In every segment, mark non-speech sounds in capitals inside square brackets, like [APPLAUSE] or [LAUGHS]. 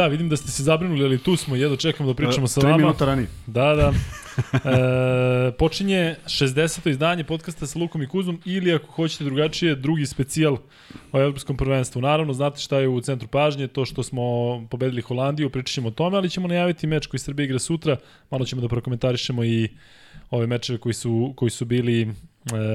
Da, vidim da ste se zabrinuli, ali tu smo, jedno čekamo da pričamo sa vama. 3 minuta ranije. Da, da. E, počinje 60. izdanje podcasta sa Lukom i Kuzmom ili ako hoćete drugačije, drugi specijal o evropskom prvenstvu. Naravno, znate šta je u centru pažnje, to što smo pobedili Holandiju, pričat ćemo o tome, ali ćemo najaviti meč koji Srbija igra sutra, malo ćemo da prokomentarišemo i ove mečeve koji su, koji su bili e,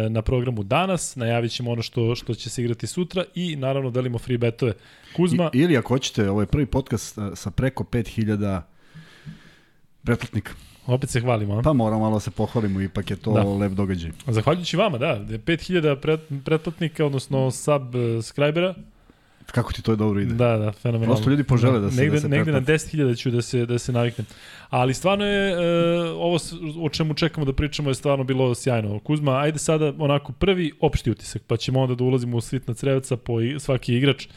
na programu danas, najavit ćemo ono što, što će se igrati sutra i naravno delimo free betove. Kuzma... I, ili ako hoćete, ovo je prvi podcast a, sa preko 5000 pretplatnika. Opet se hvalimo, a? Pa moramo malo da se pohvalimo, ipak je to da. lep događaj. Zahvaljujući vama, da. 5000 pret, pretplatnika, odnosno subscribera. Kako ti to dobro ide? Da, da, fenomenalno. Prosto ljudi požele da se negde, da se negde na 10.000 ću da se da se naviknem. Ali stvarno je e, ovo o čemu čekamo da pričamo je stvarno bilo sjajno. Kuzma, ajde sada onako prvi opšti utisak, pa ćemo onda da ulazimo u svitna crevca po svaki igrač.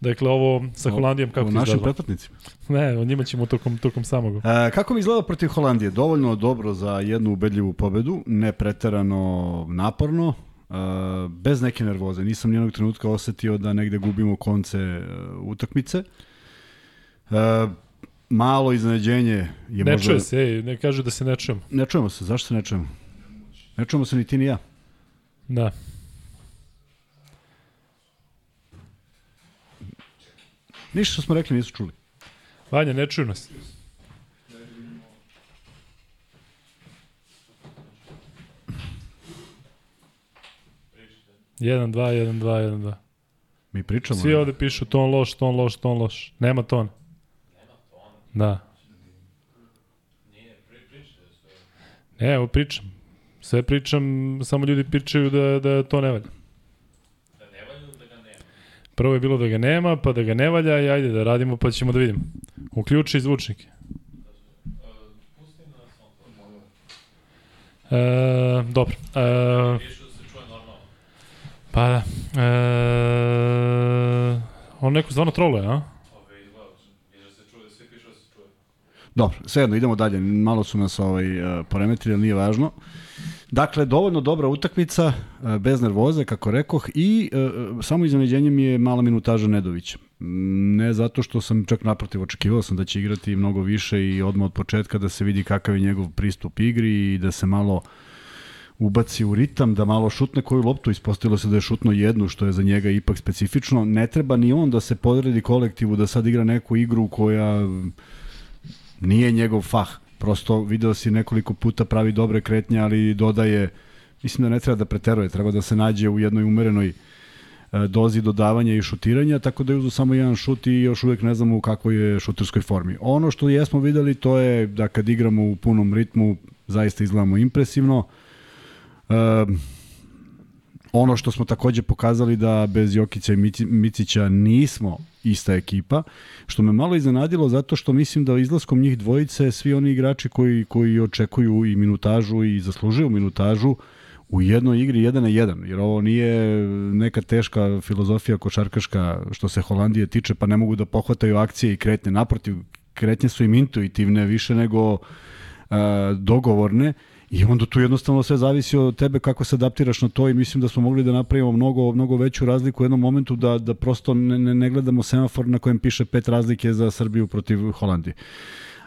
Dakle, ovo sa Holandijom kako izgleda? U našim pretplatnicima? Ne, o njima ćemo tokom, tokom samog. E, kako mi izgleda protiv Holandije? Dovoljno dobro za jednu ubedljivu pobedu, ne preterano naporno, bez neke nervoze. Nisam nijednog trenutka osetio da negde gubimo konce uh, utakmice. Uh, malo iznenađenje je ne možda... čuje se, ej, ne kažu da se ne čujemo. Ne čujemo se, zašto se ne čujemo? Ne čujemo se ni ti ni ja. Da. Ništa što smo rekli nisu čuli. Vanja, ne čuju nas. Jedan, dva, jedan, dva, jedan, dva. Mi pričamo. Svi ovde pišu ton loš, ton loš, ton loš. Nema ton. Nema ton. Da. Ne, evo pričam. Sve pričam, samo ljudi pričaju da, da to ne valja. Prvo je bilo da ga nema, pa da ga ne valja i ajde da radimo pa ćemo da vidimo. Uključi zvučnike. E, dobro. E, pa da. E, on neko stvarno troluje, a? Dobro, svejedno, idemo dalje. Malo su nas ovaj, poremetili, ali nije važno. Dakle, dovoljno dobra utakmica, e, bez nervoze, kako rekoh, i e, samo iznenađenje mi je mala minutaža Nedovića. Ne zato što sam čak naprotiv očekivao sam da će igrati mnogo više i odmah od početka da se vidi kakav je njegov pristup igri i da se malo ubaci u ritam, da malo šutne koju loptu, ispostavilo se da je šutno jednu, što je za njega ipak specifično. Ne treba ni on da se podredi kolektivu, da sad igra neku igru koja nije njegov fah prosto video si nekoliko puta pravi dobre kretnje, ali dodaje, mislim da ne treba da preteruje, treba da se nađe u jednoj umerenoj e, dozi dodavanja i šutiranja, tako da je uzu samo jedan šut i još uvek ne znamo u kakvoj je šuterskoj formi. Ono što jesmo videli to je da kad igramo u punom ritmu zaista izgledamo impresivno. E, ono što smo takođe pokazali da bez Jokića i Micića nismo ista ekipa, što me malo iznenadilo zato što mislim da izlaskom njih dvojice svi oni igrači koji, koji očekuju i minutažu i zaslužuju minutažu u jednoj igri 1 na 1, jer ovo nije neka teška filozofija košarkaška što se Holandije tiče, pa ne mogu da pohvataju akcije i kretnje. Naprotiv, kretnje su im intuitivne više nego uh, dogovorne I onda tu jednostavno sve zavisi od tebe kako se adaptiraš na to i mislim da smo mogli da napravimo mnogo, mnogo veću razliku u jednom momentu da, da prosto ne, ne, ne gledamo semafor na kojem piše pet razlike za Srbiju protiv Holandije.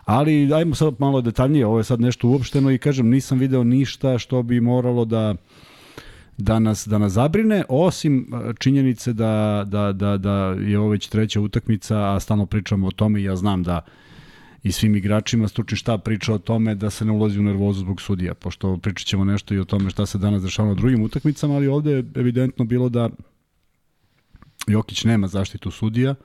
Ali ajmo sad malo detaljnije, ovo je sad nešto uopšteno i kažem nisam video ništa što bi moralo da da nas, da nas zabrine, osim e, činjenice da, da, da, da je ovo već treća utakmica, a stalno pričamo o tome i ja znam da i svim igračima stručni štab priča o tome da se ne ulazi u nervozu zbog sudija, pošto pričat ćemo nešto i o tome šta se danas dešava na drugim utakmicama, ali ovde je evidentno bilo da Jokić nema zaštitu sudija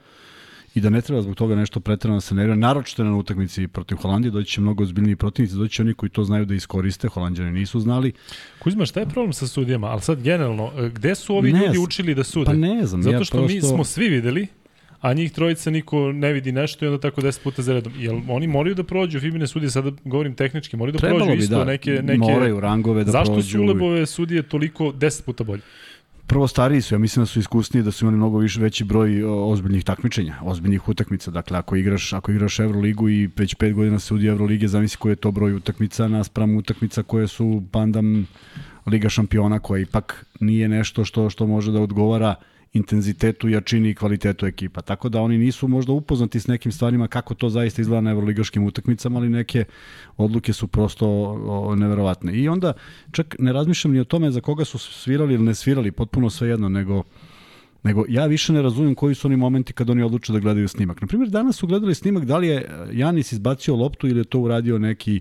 i da ne treba zbog toga nešto pretrano da se nervira, naročito na utakmici protiv Holandije, doći će mnogo ozbiljniji protivnici, doći će oni koji to znaju da iskoriste, Holandjani nisu znali. Kuzma, šta je problem sa sudijama? Ali sad generalno, gde su ovi ne, ljudi učili da sude? Pa ne znam. Zato što ja prosto... mi smo svi videli a njih trojica niko ne vidi nešto i onda tako 10 puta za redom. Jel oni moraju da prođu Fibine sudije, sada govorim tehnički, moraju da Trebalo prođu isto da. neke, neke... Moraju rangove da Zašto prođu. su Ulebove sudije toliko 10 puta bolje? prvo stariji su, ja mislim da su iskusniji, da su imali mnogo više veći broj ozbiljnih takmičenja, ozbiljnih utakmica. Dakle, ako igraš, ako igraš Euroligu i već 5 godina se udi Evrolige, zamisli koji je to broj utakmica naspram utakmica koje su pandam Liga šampiona koja ipak nije nešto što što može da odgovara intenzitetu, jačini i kvalitetu ekipa. Tako da oni nisu možda upoznati s nekim stvarima kako to zaista izgleda na evroligaškim utakmicama, ali neke odluke su prosto neverovatne. I onda čak ne razmišljam ni o tome za koga su svirali ili ne svirali, potpuno svejedno, nego nego ja više ne razumem koji su oni momenti kad oni odluče da gledaju snimak. Na primjer, danas su gledali snimak da li je Janis izbacio loptu ili je to uradio neki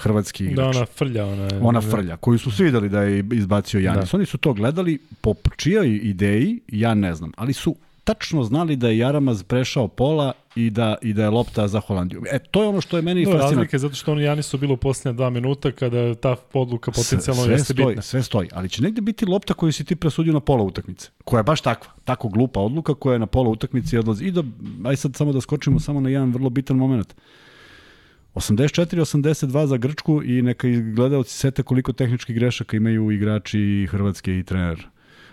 hrvatski da, igrač. Da, ona frlja. Ona, je, ona frlja, koju su svi videli da je izbacio Janis. Da. Oni su to gledali po čijoj ideji, ja ne znam, ali su tačno znali da je Jaramaz prešao pola i da, i da je lopta za Holandiju. E, to je ono što je meni no, fascinantno. Razlike zato što oni Janis su bilo u posljednje dva minuta kada ta odluka potencijalno sve jeste stoji, bitna. Sve stoji, ali će negde biti lopta koju si ti presudio na pola utakmice, koja je baš takva, tako glupa odluka koja je na pola utakmice i odlazi. I da, aj sad samo da skočimo samo na jedan vrlo bitan moment. 84-82 za Grčku i neka gledalci sete koliko tehničkih grešaka imaju igrači Hrvatske i trener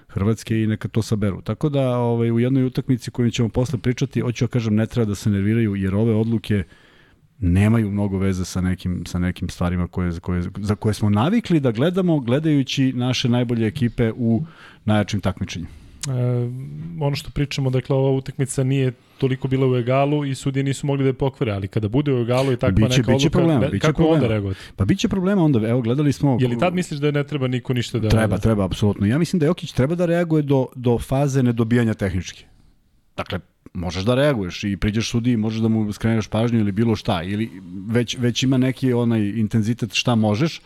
Hrvatske i neka to saberu. Tako da ovaj, u jednoj utakmici koju ćemo posle pričati, hoću da kažem ne treba da se nerviraju jer ove odluke nemaju mnogo veze sa nekim, sa nekim stvarima koje, koje, za koje smo navikli da gledamo gledajući naše najbolje ekipe u najjačim takmičenjima. E, ono što pričamo, dakle, ova utakmica nije toliko bila u egalu i sudije nisu mogli da je pokvare, ali kada bude u egalu i takva biće, neka biće odluka, problema, ne, biće kako problema. onda reagovati? Pa biće problema onda, evo gledali smo... Je li tad misliš da ne treba niko ništa da... Treba, treba, apsolutno. Ja mislim da Jokić treba da reaguje do, do faze nedobijanja tehnički. Dakle, možeš da reaguješ i priđeš sudi i možeš da mu skreneš pažnju ili bilo šta, ili već, već ima neki onaj intenzitet šta možeš,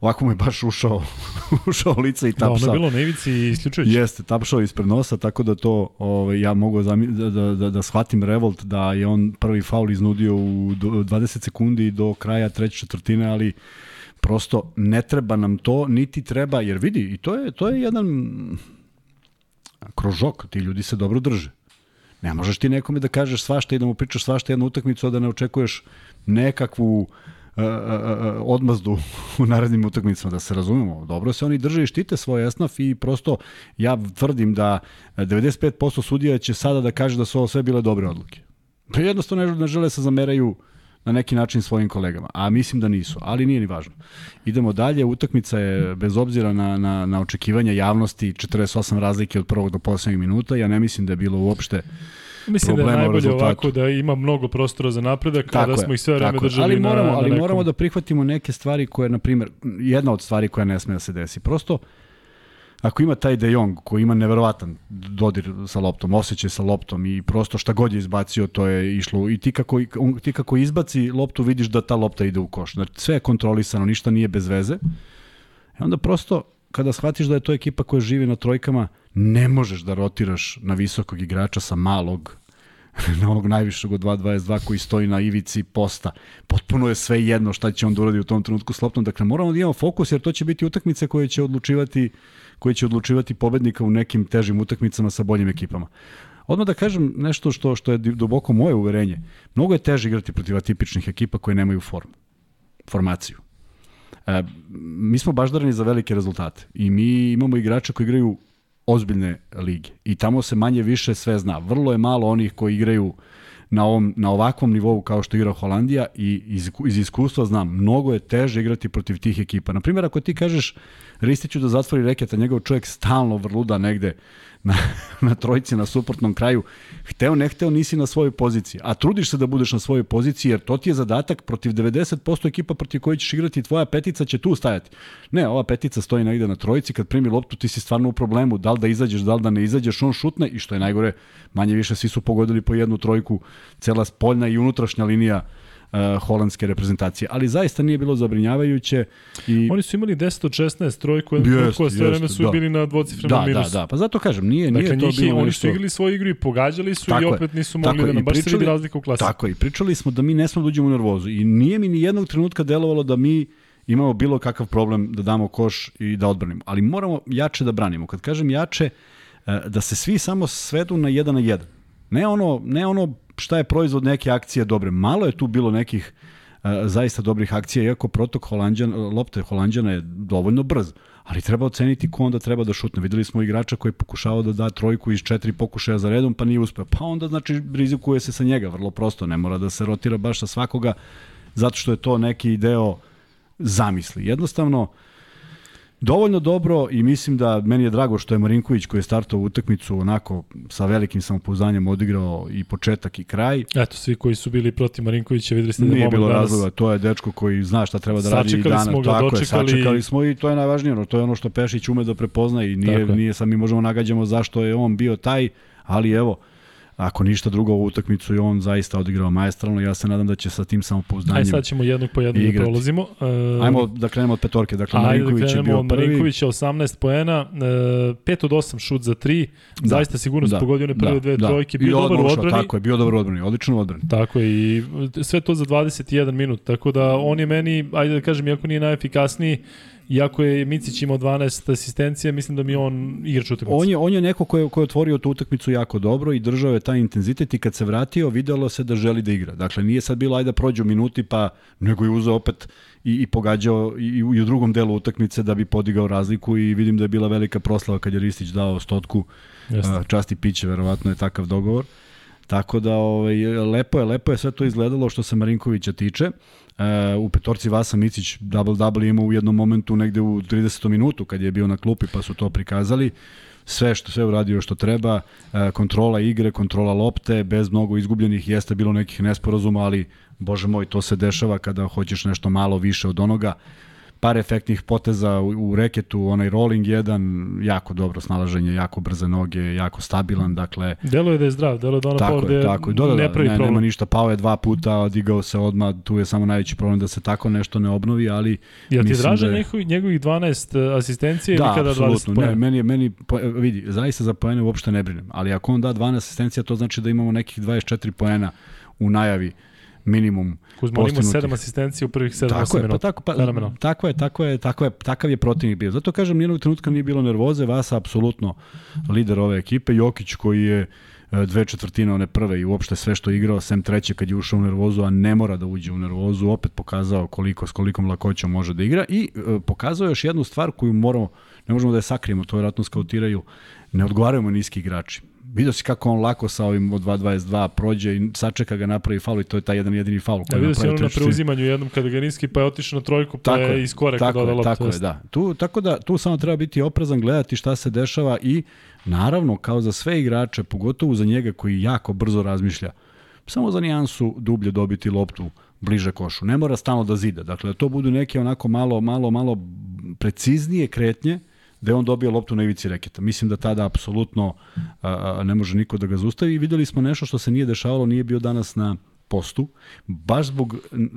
ovako mu je baš ušao, [LAUGHS] ušao lice i tapšao. Da, ono je bilo na ivici i isključujući. Jeste, tapšao ispred nosa, tako da to ovaj, ja mogu da, da, da, da shvatim revolt da je on prvi faul iznudio u 20 sekundi do kraja treće četvrtine, ali prosto ne treba nam to, niti treba, jer vidi, i to je, to je jedan krožok, ti ljudi se dobro drže. Ne možeš ti nekome da kažeš svašta i da mu pričaš svašta jednu utakmicu, a da ne očekuješ nekakvu uh, odmazdu [LAUGHS] u narednim utakmicama, da se razumemo. Dobro se oni drže i štite svoj esnaf i prosto ja tvrdim da 95% sudija će sada da kaže da su ovo sve bile dobre odluke. Pa jednostavno ne žele se zameraju na neki način svojim kolegama, a mislim da nisu, ali nije ni važno. Idemo dalje, utakmica je bez obzira na, na, na očekivanja javnosti 48 razlike od prvog do poslednjeg minuta, ja ne mislim da je bilo uopšte Mislim da je najbolje ovako da ima mnogo prostora za napredak, tako a da smo ih sve vreme držali ali moramo, na, Ali na moramo da prihvatimo neke stvari koje, na primjer, jedna od stvari koja ne sme da se desi. Prosto, ako ima taj De Jong koji ima neverovatan dodir sa loptom, osjećaj sa loptom i prosto šta god je izbacio to je išlo i ti kako, on, ti kako izbaci loptu vidiš da ta lopta ide u koš. Znači sve je kontrolisano, ništa nije bez veze. I onda prosto kada shvatiš da je to ekipa koja živi na trojkama, ne možeš da rotiraš na visokog igrača sa malog [LAUGHS] na onog najvišeg od 2.22 koji stoji na ivici posta. Potpuno je sve jedno šta će on da uradi u tom trenutku s loptom. Dakle, moramo da imamo fokus jer to će biti utakmice koje će odlučivati koji će odlučivati pobednika u nekim težim utakmicama sa boljim ekipama. Odmah da kažem nešto što što je duboko moje uverenje. Mnogo je teže igrati protiv atipičnih ekipa koje nemaju formu, formaciju. E, mi smo baždarani za velike rezultate i mi imamo igrača koji igraju ozbiljne lige i tamo se manje više sve zna. Vrlo je malo onih koji igraju na, ovom, na ovakvom nivou kao što igra Holandija i iz, iz iskustva znam, mnogo je teže igrati protiv tih ekipa. Na primjer, ako ti kažeš Ristiću da zatvori reket, a njegov čovjek stalno vrluda negde na, na trojici na suprotnom kraju, hteo ne hteo nisi na svojoj poziciji, a trudiš se da budeš na svojoj poziciji jer to ti je zadatak protiv 90% ekipa protiv koje ćeš igrati tvoja petica će tu stajati. Ne, ova petica stoji negde na trojici, kad primi loptu ti si stvarno u problemu, da li da izađeš, da li da ne izađeš, on šutne i što je najgore, manje više svi su pogodili po jednu trojku, cela spoljna i unutrašnja linija uh, holandske reprezentacije. Ali zaista nije bilo zabrinjavajuće. I... Oni su imali 10 od 16 trojku, jednu trojku, a sve vreme su da. bili na dvocifrenom da, minusu. Da, da, pa zato kažem, nije, dakle, nije to njih, bilo Oni su igrali svoju igru i pogađali su tako i opet nisu mogli tako, da nam baš pričali, se vidi razlika u klasi. Tako i pričali smo da mi ne smo da uđemo u nervozu i nije mi ni jednog trenutka delovalo da mi imamo bilo kakav problem da damo koš i da odbranimo. Ali moramo jače da branimo. Kad kažem jače, e, da se svi samo svedu na jedan na jedan. Ne ono, ne ono šta je proizvod neke akcije dobre. Malo je tu bilo nekih uh, zaista dobrih akcija, iako protok Holandjan, lopte Holandjana je dovoljno brz, ali treba oceniti ko onda treba da šutne. Videli smo igrača koji pokušavao da da trojku iz četiri pokušaja za redom, pa nije uspeo. Pa onda znači rizikuje se sa njega, vrlo prosto, ne mora da se rotira baš sa svakoga, zato što je to neki deo zamisli. Jednostavno, dovoljno dobro i mislim da meni je drago što je Marinković koji je startao utakmicu onako sa velikim samopouzdanjem odigrao i početak i kraj. Eto, svi koji su bili protiv Marinkovića videli ste da Nije bilo danas... razloga, to je dečko koji zna šta treba da radi i Sačekali danas. smo ga, Tako je, dočekali- sačekali smo i to je najvažnije, ono, to je ono što Pešić ume da prepozna i nije, je. nije sad mi možemo nagađamo zašto je on bio taj, ali evo, ako ništa drugo ovu utakmicu je on zaista odigrao maestralno, ja se nadam da će sa tim samopouzdanjem. Aj sad ćemo jednog po jednog da igrati. prolazimo. Uh, Ajmo da krenemo od petorke, dakle Ajde da Marinković je krenemo bio od. Marinkovića, 18 poena, e, 5 od 8 šut za 3, da. zaista sigurno da. pogodio one prve dve trojke, bio I dobar u odbrani. Tako je, bio dobar u odbrani, odlično u odbrani. Tako je, i sve to za 21 minut, tako da on je meni, ajde da kažem, iako nije najefikasniji, iako je Micić imao 12 asistencija, mislim da mi on igrač utakmice. On je, on je neko ko je, ko je otvorio tu utakmicu jako dobro i držao je taj intenzitet i kad se vratio videlo se da želi da igra. Dakle, nije sad bilo ajde da prođu minuti pa nego je uzeo opet i, i pogađao i, i u drugom delu utakmice da bi podigao razliku i vidim da je bila velika proslava kad je Ristić dao stotku Jeste. časti piće, verovatno je takav dogovor. Tako da ovaj, lepo je, lepo je sve to izgledalo što se Marinkovića tiče. E, u petorci Vasa Micić double-double je imao u jednom momentu negde u 30. minutu kad je bio na klupi pa su to prikazali sve što sve uradio što treba, e, kontrola igre, kontrola lopte, bez mnogo izgubljenih, jeste bilo nekih nesporazuma, ali bože moj, to se dešava kada hoćeš nešto malo više od onoga par efektnih poteza u, u reketu, onaj rolling jedan, jako dobro snalaženje, jako brze noge, jako stabilan, dakle... Delo je da je zdrav, delo je da ona tako povrede je, tako je. Da, da, ne da, pravi ne, problem. nema ništa, pao je dva puta, odigao se odmah, tu je samo najveći problem da se tako nešto ne obnovi, ali... Jel ti draže da je- njegovih, njegovih 12 asistencije Da, ili kada 20 apsolutno. Ne, meni meni po- vidi, zaista za poene uopšte ne brinem, ali ako on da 12 asistencija, to znači da imamo nekih 24 poena u najavi minimum Kuzma on ima. 7 asistencija u prvih 7 Tako je, pa minuta. tako pa Fenomenalno. tako je, tako je, tako je, takav je protivnik bio. Zato kažem nijednog trenutka nije bilo nervoze, Vasa apsolutno lider ove ekipe, Jokić koji je e, dve četvrtine one prve i uopšte sve što je igrao, sem treće kad je ušao u nervozu, a ne mora da uđe u nervozu, opet pokazao koliko s kolikom lakoćom može da igra i e, pokazao još jednu stvar koju moramo, ne možemo da je sakrijemo, to vjerojatno skautiraju, ne odgovaraju mu niski igrači. Vidio si kako on lako sa ovim od 2.22 prođe i sačeka ga napravi faul i to je taj jedan jedini faul Ja koji vidio je si ono na preuzimanju jednom kada ga niski, pa je otišao na trojku, pa Tako je iz koreka tako loptu. Tako je, da. Tu, tako da tu samo treba biti oprezan, gledati šta se dešava i naravno kao za sve igrače, pogotovo za njega koji jako brzo razmišlja, samo za nijansu dublje dobiti loptu bliže košu. Ne mora stalno da zida. Dakle, da to budu neke onako malo, malo, malo preciznije kretnje, da on dobije loptu na ivici reketa. Mislim da tada apsolutno ne može niko da ga zaustavi. Videli smo nešto što se nije dešavalo, nije bio danas na postu, baš zbog n-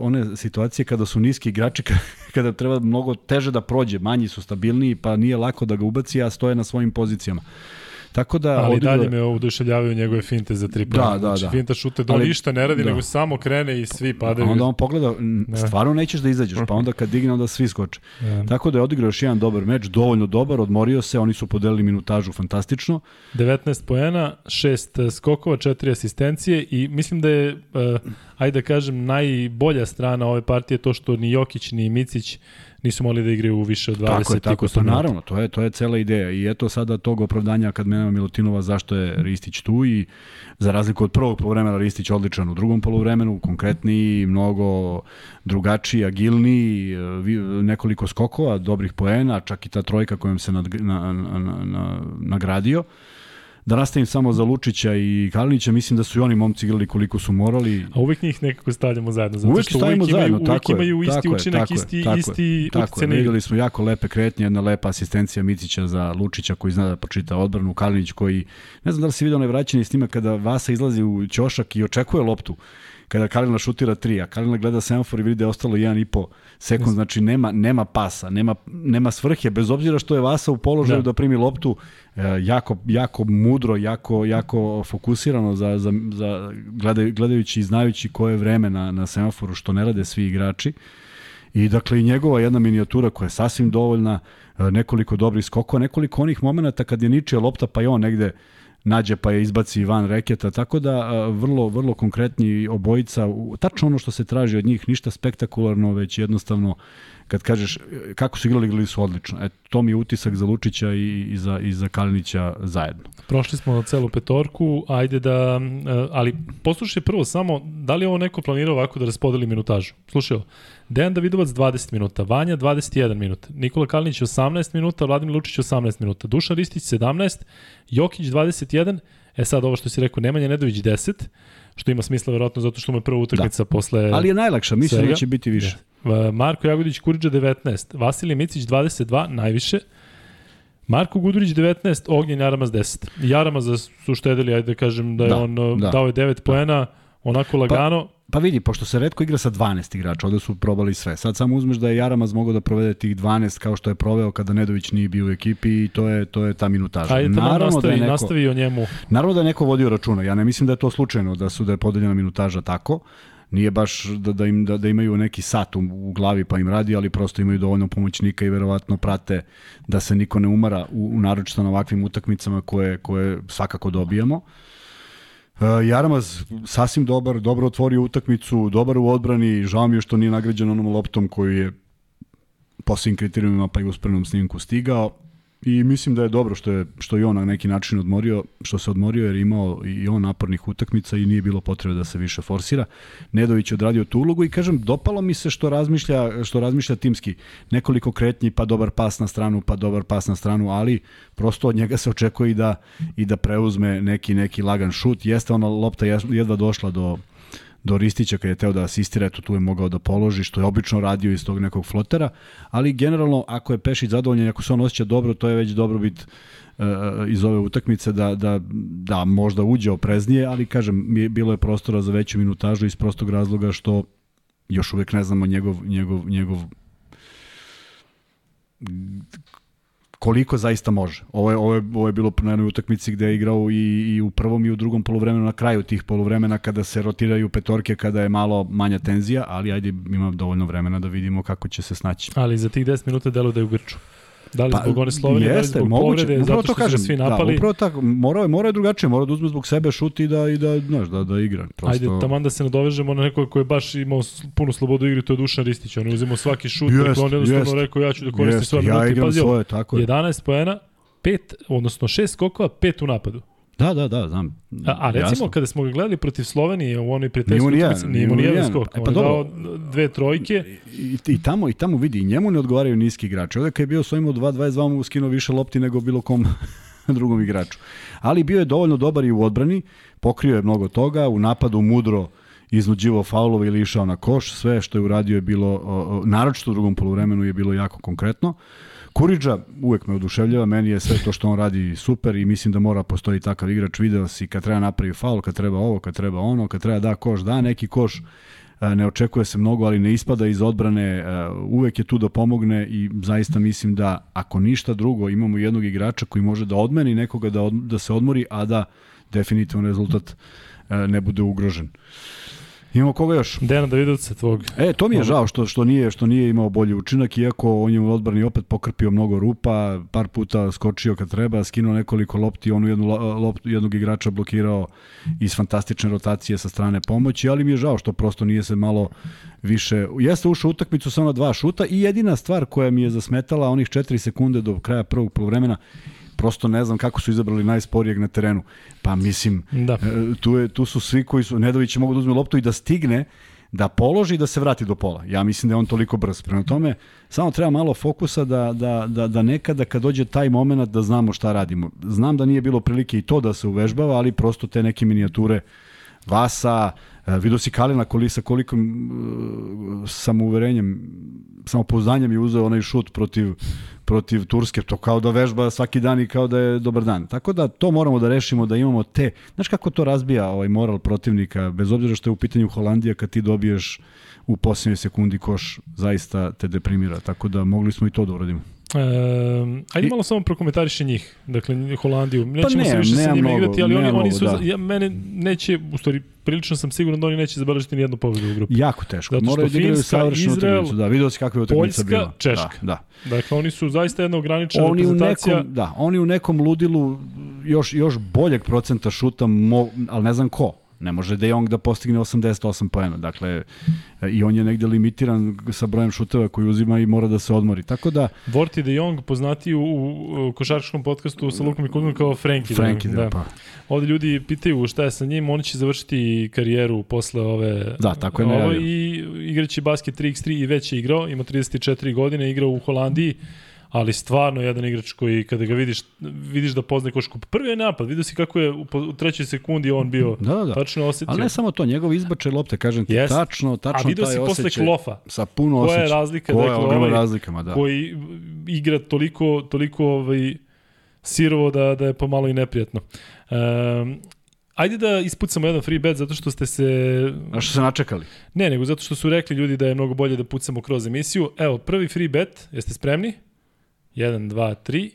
one situacije kada su niski igrači, ka- [LAUGHS] kada treba mnogo teže da prođe, manji su stabilniji, pa nije lako da ga ubaci, a stoje na svojim pozicijama. Tako da Ali odigrao- dalje me oduševljavaju njegove finte za tri pojena. Da, da, znači, da. Finta šute da on Ali- ništa ne radi, da. nego samo krene i svi A padaju. onda on pogleda, n- Da. stvarno nećeš da izađeš, pa onda kad digne, onda svi skoče. Da. Tako da je odigrao još jedan dobar meč, dovoljno dobar, odmorio se, oni su podelili minutažu fantastično. 19 poena, 6 skokova, 4 asistencije i mislim da je, uh, ajde da kažem, najbolja strana ove partije to što ni Jokić ni Micić nisu mogli da igraju u više od 20 Tako je, tako pa naravno, to je, to je cela ideja. I eto sada tog opravdanja kad nema Milutinova zašto je Ristić tu i za razliku od prvog polovremena Ristić odličan u drugom polovremenu, konkretniji, mnogo drugačiji, agilniji, nekoliko skokova, dobrih poena, čak i ta trojka kojom se nad, na, na, na, na, nagradio. Da nastavim samo za Lučića i Kalinića, mislim da su i oni momci igrali koliko su morali. A uvek njih nekako stavljamo zajedno, zato Uvijek što uvek imaju, zajedno, uvek tako je, imaju isti tako učinak, tako isti, tako isti Tako videli smo jako lepe kretnje, jedna lepa asistencija Micića za Lučića koji zna da počita odbranu, Kalinić koji, ne znam da li si vidio onaj vraćanje snima kada Vasa izlazi u ćošak i očekuje loptu kada Kalina šutira 3, a Kalina gleda semafor i vidi da je ostalo 1,5 sekund, znači nema, nema pasa, nema, nema svrhe, bez obzira što je Vasa u položaju da, Da. primi loptu, e, jako, jako mudro, jako, jako fokusirano za, za, za gledaj, gledajući i znajući koje je vreme na, na semaforu, što ne rade svi igrači. I dakle i njegova jedna minijatura koja je sasvim dovoljna, e, nekoliko dobrih skokova, nekoliko onih momenata kad je ničija lopta pa je on negde nađe pa je izbaci van reketa, tako da vrlo, vrlo konkretni obojica, tačno ono što se traži od njih, ništa spektakularno, već jednostavno kad kažeš e, kako su igrali, igrali su odlično. E, to mi je utisak za Lučića i, i, za, i za Kalinića zajedno. Prošli smo celu petorku, ajde da, e, ali poslušaj prvo samo, da li je ovo neko planirao ovako da raspodeli minutažu? Slušaj ovo, Dejan Davidovac 20 minuta, Vanja 21 minuta, Nikola Kalinić 18 minuta, Vladimir Lučić 18 minuta, Dušan Ristić 17, Jokić 21, e sad ovo što si rekao, Nemanja Nedović 10, što ima smisla verovatno zato što mu je prva utakmica da. posle Ali je najlakša, mislim svega. da će biti više. Ja. Marko Jagodić Kuriđa 19, Vasilij Micić 22, najviše. Marko Gudurić 19, Ognjen Jaramaz 10. Jaramaz su štedili, ajde da kažem da je da, on da. dao je 9 poena, onako lagano. Pa, vidi, pošto se redko igra sa 12 igrača, ovde su probali sve. Sad samo uzmeš da je Jaramaz mogao da provede tih 12 kao što je proveo kada Nedović nije bio u ekipi i to je to je ta minutaža. Ajde, naravno nastavi, da je neko, nastavi o njemu. Naravno da je neko vodio računa. Ja ne mislim da je to slučajno da su da je podeljena minutaža tako. Nije baš da, da, im, da, da imaju neki sat u, u glavi pa im radi, ali prosto imaju dovoljno pomoćnika i verovatno prate da se niko ne umara u, u naročito na ovakvim utakmicama koje, koje svakako dobijamo. Uh, Jaramaz sasvim dobar, dobro otvorio utakmicu, dobar u odbrani, žao mi je što nije nagrađen onom loptom koji je po svim kriterijumima pa i uspravnom snimku stigao i mislim da je dobro što je što je on na neki način odmorio, što se odmorio jer imao i on napornih utakmica i nije bilo potrebe da se više forsira. Nedović je odradio tu ulogu i kažem dopalo mi se što razmišlja što razmišlja timski. Nekoliko kretnji pa dobar pas na stranu, pa dobar pas na stranu, ali prosto od njega se očekuje i da i da preuzme neki neki lagan šut. Jeste ona lopta jedva došla do do Ristića kad je teo da asistira, eto tu je mogao da položi, što je obično radio iz tog nekog flotera, ali generalno ako je Pešić zadovoljan, ako se on osjeća dobro, to je već dobro bit uh, iz ove utakmice da, da, da možda uđe opreznije, ali kažem, bilo je prostora za veću minutažu iz prostog razloga što još uvek ne znamo njegov, njegov, njegov koliko zaista može. Ovo je, ovo je, ovo je bilo na jednoj utakmici gde je igrao i, i u prvom i u drugom polovremenu na kraju tih polovremena kada se rotiraju petorke, kada je malo manja tenzija, ali ajde ima dovoljno vremena da vidimo kako će se snaći. Ali za tih 10 minuta delo da je u Grču. Da li pa, zbog one Slovenije, da li zbog moguće, povrede, zato što kažem, svi da, napali. Da, upravo tako, morao je, morao je drugačije, morao da uzme zbog sebe šut i da, i da, znaš, da, da igra. Prosto... Ajde, tamo da se nadovežemo na nekog koji je baš imao puno slobodu igre, to je Dušan Ristić. On je uzimao svaki šut, jest, dakle on jednostavno jest, rekao ja ću da koristim svoje minuti. Ja igram svoje, tako je. 11 poena, 5, odnosno 6 skokova, 5 u napadu. Da, da, da, znam. A, a recimo jasno. kada smo ga gledali protiv Slovenije u onoj prijateljskoj utakmici, nije mu nijedan skok. E, pa on dao dve trojke. I, i, tamo i tamo vidi, i njemu ne odgovaraju niski igrači. Ovde kad je bio svojim od 2-22 mu skinuo više lopti nego bilo kom [LAUGHS] drugom igraču. Ali bio je dovoljno dobar i u odbrani, pokrio je mnogo toga, u napadu mudro iznuđivo faulove ili išao na koš, sve što je uradio je bilo, naročito u drugom poluvremenu je bilo jako konkretno. Uh, Kuriđa uvek me oduševljava, meni je sve to što on radi super i mislim da mora postoji takav igrač, video si kad treba napravi faul, kad treba ovo, kad treba ono, kad treba da koš, da neki koš, e, ne očekuje se mnogo, ali ne ispada iz odbrane, e, uvek je tu da pomogne i zaista mislim da ako ništa drugo imamo jednog igrača koji može da odmeni nekoga da, od, da se odmori, a da definitivno rezultat e, ne bude ugrožen. Imamo koga još? Dejana Davidovca tvog. E, to mi je žao što što nije što nije imao bolji učinak iako on je u odbrani opet pokrpio mnogo rupa, par puta skočio kad treba, skinuo nekoliko lopti, onu jednu loptu jednog igrača blokirao iz fantastične rotacije sa strane pomoći, ali mi je žao što prosto nije se malo više. Jeste ušao utakmicu sa ona dva šuta i jedina stvar koja mi je zasmetala onih 4 sekunde do kraja prvog poluvremena prosto ne znam kako su izabrali najsporijeg na terenu. Pa mislim, da. E, tu, je, tu su svi koji su, Nedović mogu da uzme loptu i da stigne, da položi i da se vrati do pola. Ja mislim da je on toliko brz. Prema tome, samo treba malo fokusa da, da, da, da nekada kad dođe taj moment da znamo šta radimo. Znam da nije bilo prilike i to da se uvežbava, ali prosto te neke minijature Vasa, vidio si Kalina kolisa kolikom uh, samouverenjem, samopouzdanjem je uzeo onaj šut protiv protiv Turske, to kao da vežba svaki dan i kao da je dobar dan. Tako da to moramo da rešimo, da imamo te, znaš kako to razbija ovaj moral protivnika, bez obzira što je u pitanju Holandija, kad ti dobiješ u posljednjoj sekundi koš, zaista te deprimira. Tako da mogli smo i to da uradimo. E, ajde malo samo prokomentariše njih, dakle Holandiju. Nećemo pa ne, se više sa njima mnogo, igrati, ali oni, oni su, da. ja, mene neće, u stvari, prilično sam siguran da oni neće zabeležiti ni jednu pobedu u grupi. Jako teško. Zato Moraju da igraju savršenu utakmicu. Da, vidio si kakva je utakmica bila. Poljska, Češka. Da, da. Dakle, oni su zaista jedna ograničena oni reprezentacija. U nekom, da, oni u nekom ludilu još, još boljeg procenta šuta, mo, ali ne znam ko Ne može De Jong da postigne 88 poena. Dakle, i on je negde limitiran sa brojem šuteva koji uzima i mora da se odmori. Tako da... Vorti De Jong poznati u, u košarkaškom podcastu sa Lukom i Kuzmom kao Frenkie. Frenkie, da, da. pa. Ovde ljudi pitaju šta je sa njim, on će završiti karijeru posle ove... Da, tako je ovo, najavio. I igraće basket 3x3 i već je igrao, ima 34 godine, igrao u Holandiji ali stvarno jedan igrač koji kada ga vidiš, vidiš da poznaje košku. Prvi je napad, vidio si kako je u, u trećoj sekundi on bio Da, da, da. tačno osetio. Ali ne samo to, njegov izbačaj lopte, kažem ti, Jest. tačno, tačno A vidio taj si posle osjećaj Klofa. Sa puno Koja osjećaja. je razlika? Koja je dakle, ovaj razlikama, da. Koji igra toliko, toliko ovaj, sirovo da, da je pomalo i neprijatno. Um, Ajde da ispucamo jedan free bet zato što ste se... A što se načekali? Ne, nego zato što su rekli ljudi da je mnogo bolje da pucamo kroz emisiju. Evo, prvi free bet, jeste spremni? 1, 2, 3.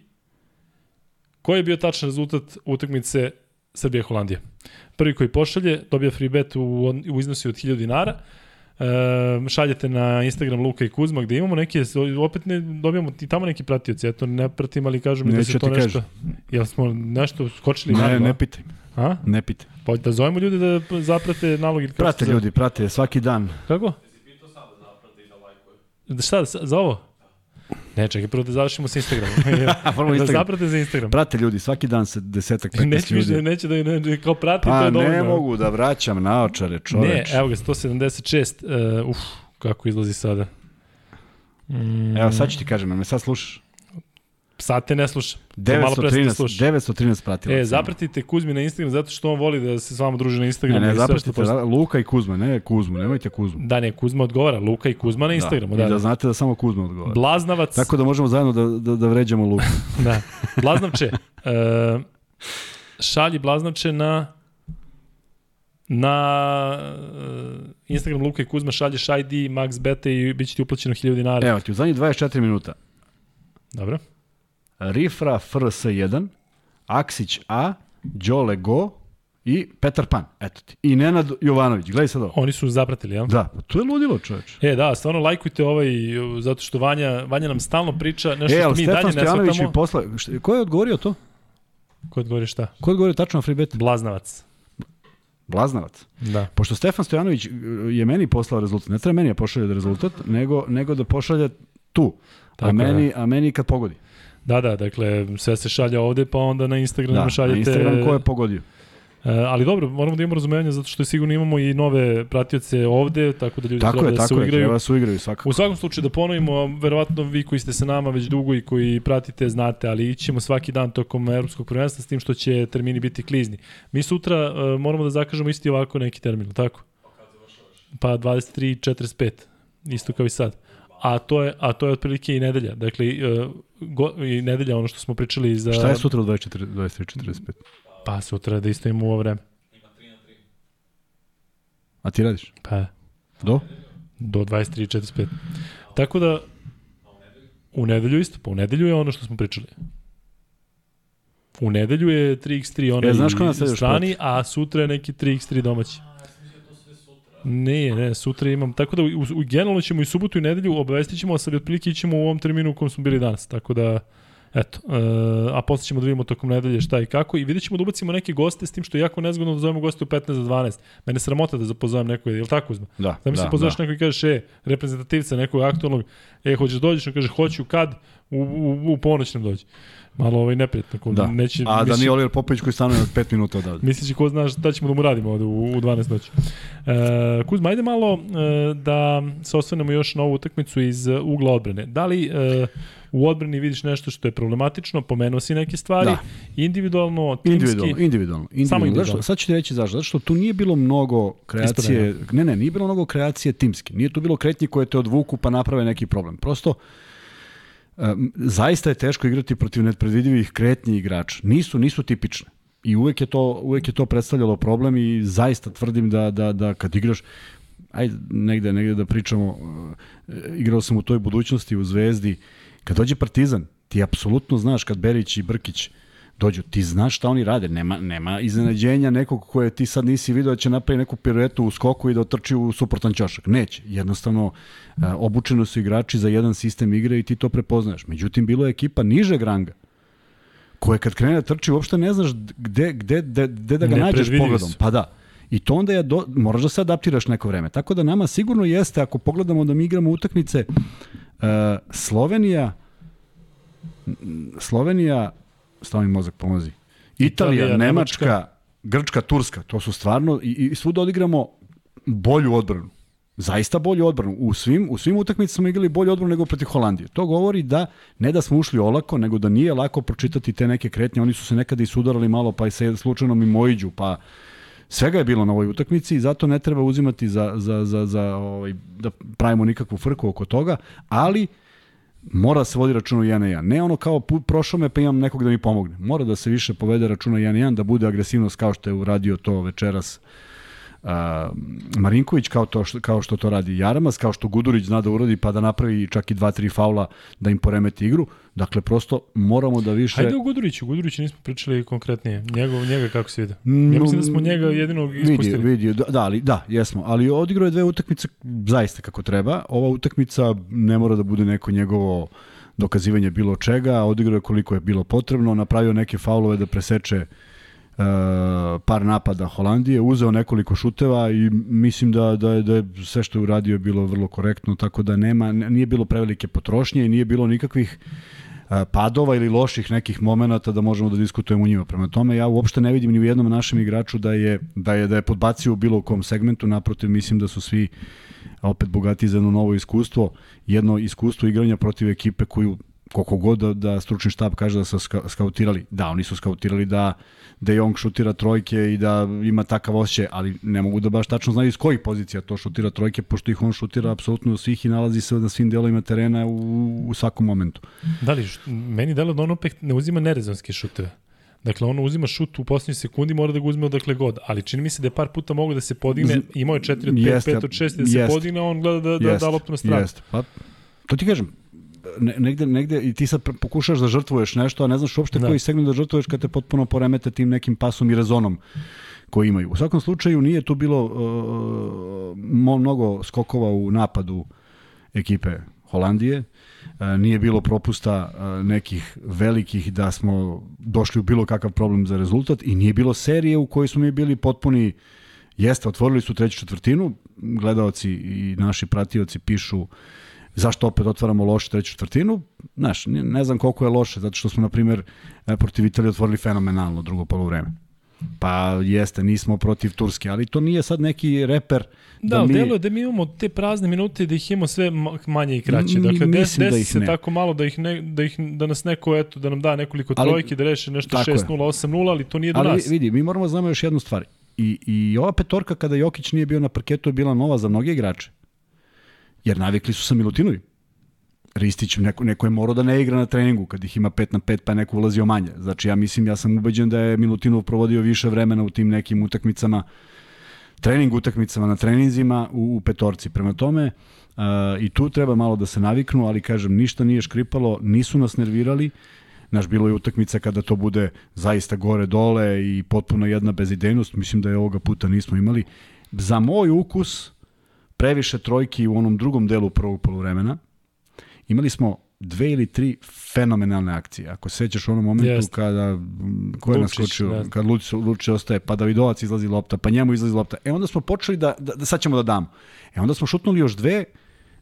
Koji je bio tačan rezultat utakmice Srbija-Holandija? Prvi koji pošalje dobija free bet u, u iznosi od 1000 dinara. E, šaljete na Instagram Luka i Kuzma gde imamo neke, opet ne dobijamo i tamo neki pratioci, ja to ne pratim, ali kažu mi da Neću se to nešto... Jel smo nešto skočili? Ne, naglo, ne pitaj. A? Ne pitaj. Pa da zovemo ljude da zaprate nalog ili kako Prate ljudi, prate svaki dan. Kako? Da šta, za ovo? Ne, čekaj, prvo da završimo sa Instagramom. Prvo [LAUGHS] da Instagram. zaprate za Instagram. Prate ljudi, svaki dan se desetak, 15 Neće ljudi. neće da ne, ne, kao prati, to Pa je dovoljno. ne mogu da vraćam naočare, Ne, čoveč. evo ga, 176. Uh, uf, kako izlazi sada. Mm, Evo sad ću ti kažem, me sad slušaš. Sad te ne slušam. To malo pre sam te 913, slušao. 913 pratilaca. E, zapratite Kuzmi na Instagram zato što on voli da se s vama druži na Ne, Instagramu. ne, što zapratite posta- Luka i Kuzma, ne Kuzmu, nemojte Kuzmu. Da, ne, Kuzma odgovara. Luka i Kuzma na Instagramu. da, Da, da da, znate da samo Kuzma odgovara. Blaznavac. Tako da možemo zajedno da, da, da vređamo Luku. [LAUGHS] Da. Blaznavče, uh, šalji Blaznavče na na uh, Instagram Luka i Kuzma šalješ ID, Max Beta i bit će ti uplaćeno 1000 dinara. Evo ti, u zadnjih 24 minuta. Dobro. Rifra FRS1, Aksić A, Đole Go i Petar Pan. Eto ti. I Nenad Jovanović. Gledaj sad ovo. Oni su zapratili, jel? Da, pa to je ludilo čoveč. E, da, stvarno lajkujte ovaj, zato što Vanja, Vanja nam stalno priča nešto E, što mi Stefan dalje ne Stojanović mi shvatamo. posla... Šta, ko je odgovorio to? Ko odgovori šta? Ko je odgovorio tačno na free bet? Blaznavac. Blaznavac. Da. Pošto Stefan Stojanović uh, je meni poslao rezultat, ne treba meni da pošalje rezultat, nego, nego da pošalje tu. Tako a, meni, a meni kad pogodi. Da, da, dakle, sve se šalje ovde, pa onda na Instagram Da, šaljete... na Instagram ko je pogodio. E, ali dobro, moramo da imamo razumevanja zato što sigurno imamo i nove pratioce ovde, tako da ljudi Tako treba je, da se tako je, uigraju. treba da se uigraju svakako. U svakom slučaju da ponovimo, verovatno vi koji ste sa nama već dugo i koji pratite znate, ali ićemo svaki dan tokom evropskog prvenstva s tim što će termini biti klizni. Mi sutra uh, moramo da zakažemo isti ovako neki termin, tako? Pa 23.45, isto kao i sad. A to je a to je otprilike i nedelja. Dakle uh, go, i nedelja ono što smo pričali za Šta je sutra u 24, 23.45? pa sutra da isto imamo u ovo vreme. A ti radiš? Pa Do? do 23.45. Tako da u nedelju isto, pa u nedelju je ono što smo pričali. U nedelju je 3x3 onaj E, znaš strani, a sutra je neki 3x3 domaći. Ne, ne, sutra imam, tako da u, u generalno ćemo i subotu i nedelju obavestit ćemo, sad otprilike ićemo u ovom terminu u kojem smo bili danas, tako da Eto, uh, a posle ćemo da vidimo tokom nedelje šta i kako i vidjet ćemo da ubacimo neke goste s tim što je jako nezgodno da zovemo goste u 15 za 12. Mene sramota da pozovem nekog, je li tako uzma? Da, Da mi se da, pozoveš da. nekog i kažeš, e, reprezentativca nekog aktualnog, e, hoćeš da dođeš, on kaže, hoću kad, u, u, u ponoć nam dođe. Malo ovaj neprijatno, ko Da. neće, A da misli- nije Oliver Popović koji stanuje od 5 minuta odavde. Mislići ko zna šta ćemo da mu radimo ovde u, u 12 noći. E, Kuzma, ajde malo e, da se osvrnemo još na ovu utakmicu iz e, ugla odbrane. Da li e, u odbrani vidiš nešto što je problematično, pomenuo si neke stvari, Da. individualno, timski, Individualno, individualno. individualno. individualno. Zašto? Sad ću ti reći zašto. Zato što tu nije bilo mnogo kreacije, ne, ne, nije bilo mnogo kreacije timski. Nije tu bilo kretnji koje te odvuku pa naprave neki problem. Prosto, um, zaista je teško igrati protiv nepredvidivih kretnji igrača. Nisu, nisu tipične. I uvek je to, uvek je to predstavljalo problem i zaista tvrdim da, da, da kad igraš, ajde negde, negde da pričamo, uh, igrao sam u toj budućnosti u Zvezdi, kad dođe Partizan, ti apsolutno znaš kad Berić i Brkić dođu, ti znaš šta oni rade, nema, nema iznenađenja nekog koje ti sad nisi video da će napravi neku piruetu u skoku i da otrči u suprotan ćošak. Neće, jednostavno a, obučeno su igrači za jedan sistem igre i ti to prepoznaješ. Međutim, bilo je ekipa nižeg ranga, koje kad krene da trči uopšte ne znaš gde, gde, gde, gde da ga nađeš Nepredvidivi pogledom. Pa da. I to onda je do, moraš da se adaptiraš neko vreme. Tako da nama sigurno jeste, ako pogledamo da mi igramo utakmice, Slovenija, Slovenija, stavi mozak, pomozi. Italija, Italija, Nemačka, Nemačka, Grčka, Turska, to su stvarno, i, i svuda odigramo bolju odbranu. Zaista bolju odbranu. U svim, u svim utakmicama smo igrali bolju odbranu nego protiv Holandije. To govori da ne da smo ušli olako, nego da nije lako pročitati te neke kretnje. Oni su se nekada i sudarali malo, pa i se slučajno mimoiđu, pa svega je bilo na ovoj utakmici i zato ne treba uzimati za, za, za, za ovaj, da pravimo nikakvu frku oko toga, ali mora da se vodi računa 1 na 1. Ne ono kao prošao me pa imam nekog da mi pomogne. Mora da se više povede računa 1 na 1, da bude agresivnost kao što je uradio to večeras uh, Marinković kao, to što, kao što to radi Jaramas, kao što Gudurić zna da uradi pa da napravi čak i 2-3 faula da im poremeti igru. Dakle, prosto moramo da više... Hajde o Guduriću. Guduriću nismo pričali konkretnije. Njegov, njega kako se vidi? Ja mislim da smo njega jedinog Vidio, ispustili. vidio, da, da, ali, da, jesmo. Ali odigrao je dve utakmice zaista kako treba. Ova utakmica ne mora da bude neko njegovo dokazivanje bilo čega, odigrao je koliko je bilo potrebno, napravio neke faulove da preseče uh, par napada Holandije, uzeo nekoliko šuteva i mislim da, da, je, da je sve što je uradio bilo vrlo korektno, tako da nema, nije bilo prevelike potrošnje i nije bilo nikakvih a, padova ili loših nekih momenata da možemo da diskutujemo u njima. Prema tome ja uopšte ne vidim ni u jednom našem igraču da je da je da je podbacio u bilo kom segmentu, naprotiv mislim da su svi opet bogati za jedno novo iskustvo, jedno iskustvo igranja protiv ekipe koju koliko god da, da stručni štab kaže da su ska, skautirali, da, oni su skautirali da De Jong šutira trojke i da ima takav osjećaj, ali ne mogu da baš tačno znaju iz kojih pozicija to šutira trojke, pošto ih on šutira apsolutno svih i nalazi se na svim delovima terena u, u svakom momentu. Da li, meni delo da on opet ne uzima nerezonske šuteve. Dakle, on uzima šut u poslednjoj sekundi, mora da ga uzme odakle god. Ali čini mi se da je par puta mogu da se podigne, imao je 4 od 5, Jeste, 5 od 6, da se jeste. podigne, on gleda da, da, da loptu na stranu. Jeste. Pa, to ti kažem, ne, negde, negde i ti sad pokušaš da žrtvuješ nešto, a ne znaš uopšte Da. koji segment da žrtvuješ kad te potpuno poremete tim nekim pasom i rezonom koji imaju. U svakom slučaju nije tu bilo uh, mnogo skokova u napadu ekipe Holandije. Uh, nije bilo propusta uh, nekih velikih da smo došli u bilo kakav problem za rezultat i nije bilo serije u kojoj smo mi bili potpuni Jeste, otvorili su treću četvrtinu, gledaoci i naši pratioci pišu zašto opet otvaramo loše treću četvrtinu. Znaš, ne, znam koliko je loše, zato što smo, na primjer, e, protiv Italije otvorili fenomenalno drugo polovreme. Pa jeste, nismo protiv Turske, ali to nije sad neki reper Da, da, da mi... deluje da mi imamo te prazne minute da ih imamo sve ma- manje i kraće. Dakle, des, da desi ih se ne. tako malo da ih, ne, da, ih, da nas neko, eto, da nam da nekoliko Ali- trojki, da reše nešto Tako je. 6-0, 8-0, ali to nije do Ali nas. vidi, mi moramo da znamo još jednu stvar. I, I ova petorka kada Jokić nije bio na parketu je bila nova za mnoge igrače. Jer navikli su sa Milutinovi. Ristić, neko, neko je morao da ne igra na treningu kad ih ima 5 na 5 pa je neko ulazio manje. Znači ja mislim, ja sam ubeđen da je Milutinov provodio više vremena u tim nekim utakmicama, trening utakmicama na treninzima u, u petorci. Prema tome, uh, i tu treba malo da se naviknu, ali kažem, ništa nije škripalo, nisu nas nervirali, Naš bilo je utakmica kada to bude zaista gore dole i potpuno jedna bezidejnost, mislim da je ovoga puta nismo imali. Za moj ukus previše trojki u onom drugom delu prvog poluvremena. Imali smo dve ili tri fenomenalne akcije. Ako se sećaš u onom momentu Jeste. kada ko je Lučić, naskočio, da. kad Lučić, Lučić ostaje, pa Davidovac izlazi lopta, pa njemu izlazi lopta. E onda smo počeli da, da, da sad ćemo da damo. E onda smo šutnuli još dve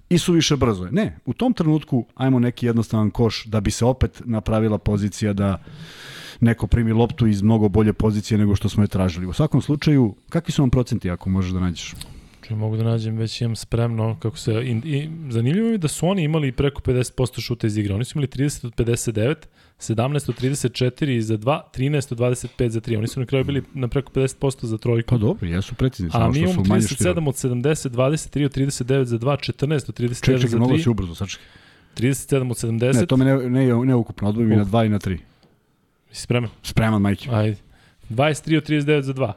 i su više brzo. Ne, u tom trenutku ajmo neki jednostavan koš da bi se opet napravila pozicija da neko primi loptu iz mnogo bolje pozicije nego što smo je tražili. U svakom slučaju, kakvi su vam procenti ako možeš da nađeš? Čuj, mogu da nađem, već imam spremno kako se... I, i, zanimljivo mi je da su oni imali preko 50% šuta iz igre. Oni su imali 30 od 59, 17 od 34 za 2, 13 od 25 za 3. Oni su na kraju bili na preko 50% za trojku. Pa dobro, jesu precizni, A mi imamo su manje štirali. 37 od 70, 23 od 39 za 2, 14 od 39 Čekaj, za mnogo si 3, ubrzo, sačekaj. 37 od 70. Ne, to me ne, ne, ne ukupno, odvojim i na Uf. 2 i na 3. Si spreman? Spreman, majke. Ajde. 23 od 39 za 2.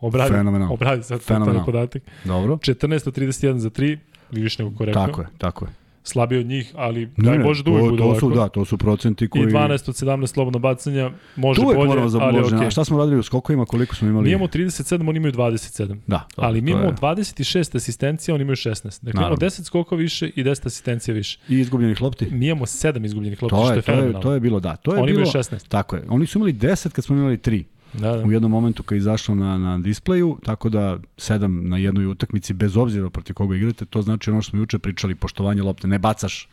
Obradi. Fenomenalno. Obradi sad taj Fenomenalno. podatak. Dobro. 14 od 31 za 3, više nego korektno. Tako je, tako je. Slabije od njih, ali Ne, daj Bože da uvijek bude ovako. su, da, to su procenti koji... I 12 od 17 slobodno bacanja, može Tu bolje, moramo za ali okej. A šta smo radili u skokovima, koliko smo imali? Mi imamo 37, oni imaju 27. Da, to, ali mi imamo je- 26 asistencija, oni imaju 16. Dakle, imamo Naravno. 10 skokova više i 10 asistencija više. I izgubljenih lopti? Mi imamo 7 izgubljenih lopti, To što je, je to je, fenomenalno. to je bilo, da. To je Oni bilo, imaju 16. Tako je. Oni su imali 10 kad smo imali 3. Da, da. u jednom momentu kad je izašlo na, na displeju, tako da 7 na jednoj utakmici, bez obzira protiv koga igrate, to znači ono što smo juče pričali, poštovanje lopte, ne bacaš,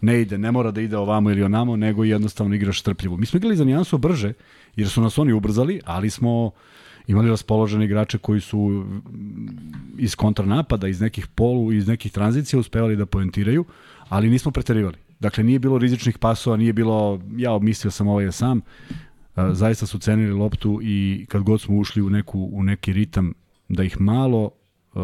ne ide, ne mora da ide ovamo ili onamo, nego jednostavno igraš strpljivo. Mi smo igrali za nijansu brže, jer su nas oni ubrzali, ali smo imali raspoložene igrače koji su iz kontranapada, iz nekih polu, iz nekih tranzicija uspevali da poentiraju, ali nismo preterivali. Dakle, nije bilo rizičnih pasova, nije bilo, ja mislio sam ovaj sam, zaista su cenili loptu i kad god smo ušli u, neku, u neki ritam da ih malo uh,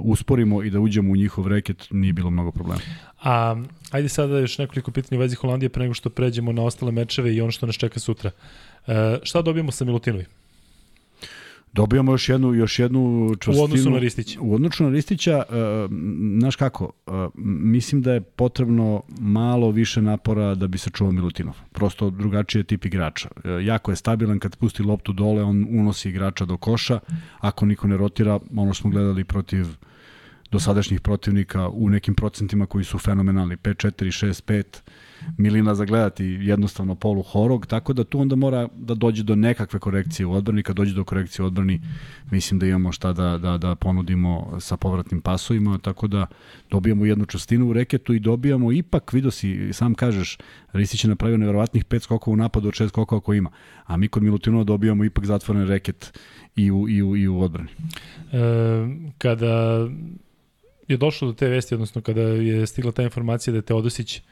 usporimo i da uđemo u njihov reket, nije bilo mnogo problema. A ajde sada još nekoliko pitanja u vezi Holandije pre nego što pređemo na ostale mečeve i ono što nas čeka sutra. E, šta dobijemo sa Milutinovi? Dobijamo još jednu još jednu čvrstinu. U odnosu na Ristića. U odnosu na Ristića, uh, znaš kako, uh, mislim da je potrebno malo više napora da bi se čuvao Milutinov. Prosto drugačiji je tip igrača. Uh, jako je stabilan kad pusti loptu dole, on unosi igrača do koša. Ako niko ne rotira, ono smo gledali protiv dosadašnjih protivnika u nekim procentima koji su fenomenalni, 5, 4, 6, 5, milina za gledati jednostavno polu horog, tako da tu onda mora da dođe do nekakve korekcije u odbrani, kad dođe do korekcije u odbrani mislim da imamo šta da, da, da ponudimo sa povratnim pasovima, tako da dobijamo jednu čustinu u reketu i dobijamo ipak, vidio si, sam kažeš, Ristić je napravio nevjerovatnih pet skokova u napadu od šest skokova ako ima, a mi kod Milutinova dobijamo ipak zatvoren reket i u, i u, i u odbrani. E, kada je došlo do te vesti, odnosno kada je stigla ta informacija da je Teodosić E,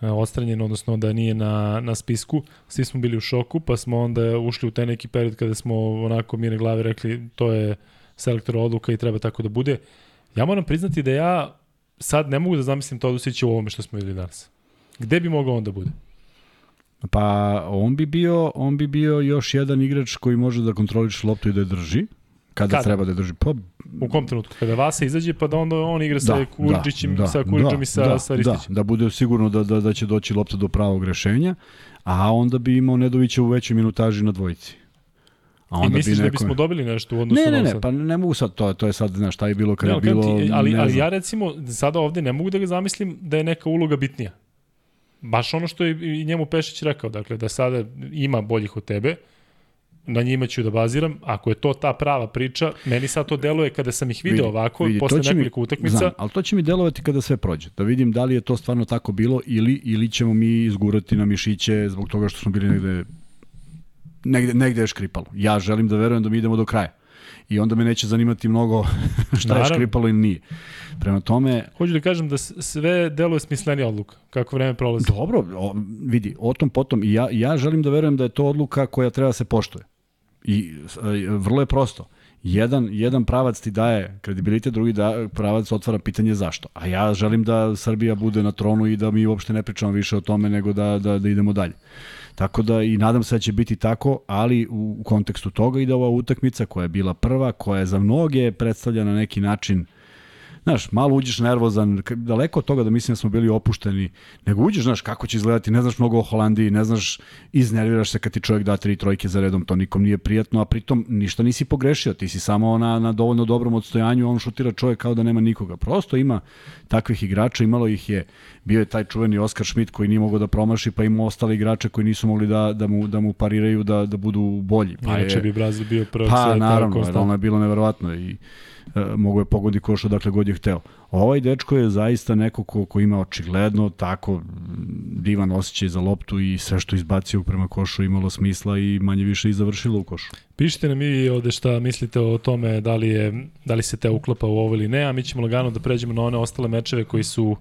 ostranjen, odnosno da nije na, na spisku. Svi smo bili u šoku, pa smo onda ušli u taj neki period kada smo onako mire glave rekli to je selektor odluka i treba tako da bude. Ja moram priznati da ja sad ne mogu da zamislim to Todosića u ovome što smo videli danas. Gde bi mogao on da bude? Pa on bi bio, on bi bio još jedan igrač koji može da kontroliš loptu i da je drži. Kada, kada? treba da drži? Pa, u kom trenutku? Kada Vasa izađe pa da onda on igra da, sa Kurđićem, da, sa Kurđom da, i sa, da, sa Ristićem. Da, da bude sigurno da, da, da će doći lopta do pravog rešenja, a onda bi imao Nedovića u većoj minutaži na dvojici. A onda I misliš bi neko... da bismo dobili nešto u odnosu ne, ne, ne, ne, pa ne mogu sad, to, to je sad, znaš, šta je bilo kada ne, je bilo... Ti, ali, ali ja recimo, sada ovde ne mogu da ga zamislim da je neka uloga bitnija. Baš ono što je i njemu Pešić rekao, dakle, da sada ima boljih od tebe, na njima ću da baziram. Ako je to ta prava priča, meni sad to deluje kada sam ih video vidi, ovako, vidi, posle nekoliko mi, utakmica. Znam, ali to će mi delovati kada sve prođe. Da vidim da li je to stvarno tako bilo ili, ili ćemo mi izgurati na mišiće zbog toga što smo bili negde negde, negde je škripalo. Ja želim da verujem da mi idemo do kraja. I onda me neće zanimati mnogo [LAUGHS] šta Naravno. je škripalo ili nije. Prema tome... Hoću da kažem da sve deluje smislenija odluka, kako vreme prolazi. Dobro, o, vidi, o tom potom. I ja, ja želim da verujem da je to odluka koja treba da se poštuje. I vrlo je prosto. Jedan, jedan pravac ti daje kredibilitet, drugi da, pravac otvara pitanje zašto. A ja želim da Srbija bude na tronu i da mi uopšte ne pričamo više o tome nego da, da, da idemo dalje. Tako da i nadam se da će biti tako, ali u, kontekstu toga ide ova utakmica koja je bila prva, koja je za mnoge predstavlja na neki način znaš, malo uđeš nervozan, daleko od toga da mislim da smo bili opušteni, nego uđeš, znaš, kako će izgledati, ne znaš mnogo o Holandiji, ne znaš, iznerviraš se kad ti čovjek da tri trojke za redom, to nikom nije prijatno, a pritom ništa nisi pogrešio, ti si samo na, na dovoljno dobrom odstojanju, on šutira čovjek kao da nema nikoga. Prosto ima takvih igrača, imalo ih je, bio je taj čuveni Oskar Schmidt koji nije mogao da promaši, pa ima ostali igrače koji nisu mogli da, da, mu, da mu pariraju, da, da budu bolji. Pa Inače je, bi Brazil bio prvo Pa naravno, ono je bilo neverovatno i E, mogu je pogodi koš odakle god je hteo. Ovaj dečko je zaista neko ko, ko ima očigledno tako divan osjećaj za loptu i sve što izbacio prema košu imalo smisla i manje više i završilo u košu. Pišite nam i ovde šta mislite o tome da li, je, da li se te uklapa u ovo ili ne, a mi ćemo lagano da pređemo na one ostale mečeve koji su uh,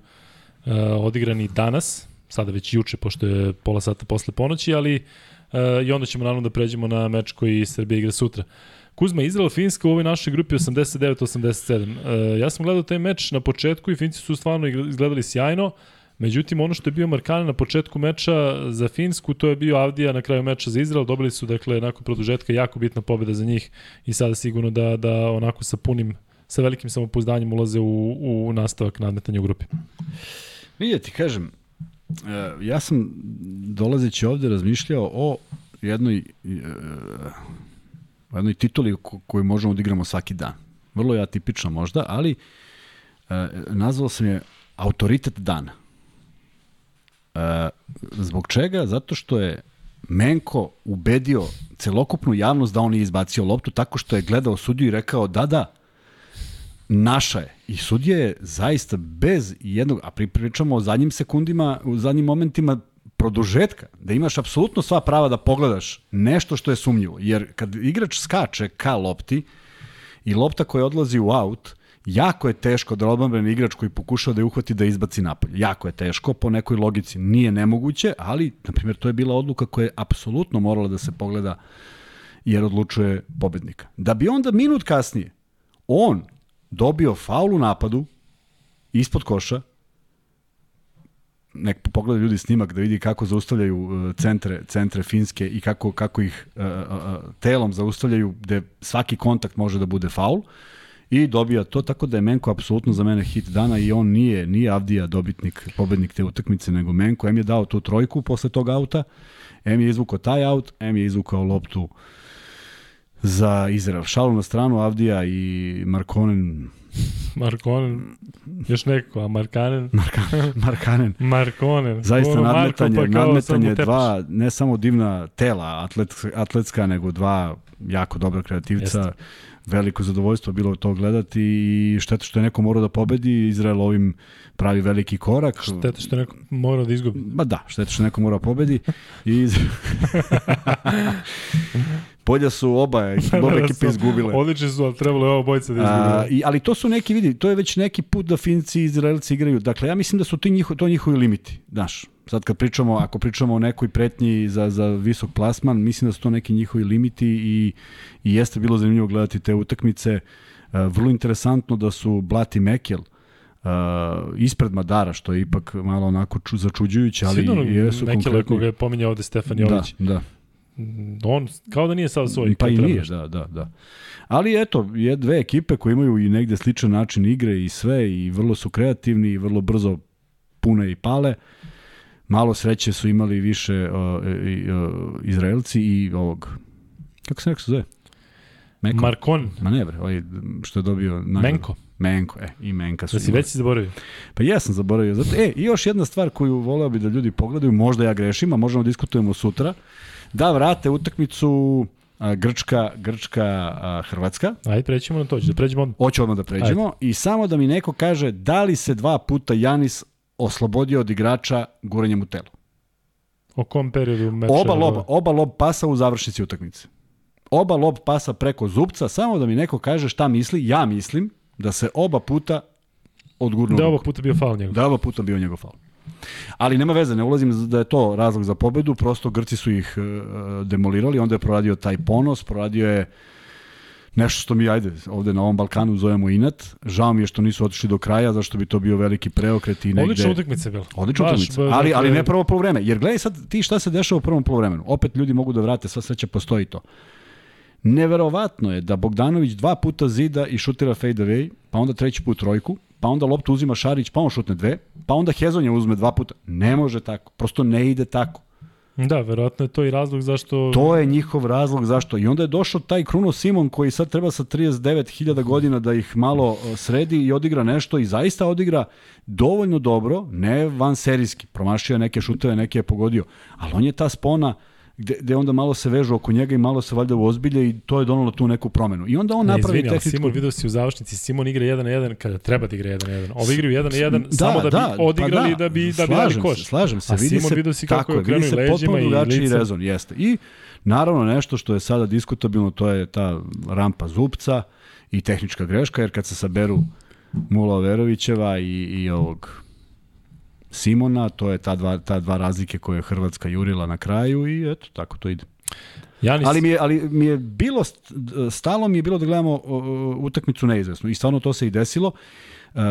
odigrani danas, sada već juče, pošto je pola sata posle ponoći, ali uh, i onda ćemo naravno da pređemo na meč koji Srbija igra sutra. Uh, Kuzma, Izrael, Finska u ovoj našoj grupi 89-87. E, ja sam gledao taj meč na početku i Finci su stvarno izgledali sjajno. Međutim, ono što je bio markane na početku meča za Finsku, to je bio Avdija na kraju meča za Izrael. Dobili su, dakle, nakon produžetka jako bitna pobjeda za njih i sada sigurno da, da onako sa punim, sa velikim samopouzdanjem ulaze u, u nastavak nadmetanja u grupi. Vidjeti, kažem, e, ja sam dolazeći ovde razmišljao o jednoj u jednoj tituli koju možemo da igramo svaki dan. Vrlo je atipično možda, ali e, nazvao sam je autoritet dana. E, zbog čega? Zato što je Menko ubedio celokupnu javnost da on nije izbacio loptu tako što je gledao sudiju i rekao da, da, naša je. I sudija je zaista bez jednog, a pričamo o zadnjim sekundima, u zadnjim momentima produžetka, da imaš apsolutno sva prava da pogledaš nešto što je sumnjivo. Jer kad igrač skače ka lopti i lopta koja odlazi u aut, jako je teško da odbrambeni igrač koji pokušava da je uhvati da izbaci napolje. Jako je teško, po nekoj logici nije nemoguće, ali, na primjer, to je bila odluka koja je apsolutno morala da se pogleda jer odlučuje pobednika. Da bi onda minut kasnije on dobio faul u napadu ispod koša, nek pogleda ljudi snimak da vidi kako zaustavljaju uh, centre, centre Finske i kako, kako ih uh, uh, telom zaustavljaju gde svaki kontakt može da bude faul i dobija to, tako da je Menko apsolutno za mene hit dana i on nije, nije Avdija dobitnik, pobednik te utakmice, nego Menko. M je dao tu trojku posle tog auta, M je izvukao taj aut, M je izvukao loptu za Izrael. Šalu na stranu Avdija i Markonen Markonen, još neko, a Markanen? Markanen. Markanen. Markonen. Zaista Ono nadmetanje, Marko, pa nadmetanje dva, ne samo divna tela atlet, atletska, nego dva jako dobra kreativca. Jeste. Veliko zadovoljstvo bilo to gledati i šteta što je neko morao da pobedi. Izrael ovim pravi veliki korak. Šteta što je neko morao da izgubi. Ba da, šteta što neko mora da pobedi. I... [LAUGHS] Polja su oba, [LAUGHS] oba ekipe izgubile. Odlični su, ali trebalo je ovo bojice da izgubile. ali to su neki, vidi, to je već neki put da Finci i Izraelci igraju. Dakle, ja mislim da su ti njiho, to njihovi limiti. Znaš, sad kad pričamo, ako pričamo o nekoj pretnji za, za visok plasman, mislim da su to neki njihovi limiti i, i jeste bilo zanimljivo gledati te utakmice. Uh, vrlo interesantno da su Blat i Mekel uh, ispred Madara, što je ipak malo onako ču, začuđujuće, ali Sigurno, jesu Mekel konkretni... koga je pominjao ovde Stefan Jović. Da, da. On, kao da nije sad svoj. Pa i nije, da, da, da. Ali eto, je dve ekipe koje imaju i negde sličan način igre i sve i vrlo su kreativni i vrlo brzo pune i pale. Malo sreće su imali više uh, uh, Izraelci i ovog kako se nekako zove? Meko? Markon. Ma ne bre, ovaj što je dobio nagradu. Menko. Menko, e, i Menka su. Da si već si zaboravio? Pa ja sam zaboravio. Zato, e, i još jedna stvar koju voleo bi da ljudi pogledaju, možda ja grešim, a možemo da diskutujemo sutra da vrate utakmicu Grčka, Grčka, Hrvatska. Ajde, pređemo na to, da pređemo odmah. Hoću odmah da pređemo Ajde. i samo da mi neko kaže da li se dva puta Janis oslobodio od igrača guranjem u telo. O kom periodu meča? Oba lob, oba lob pasa u završnici utakmice. Oba lob pasa preko zubca, samo da mi neko kaže šta misli, ja mislim da se oba puta odgurnuo. Da oba puta bio faul njegov. Da oba puta bio njegov faul. Ali nema veze, ne ulazim da je to razlog za pobedu, prosto Grci su ih uh, demolirali, onda je proradio taj ponos, proradio je nešto što mi, ajde, ovde na ovom Balkanu zovemo inat. Žao mi je što nisu otišli do kraja, zašto bi to bio veliki preokret i negde... Odlična utakmica je bila. Odlična utakmica, ali, ali ne prvo polovreme. Jer gledaj sad ti šta se dešava u prvom polovremenu. Opet ljudi mogu da vrate, sva sreća postoji to. Neverovatno je da Bogdanović dva puta zida i šutira fade away, pa onda treći put trojku, pa onda loptu uzima Šarić, pa on šutne dve, pa onda Hezonja uzme dva puta. Ne može tako, prosto ne ide tako. Da, verovatno je to i razlog zašto... To je njihov razlog zašto. I onda je došao taj Kruno Simon koji sad treba sa 39.000 godina da ih malo e, sredi i odigra nešto i zaista odigra dovoljno dobro, ne van serijski. Promašio je neke šuteve, neke je pogodio. Ali on je ta spona, uh, gde, gde onda malo se vežu oko njega i malo se valjda ozbilje i to je donalo tu neku promenu. I onda on ne, napravi izvini, tehničku... Simon, vidio si u završnici, Simon igra 1 na 1 kada treba da igra 1 na 1. Ovi igraju 1 na 1 da, samo da, da bi odigrali pa da, da bi, da bi dali koš. Se, slažem se, A vidi Simon se, vidio si kako je krenuo leđima i licem. rezon, jeste. I naravno nešto što je sada diskutabilno, to je ta rampa zupca i tehnička greška, jer kad se saberu Mula Verovićeva i, i ovog Simona, to je ta dva, ta dva razlike koje je Hrvatska jurila na kraju i eto, tako to ide. Janis... Ali, mi je, ali mi je bilo, stalo mi je bilo da gledamo utakmicu neizvesnu i stvarno to se i desilo. Uh,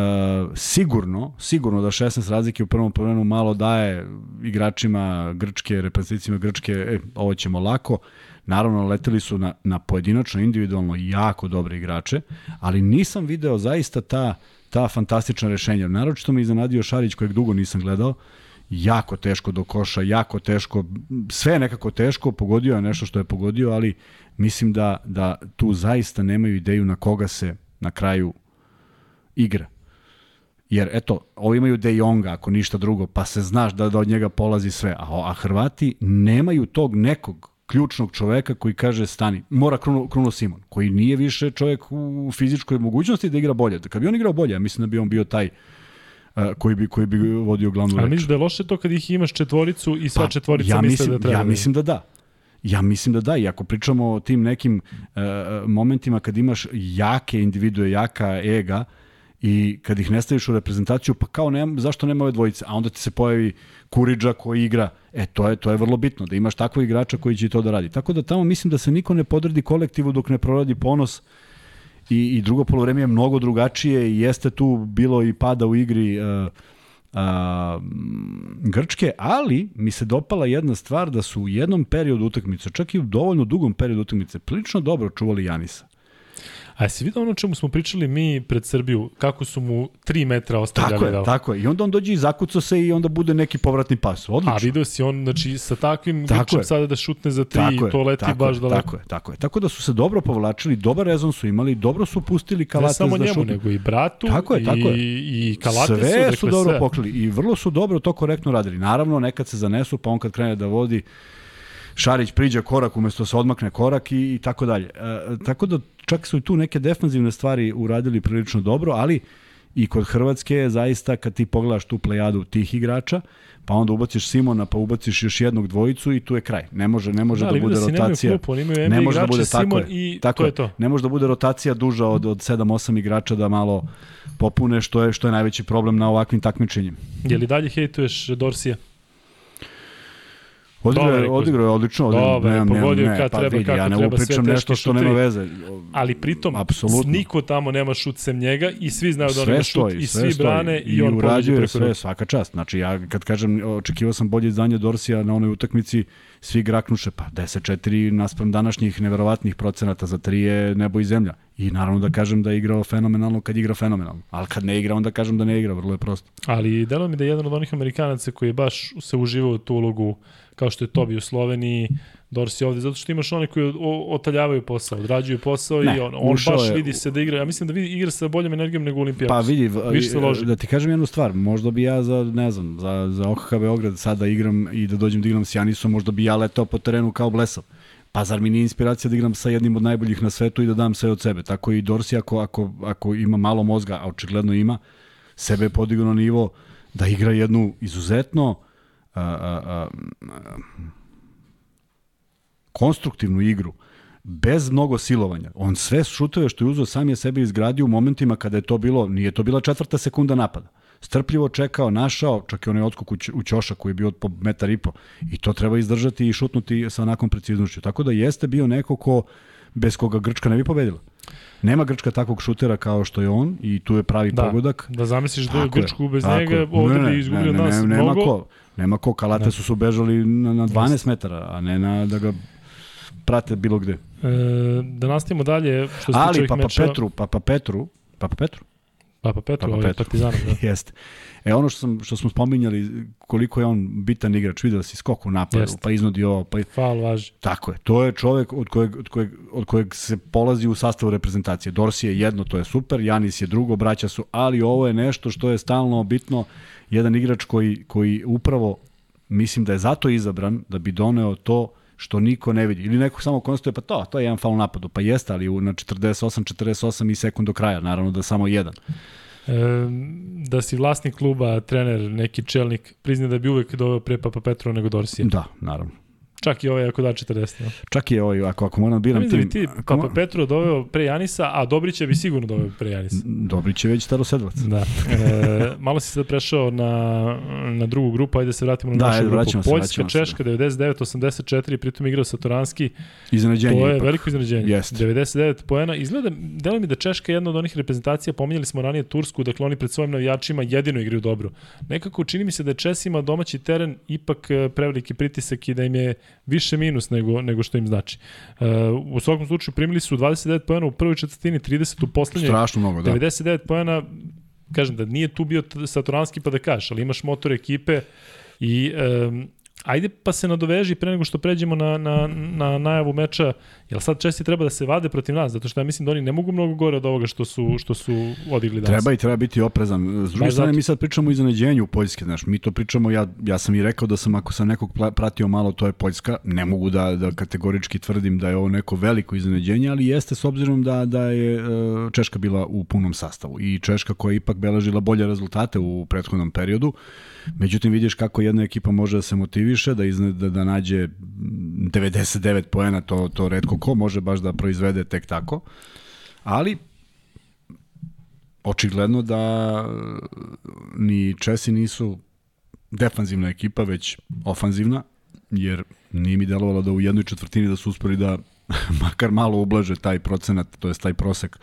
sigurno, sigurno da 16 razlike u prvom prvenu malo daje igračima Grčke, reprezentacijima Grčke, e, ovo ćemo lako. Naravno, leteli su na, na pojedinačno, individualno jako dobre igrače, ali nisam video zaista ta ta fantastična rešenja. Naročito me iznenadio Šarić kojeg dugo nisam gledao. Jako teško do koša, jako teško, sve nekako teško, pogodio je nešto što je pogodio, ali mislim da, da tu zaista nemaju ideju na koga se na kraju igra. Jer, eto, ovi imaju De Jonga, ako ništa drugo, pa se znaš da, da od njega polazi sve. A, a Hrvati nemaju tog nekog ključnog čoveka koji kaže stani, mora Kruno, Kruno Simon, koji nije više čovek u fizičkoj mogućnosti da igra bolje. Kad bi on igrao bolje, ja mislim da bi on bio taj uh, koji bi koji bi vodio glavnu reč. Ali misliš da je loše to kad ih imaš četvoricu i sva Pa, četvorica ja misle mislim, da treba? Ja mislim da da. Ja mislim da da, i ako pričamo o tim nekim uh, momentima kad imaš jake individue, jaka ega, i kad ih ne staviš u reprezentaciju, pa kao nema, zašto nema ove dvojice? A onda ti se pojavi Kuriđa koji igra. E, to je, to je vrlo bitno, da imaš takvog igrača koji će to da radi. Tako da tamo mislim da se niko ne podredi kolektivu dok ne proradi ponos i, i drugo polovreme je mnogo drugačije i jeste tu bilo i pada u igri uh, a, Grčke, ali mi se dopala jedna stvar da su u jednom periodu utakmice, čak i u dovoljno dugom periodu utakmice, prilično dobro čuvali Janisa. A jesi vidio ono o čemu smo pričali mi pred Srbiju, kako su mu 3 metra ostavljali Tako je, da... tako je. I onda on dođe i zakuca se i onda bude neki povratni pas. Odlično. A video si on, znači, sa takvim Tako grčem je. sada da šutne za 3 Tako i to leti tako baš je, daleko. Tako je, tako je. Tako da su se dobro povlačili, dobar rezon su imali, dobro su pustili Kalates Ne samo da njemu, šutne. nego i bratu Tako je, tako i, je. i Kalatesu. sve dakle, su dobro sve. pokrili i vrlo su dobro to korektno radili. Naravno, nekad se zanesu, pa on kad krene da vodi, Šarić priđe korak umesto da se odmakne korak i, i tako dalje. E, tako da čak su i tu neke defanzivne stvari uradili prilično dobro, ali i kod Hrvatske je zaista kad ti pogledaš tu plejadu tih igrača, pa onda ubaciš Simona, pa ubaciš još jednog dvojicu i tu je kraj. Ne može, ne može Da, da, bude nemaju rotacija. klupu, oni imaju ne može da bude tako Simon je, i tako to je to. Ne može da bude rotacija duža od od 7-8 igrača da malo popune što je što je najveći problem na ovakvim takmičenjima. Je li dalje hejtuješ Dorsija? Odigrao je, odigrao je odlično. odigrao- Dobar je, nemam- pogodio ne, kad pa treba, vidi, kako ja ne treba, sve pričam teški nešto što nema veze. Ali pritom, Apsolutno. niko tamo nema šut sem njega i svi znaju da on ima šut stoji, i svi stoji. brane i, on pođe preko sve, svaka čast. Znači, ja kad kažem, očekivao sam bolje izdanje Dorsija na onoj utakmici, svi graknuše, pa 10-4 naspram današnjih neverovatnih procenata za tri je nebo i zemlja. I naravno da kažem da je igrao fenomenalno kad igra fenomenalno. Ali kad ne igra, onda kažem da ne igra, vrlo je prosto. Ali delo mi da je jedan od onih Amerikanaca koji je baš se uživao u tu ulogu kao što je Tobi u Sloveniji, Dorsi ovde, zato što imaš one koji otaljavaju posao, odrađuju posao Ne, i on, on baš je- vidi se da igra, ja mislim da vidi, igra sa boljom energijom nego Olimpijak. Pa vidi, Više se loži. da ti kažem jednu stvar, možda bi ja za, ne znam, za, za OKH Beograd sada igram i da dođem da igram s Janisom, možda bi ja letao po terenu kao blesav. Pa zar mi nije inspiracija da igram sa jednim od najboljih na svetu i da dam sve od sebe? Tako i Dorsi ako, ako, ako ima malo mozga, a očigledno ima, sebe je podigao na nivo da igra jednu izuzetno a, a, a, a, konstruktivnu igru bez mnogo silovanja. On sve šutove što je uzeo sam je sebe izgradio u momentima kada je to bilo, nije to bila četvrta sekunda napada. Strpljivo čekao, našao, čak i onaj odskok u, Ćoša koji je bio po metar i po. I to treba izdržati i šutnuti sa onakvom preciznošću. Tako da jeste bio neko ko bez koga Grčka ne bi pobedila. Nema Grčka takvog šutera kao što je on i tu je pravi Da. pogodak. Da zamisliš da je Grčku bez tako njega, je. ovde Ne, ne, bi izgubili ne, od nas ne, nema mnogo. Ko, nema ko, Kalate Da. su su bežali na, na 12 metara, a ne na da ga prate bilo gde. E, da nastavimo dalje, što se Ali Papa mečeva. Petru, Papa Petru, Papa Petru, Papa Petru, Papa ovaj Petru. Partizan. Da. [LAUGHS] Jeste. E ono što, sam, što smo spominjali, koliko je on bitan igrač, vidio si skok u napadu, Jeste. pa iznudi ovo, pa Faul važi. Tako je. To je čovek od kojeg, od kojeg, od kojeg se polazi u sastavu reprezentacije. Dorsi je jedno, to je super, Janis je drugo, braća su, ali ovo je nešto što je stalno bitno. Jedan igrač koji, koji upravo, mislim da je zato izabran, da bi doneo to što niko ne vidi. Ili neko samo konstatuje, pa to, to je jedan faul napadu. Pa jeste, ali u- na 48-48 i sekund do kraja, naravno da samo jedan. E, da si vlasnik kluba, trener, neki čelnik, priznaj da bi uvek doveo pre Papa Petru nego Dorsija. Da, naravno. Čak i ovaj ako da 40. Ja. Čak i ovaj, ako, ako moram da biram da tim... ti ako Papa Petru doveo pre Janisa, a Dobrića bi sigurno doveo pre Janisa. Dobrić je već starosedlac. Da. E, malo si sad prešao na, na drugu grupu, ajde da se vratimo na Da, našu ajde, grupu. se, Poljska, vraćamo se, da. Češka, 99-84, pritom igrao sa Toranski. Iznenađenje To je ipak. veliko iznenađenje. Jeste. 99 poena. Izgleda, delo mi da Češka je jedna od onih reprezentacija, pominjali smo ranije Tursku, dakle oni pred svojim navijačima jedino igraju dobro. Nekako čini mi se da je Česima domaći teren ipak e, preveliki pritisak i da im je više minus nego, nego što im znači. E, u svakom slučaju primili su 29 poena u prvoj četvrtini, 30 u poslednjoj. Strašno mnogo, da. 99 poena, kažem da nije tu bio Satoranski pa da kažeš, ali imaš motor ekipe i um, ajde pa se nadoveži pre nego što pređemo na, na, na najavu meča, jel sad česti treba da se vade protiv nas, zato što ja mislim da oni ne mogu mnogo gore od ovoga što su, što su odigli danas. Treba i treba biti oprezan. S druge strane, zato. mi sad pričamo o iznenađenju Poljske, znaš, mi to pričamo, ja, ja sam i rekao da sam ako sam nekog pratio malo, to je Poljska, ne mogu da, da kategorički tvrdim da je ovo neko veliko iznenađenje, ali jeste s obzirom da, da je e, Češka bila u punom sastavu i Češka koja je ipak beležila bolje rezultate u prethodnom periodu, Međutim, vidiš kako jedna ekipa može da se motiviše, da, izne, da, da nađe 99 poena, to, to redko ko može baš da proizvede tek tako. Ali, očigledno da ni Česi nisu defanzivna ekipa, već ofanzivna, jer nije mi delovalo da u jednoj četvrtini da su uspeli da [LAUGHS] makar malo ublaže taj procenat, to je taj prosek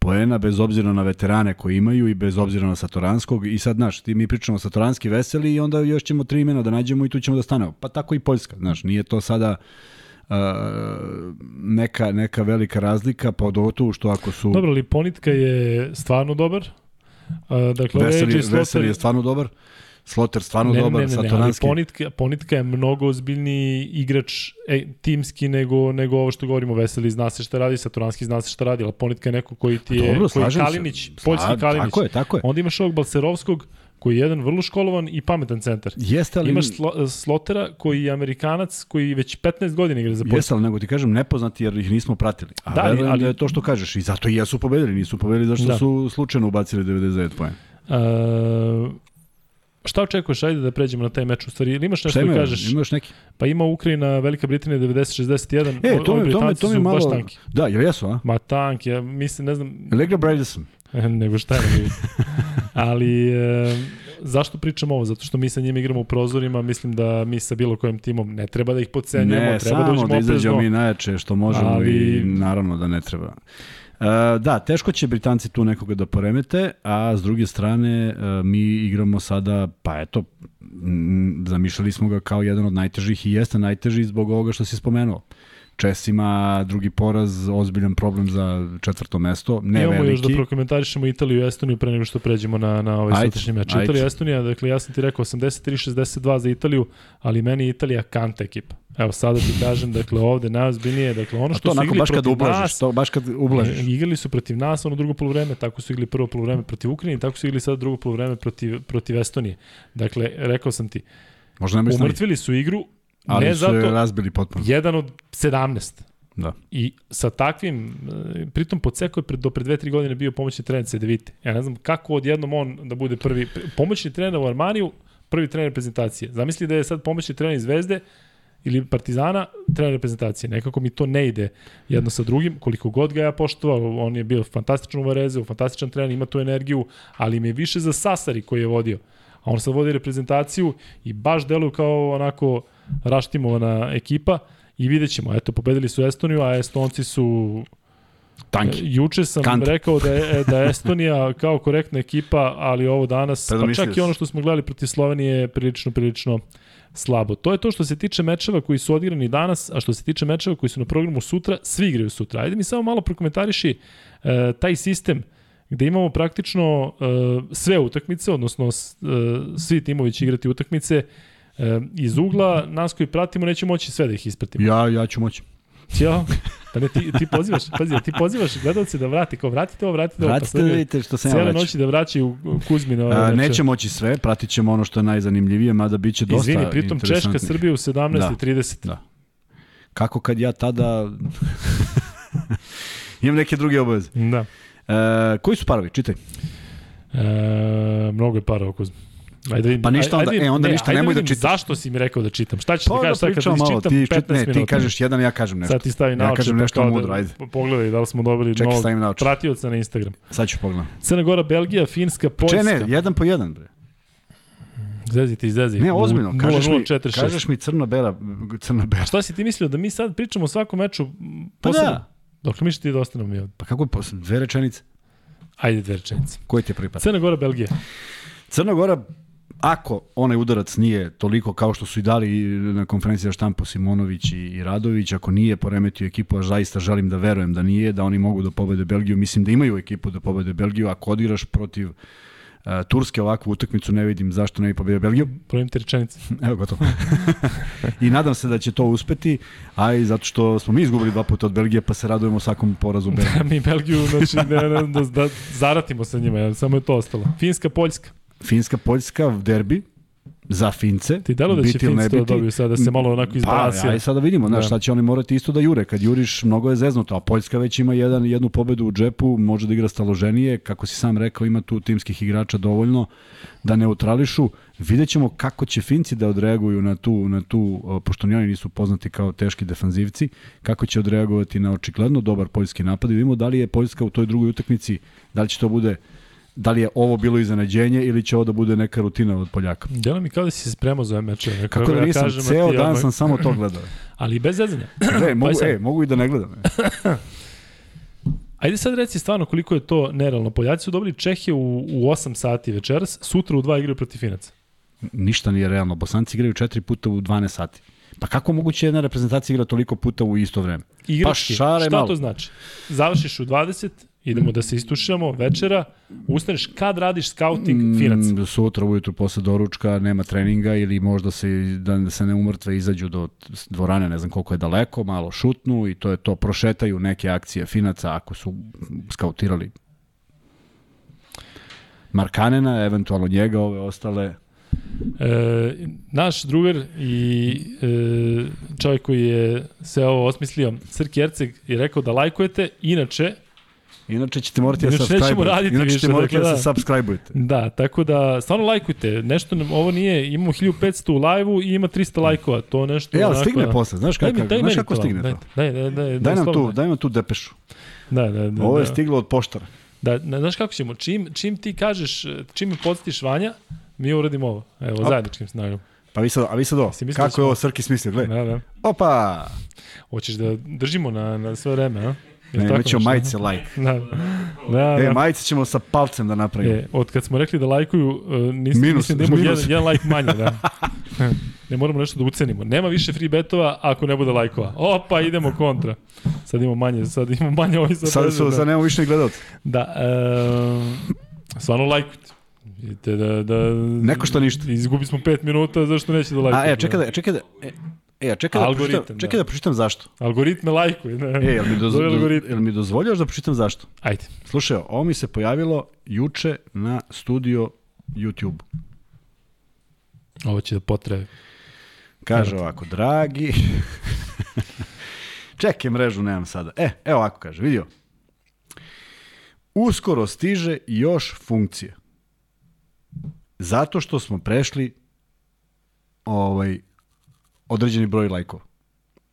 poena, bez obzira na veterane koji imaju i bez obzira na Satoranskog. I sad, znaš, ti mi pričamo Satoranski veseli i onda još ćemo tri imena da nađemo i tu ćemo da stanemo. Pa tako i Poljska, znaš, nije to sada uh, neka, neka velika razlika, pa tu što ako su... Dobro, ali Ponitka je stvarno dobar. Uh, dakle, veseli, veseli je stvarno dobar. Sloter stvarno ne, dobar, ne, ne, Satoranski. Ne, ali Ponitka, Ponitka je mnogo ozbiljniji igrač e, timski nego, nego ovo što govorimo Veseli zna se šta radi, Satoranski zna se šta radi, ali Ponitka je neko koji ti je, Dobro, koji Kalinić, se. poljski Kalinić. Tako je, tako je. Onda imaš ovog Balcerovskog, koji je jedan vrlo školovan i pametan centar. Jeste, ali... Imaš slo, Slotera koji je Amerikanac koji već 15 godina igra za Poljsku. Jeste, ali nego ti kažem nepoznati jer ih nismo pratili. A da, ali, ali... da je to što kažeš i zato i jesu pobedili, nisu pobedili zašto da. su slučajno ubacili 99 poena. Uh, Šta očekuješ, ajde da pređemo na taj meč u stvari, ili imaš nešto da kažeš? Imaš neki? Pa ima Ukrajina, Velika Britanija 90-61, e, to mi, to mi, to mi malo... baš tanki. Da, jel jesu, a? Ma tank, ja mislim, ne znam... Lega Bradison. Nego šta je, ne [LAUGHS] Ali, e, zašto pričamo ovo? Zato što mi sa njim igramo u prozorima, mislim da mi sa bilo kojim timom ne treba da ih podcenjujemo, ne, treba da uđemo da izađemo mi najjače što možemo ali... i naravno da ne treba. Uh, da, teško će Britanci tu nekoga da poremete, a s druge strane uh, mi igramo sada, pa eto, zamišljali smo ga kao jedan od najtežih i jeste najteži zbog ovoga što si spomenuo. Česima drugi poraz, ozbiljan problem za četvrto mesto, ne Imamo veliki. još da prokomentarišemo Italiju i Estoniju pre nego što pređemo na, na ovaj sutrašnji meč. Italija i Estonija, dakle ja sam ti rekao 83-62 za Italiju, ali meni je Italija kanta ekipa. Evo sada ti kažem, dakle ovde najozbiljnije, dakle ono što su igrali baš kad protiv ublažiš, nas, to baš kad ublažiš. E, igrali su protiv nas ono drugo poluvreme, tako su igrali prvo poluvreme protiv Ukrajine, tako su igrali sada drugo poluvreme protiv, protiv Estonije. Dakle, rekao sam ti, Možda ne umrtvili su igru, Ali ne su zato, je razbili potpuno. Jedan od 17. Da. I sa takvim, e, pritom Poceko je pred, do pre dve, tri godine bio pomoćni trener CDVite. Ja ne znam kako odjednom on da bude prvi, pomoćni trener u Armaniju, prvi trener reprezentacije. Zamisli da je sad pomoćni trener Zvezde, ili Partizana, trener reprezentacije. Nekako mi to ne ide jedno sa drugim, koliko god ga ja poštovao, on je bio fantastičan u Vareze, fantastičan trener, ima tu energiju, ali mi je više za Sasari koji je vodio. A on sad vodi reprezentaciju i baš deluju kao onako raštimovana ekipa i vidjet ćemo, eto, pobedili su Estoniju, a Estonci su Tanki. Juče sam Kant. rekao da je, da je Estonija [LAUGHS] kao korektna ekipa, ali ovo danas, pa čak i ono što smo gledali protiv Slovenije je prilično, prilično slabo. To je to što se tiče mečeva koji su odigrani danas, a što se tiče mečeva koji su na programu sutra, svi igraju sutra. Ajde mi samo malo prokomentariši e, taj sistem gde imamo praktično e, sve utakmice, odnosno e, svi timovi će igrati utakmice e, iz ugla, nas koji pratimo nećemo moći sve da ih ispratimo. Ja, ja ću moći. Ja, pa ne, ti, ti pozivaš, pazi, ti pozivaš gledalce da vrati, kao vratite ovo, vratite ovo. Vratite pa vidite što sam ja Cijele noći da vraćaju Kuzmina. A, neće moći sve, pratit ćemo ono što je najzanimljivije, mada bit će dosta Izvini, pritom Češka Srbija u 17.30. Da, da. Kako kad ja tada [LAUGHS] imam neke druge obaveze. Da. E, koji su parovi? Čitaj. E, mnogo je para oko Ajde, pa ništa onda, ajde, e, onda ne, ništa, nemoj da, da čitaš. Zašto si mi rekao da čitam? Šta ćeš pa, da kažeš sad kad malo, ti, 15 ne, ti kažeš jedan, ja kažem nešto. Sad ti stavi naoče, ja kažem nešto pa mudro, ajde. Pogledaj da li smo dobili Čekaj, novog pratioca na Instagram. Sad ću pogledam. Crna Gora, Belgija, Finska, Poljska. Če ne, jedan po jedan, bre. Zezi ti, zezi. Ne, ozbiljno, kažeš, 0, 0, 4, mi, kažeš mi crno-bela. Crno-bela. Šta si ti mislio, da mi sad pričamo o svakom meču posebno? Pa da. Dok misliš ti da ostanemo mi ovdje? Pa kako je posebno? Dve rečenice? Ajde, dve rečenice. Koji ti prvi Crna Gora, Belgija. Crna Gora, ako onaj udarac nije toliko kao što su i dali na konferenciji za štampo Simonović i, i Radović, ako nije poremetio ekipu, a zaista želim da verujem da nije, da oni mogu da pobede Belgiju, mislim da imaju ekipu da pobede Belgiju, ako odiraš protiv Uh, Turske ovakvu utakmicu ne vidim zašto ne bi pobedio Belgiju. Pravim ti rečenice. [LAUGHS] Evo gotovo. [LAUGHS] I nadam se da će to uspeti, a i zato što smo mi izgubili dva puta od Belgije, pa se radujemo svakom porazu Belgije. Da, mi Belgiju, znači, [LAUGHS] ne, ne, da, da zaratimo sa njima, samo je to ostalo. Finska, Poljska. Finska, Poljska, derbi, za Fince. Ti delo da će Finci to dobiju sada, da se malo onako izbalasio. Pa, aj sada vidimo, znaš, da. šta će oni morati isto da jure. Kad juriš, mnogo je zeznuto, a Poljska već ima jedan, jednu pobedu u džepu, može da igra staloženije, kako si sam rekao, ima tu timskih igrača dovoljno da neutrališu. Vidjet ćemo kako će Finci da odreaguju na tu, na tu pošto ni oni nisu poznati kao teški defanzivci, kako će odreagovati na očigledno dobar poljski napad i vidimo da li je Poljska u toj drugoj utakmici, da li će to bude da li je ovo bilo iznenađenje ili će ovo da bude neka rutina od Poljaka. Delo mi kao da si se spremao za meče. Kako, Kako da nisam, kažem, ceo dan sam samo to gledao. [CLEARS THROAT] Ali bez zezanja. [CLEARS THROAT] E, mogu, e, mogu i da ne gledam. [CLEARS THROAT] Ajde sad reci stvarno koliko je to nerealno. Poljaci su dobili Čehije u, u 8 sati večeras, sutra u 2 igraju protiv Finaca. Ništa nije realno. Bosanci igraju 4 puta u 12 sati. Pa kako moguće jedna reprezentacija igra toliko puta u isto vreme? Igrački, pa šare šta malo. to znači? Završiš u 20, idemo da se istušamo večera, ustaneš kad radiš scouting mm, Finaca? Sutra ujutru posle doručka nema treninga ili možda se, da se ne umrtve izađu do dvorane, ne znam koliko je daleko, malo šutnu i to je to, prošetaju neke akcije Finaca ako su skautirali Markanena, eventualno njega, ove ostale. E, naš drugar i e, čovjek koji je sve ovo osmislio, Srki Erceg, je rekao da lajkujete, inače Inače ćete morati da subscribe Inače ćete morati dakle, da, da subscribe-ujete. Da, tako da stvarno lajkujte. Nešto ovo nije, imamo 1500 u live-u i ima 300 lajkova. To nešto E, ali stigne da... posle, znaš kako, daj, daj znaš kako stigne to? Daj, daj, daj, daj, nam tu, daj nam tu depešu. Da, da, da. Ovo je da. stiglo od poštara. Da, znaš kako ćemo? Čim, čim ti kažeš, čim podstiš Vanja, mi uradimo ovo. Evo, Op. zajedničkim snagom. Pa vi sad, a vi sad ovo, kako da je ovo Srki smislio, gledaj. Da, da. Opa! Hoćeš da držimo na, na sve vreme, a? Ne, imaćemo majice like. [LAUGHS] Da. Da, e, da. majice ćemo sa palcem da napravimo. E, od kad smo rekli da lajkuju, uh, nis, minus, mislim da imamo jedan, jedan like manje. Da. [LAUGHS] ne moramo nešto da ucenimo. Nema više free betova ako ne bude lajkova. Opa, idemo kontra. Sad imamo manje, sad imamo manje ovih sad. Sad, su, da. sad nemamo više gledalca. Da, uh, stvarno lajkujte. Vidite da, da... Neko što ništa. Izgubi smo 5 minuta, zašto neće da lajkujete? A, e, čekaj da, čekaj da, e, E, a čekaj da, pročitam, čekaj da. da pročitam zašto. Algoritme lajkuj. Ne. E, jel mi, doz, jel mi dozvoljaš da pročitam zašto? Ajde. Slušaj, ovo mi se pojavilo juče na studio YouTube. Ovo će da potrebe. Kaže ovako, dragi... [LAUGHS] Čekaj, mrežu nemam sada. E, evo ovako kaže, vidio. Uskoro stiže još funkcija. Zato što smo prešli ovaj određeni broj lajkova.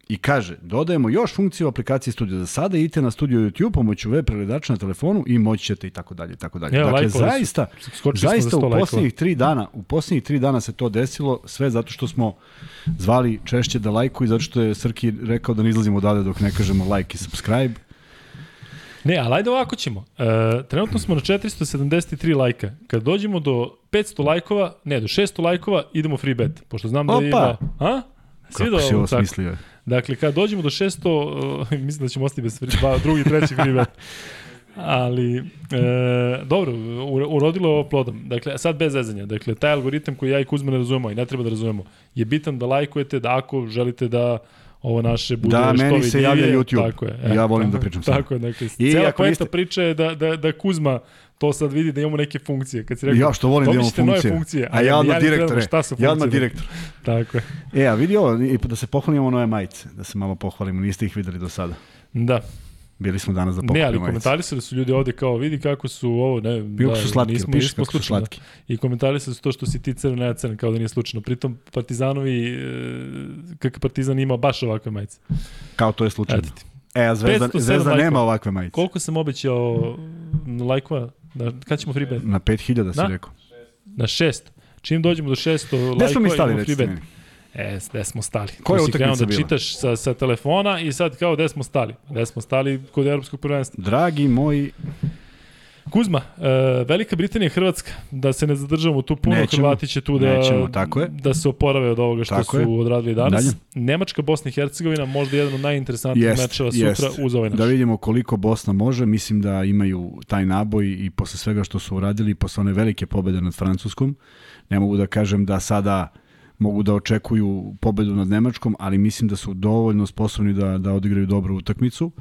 I kaže, dodajemo još funkciju u aplikaciji Studio. Za sada idite na Studio YouTube pomoću web pregledača na telefonu i moći ćete i tako dalje i tako dalje. Dakle, zaista, zaista u posljednjih tri dana, u posljednjih tri dana se to desilo, sve zato što smo zvali češće da lajkuju i zato što je Srki rekao da ne izlazimo odavde dok ne kažemo like i subscribe. Ne, ali ajde ovako ćemo. E, trenutno smo na 473 lajka. Kad dođemo do 500 lajkova, ne, do 600 lajkova, idemo free bet. Pošto znam da Opa. ima... A? Svi Kako si ovo smislio? Dakle, kad dođemo do 600, uh, [LAUGHS] mislim da ćemo ostati bez dva, drugi, treći free bet. Ali, e, dobro, urodilo ovo plodom. Dakle, sad bez zezanja. Dakle, taj algoritam koji ja i Kuzma ne razumemo i ne treba da razumemo, je bitan da lajkujete, da ako želite da ovo naše bude da, što meni se javlja YouTube. Tako je. E, ja volim da pričam Tako je, dakle, I cela poenta niste... priče je da, da, da Kuzma to sad vidi da imamo neke funkcije. Kad si rekao, ja što volim da imamo funkcije. funkcije. A, a ja odmah direktore. Šta su funkcije? Ja odmah direktor. [LAUGHS] Tako je. E, a vidi ovo, da se pohvalimo nove majice, da se malo pohvalimo, niste ih videli do sada. Da. Bili smo danas da pohvalimo Ne, ali komentarisali su ljudi ovde kao, vidi kako su ovo, ne, da, su slatki, nismo, piše kako su slatki. I komentarisali su to što si ti crven, ne crven, kao da nije slučajno. Pritom Partizanovi, e, kakav Partizan ima baš ovakve majice. Kao to je slučajno. E, a Zvezda, Zvezda nema ovakve majice. Koliko sam obećao lajkova? Da, kad ćemo free bet? Na 5000 si rekao. Na 6. Čim dođemo do 600 lajkova, Gde smo mi stali, recite? E, gde smo stali? Koja je utakmica da čitaš sa, sa telefona i sad kao gde smo stali? Gde smo stali kod evropskog prvenstva? Dragi moji Kuzma, e, Velika Britanija i Hrvatska, da se ne zadržavamo tu puno, Nećemo, Hrvati će tu da, nećemo, tako je. da se oporave od ovoga što Tako su je. odradili danas. Dalje. Nemačka, Bosna i Hercegovina, možda jedan od najinteresantnijih Jest, mečeva sutra jest. uz ovaj naš. Da vidimo koliko Bosna može, mislim da imaju taj naboj i posle svega što su uradili, posle one velike pobede nad Francuskom, ne mogu da kažem da sada mogu da očekuju pobedu nad Nemačkom, ali mislim da su dovoljno sposobni da, da odigraju dobru utakmicu.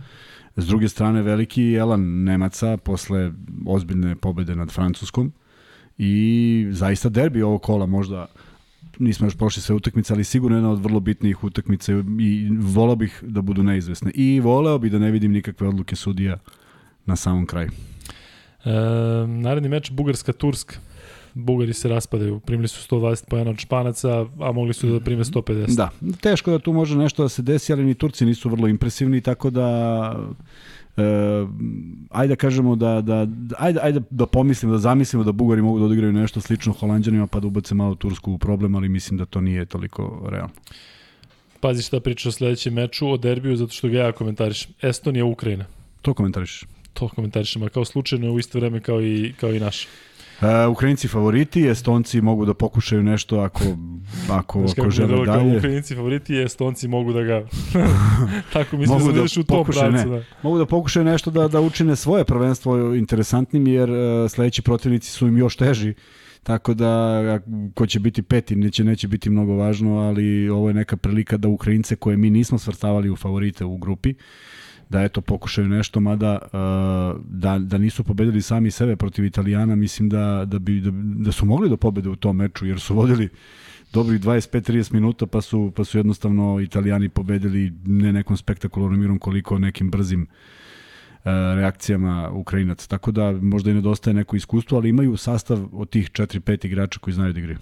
S druge strane, veliki elan Nemaca posle ozbiljne pobede nad Francuskom i zaista derbi ovog kola možda nismo još prošli sve utakmice, ali sigurno jedna od vrlo bitnijih utakmica i volao bih da budu neizvesne. I voleo bih da ne vidim nikakve odluke sudija na samom kraju. E, naredni meč Bugarska-Turska. Bugari se raspadaju, primili su 120 pojena od Španaca, a mogli su da prime 150. Da, teško da tu može nešto da se desi, ali ni Turci nisu vrlo impresivni, tako da e, ajde da kažemo da, da, ajde, ajde da pomislimo, da zamislimo da Bugari mogu da odigraju nešto slično Holandjanima pa da ubace malo Tursku u problem, ali mislim da to nije toliko realno. Pazi šta priča o sledećem meču, o derbiju, zato što ga ja komentarišem. Estonija, Ukrajina. To komentariš. To komentarišem, a kao slučajno u isto vreme kao i, kao i naš. E, Ukrajinci favoriti, Estonci mogu da pokušaju nešto ako, ako, ako žele dalje. Ukrajinci favoriti, Estonci mogu da ga... [LAUGHS] Tako mislim Mogu da, da da u tom pokušaju, pravcu. Da. Mogu da pokušaju nešto da, da učine svoje prvenstvo interesantnim, jer uh, sledeći protivnici su im još teži, tako da ko će biti peti neće, neće biti mnogo važno, ali ovo je neka prilika da Ukrajince koje mi nismo svrstavali u favorite u grupi, da eto pokušaju nešto, mada uh, da, da nisu pobedili sami sebe protiv Italijana, mislim da, da, bi, da, da su mogli da pobede u tom meču, jer su vodili dobrih 25-30 minuta, pa su, pa su jednostavno Italijani pobedili ne nekom spektakularnom igrom koliko nekim brzim e, reakcijama Ukrajinaca. Tako da možda i nedostaje neko iskustvo, ali imaju sastav od tih 4-5 igrača koji znaju da igraju.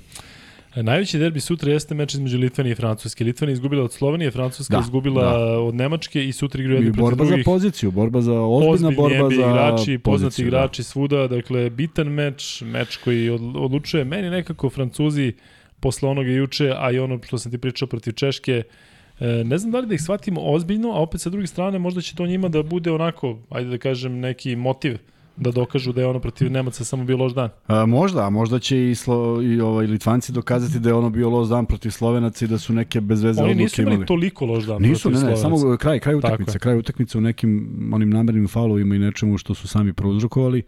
Najveći derbi sutra jeste meč između Litvanije i Francuske. Litvanija izgubila od Slovenije, Francuska Da, izgubila da. od Nemačke i sutra igraju jedni protiv borba za drugih. poziciju, borba za ozbiljna Ozbiljni borba NBA za igrači, poznati poziciju, igrači svuda, dakle bitan meč, meč koji od- odlučuje meni nekako Francuzi posle onoga juče, a i ono što sam ti pričao protiv Češke, e, ne znam da li da ih shvatimo ozbiljno, a opet sa druge strane možda će to njima da bude onako, ajde da kažem, neki motiv da dokažu da je ono protiv Nemaca samo bio loš dan. A, možda, a možda će i, Slo, i ovaj, Litvanci dokazati da je ono bio loš dan protiv Slovenaca i da su neke bezveze Oni nisu imali toliko loš dan Nisu, protiv ne, ne, Slovenaca. samo kraj, kraj utakmice, kraj utakmice u nekim onim namernim faulovima i nečemu što su sami prouzrokovali.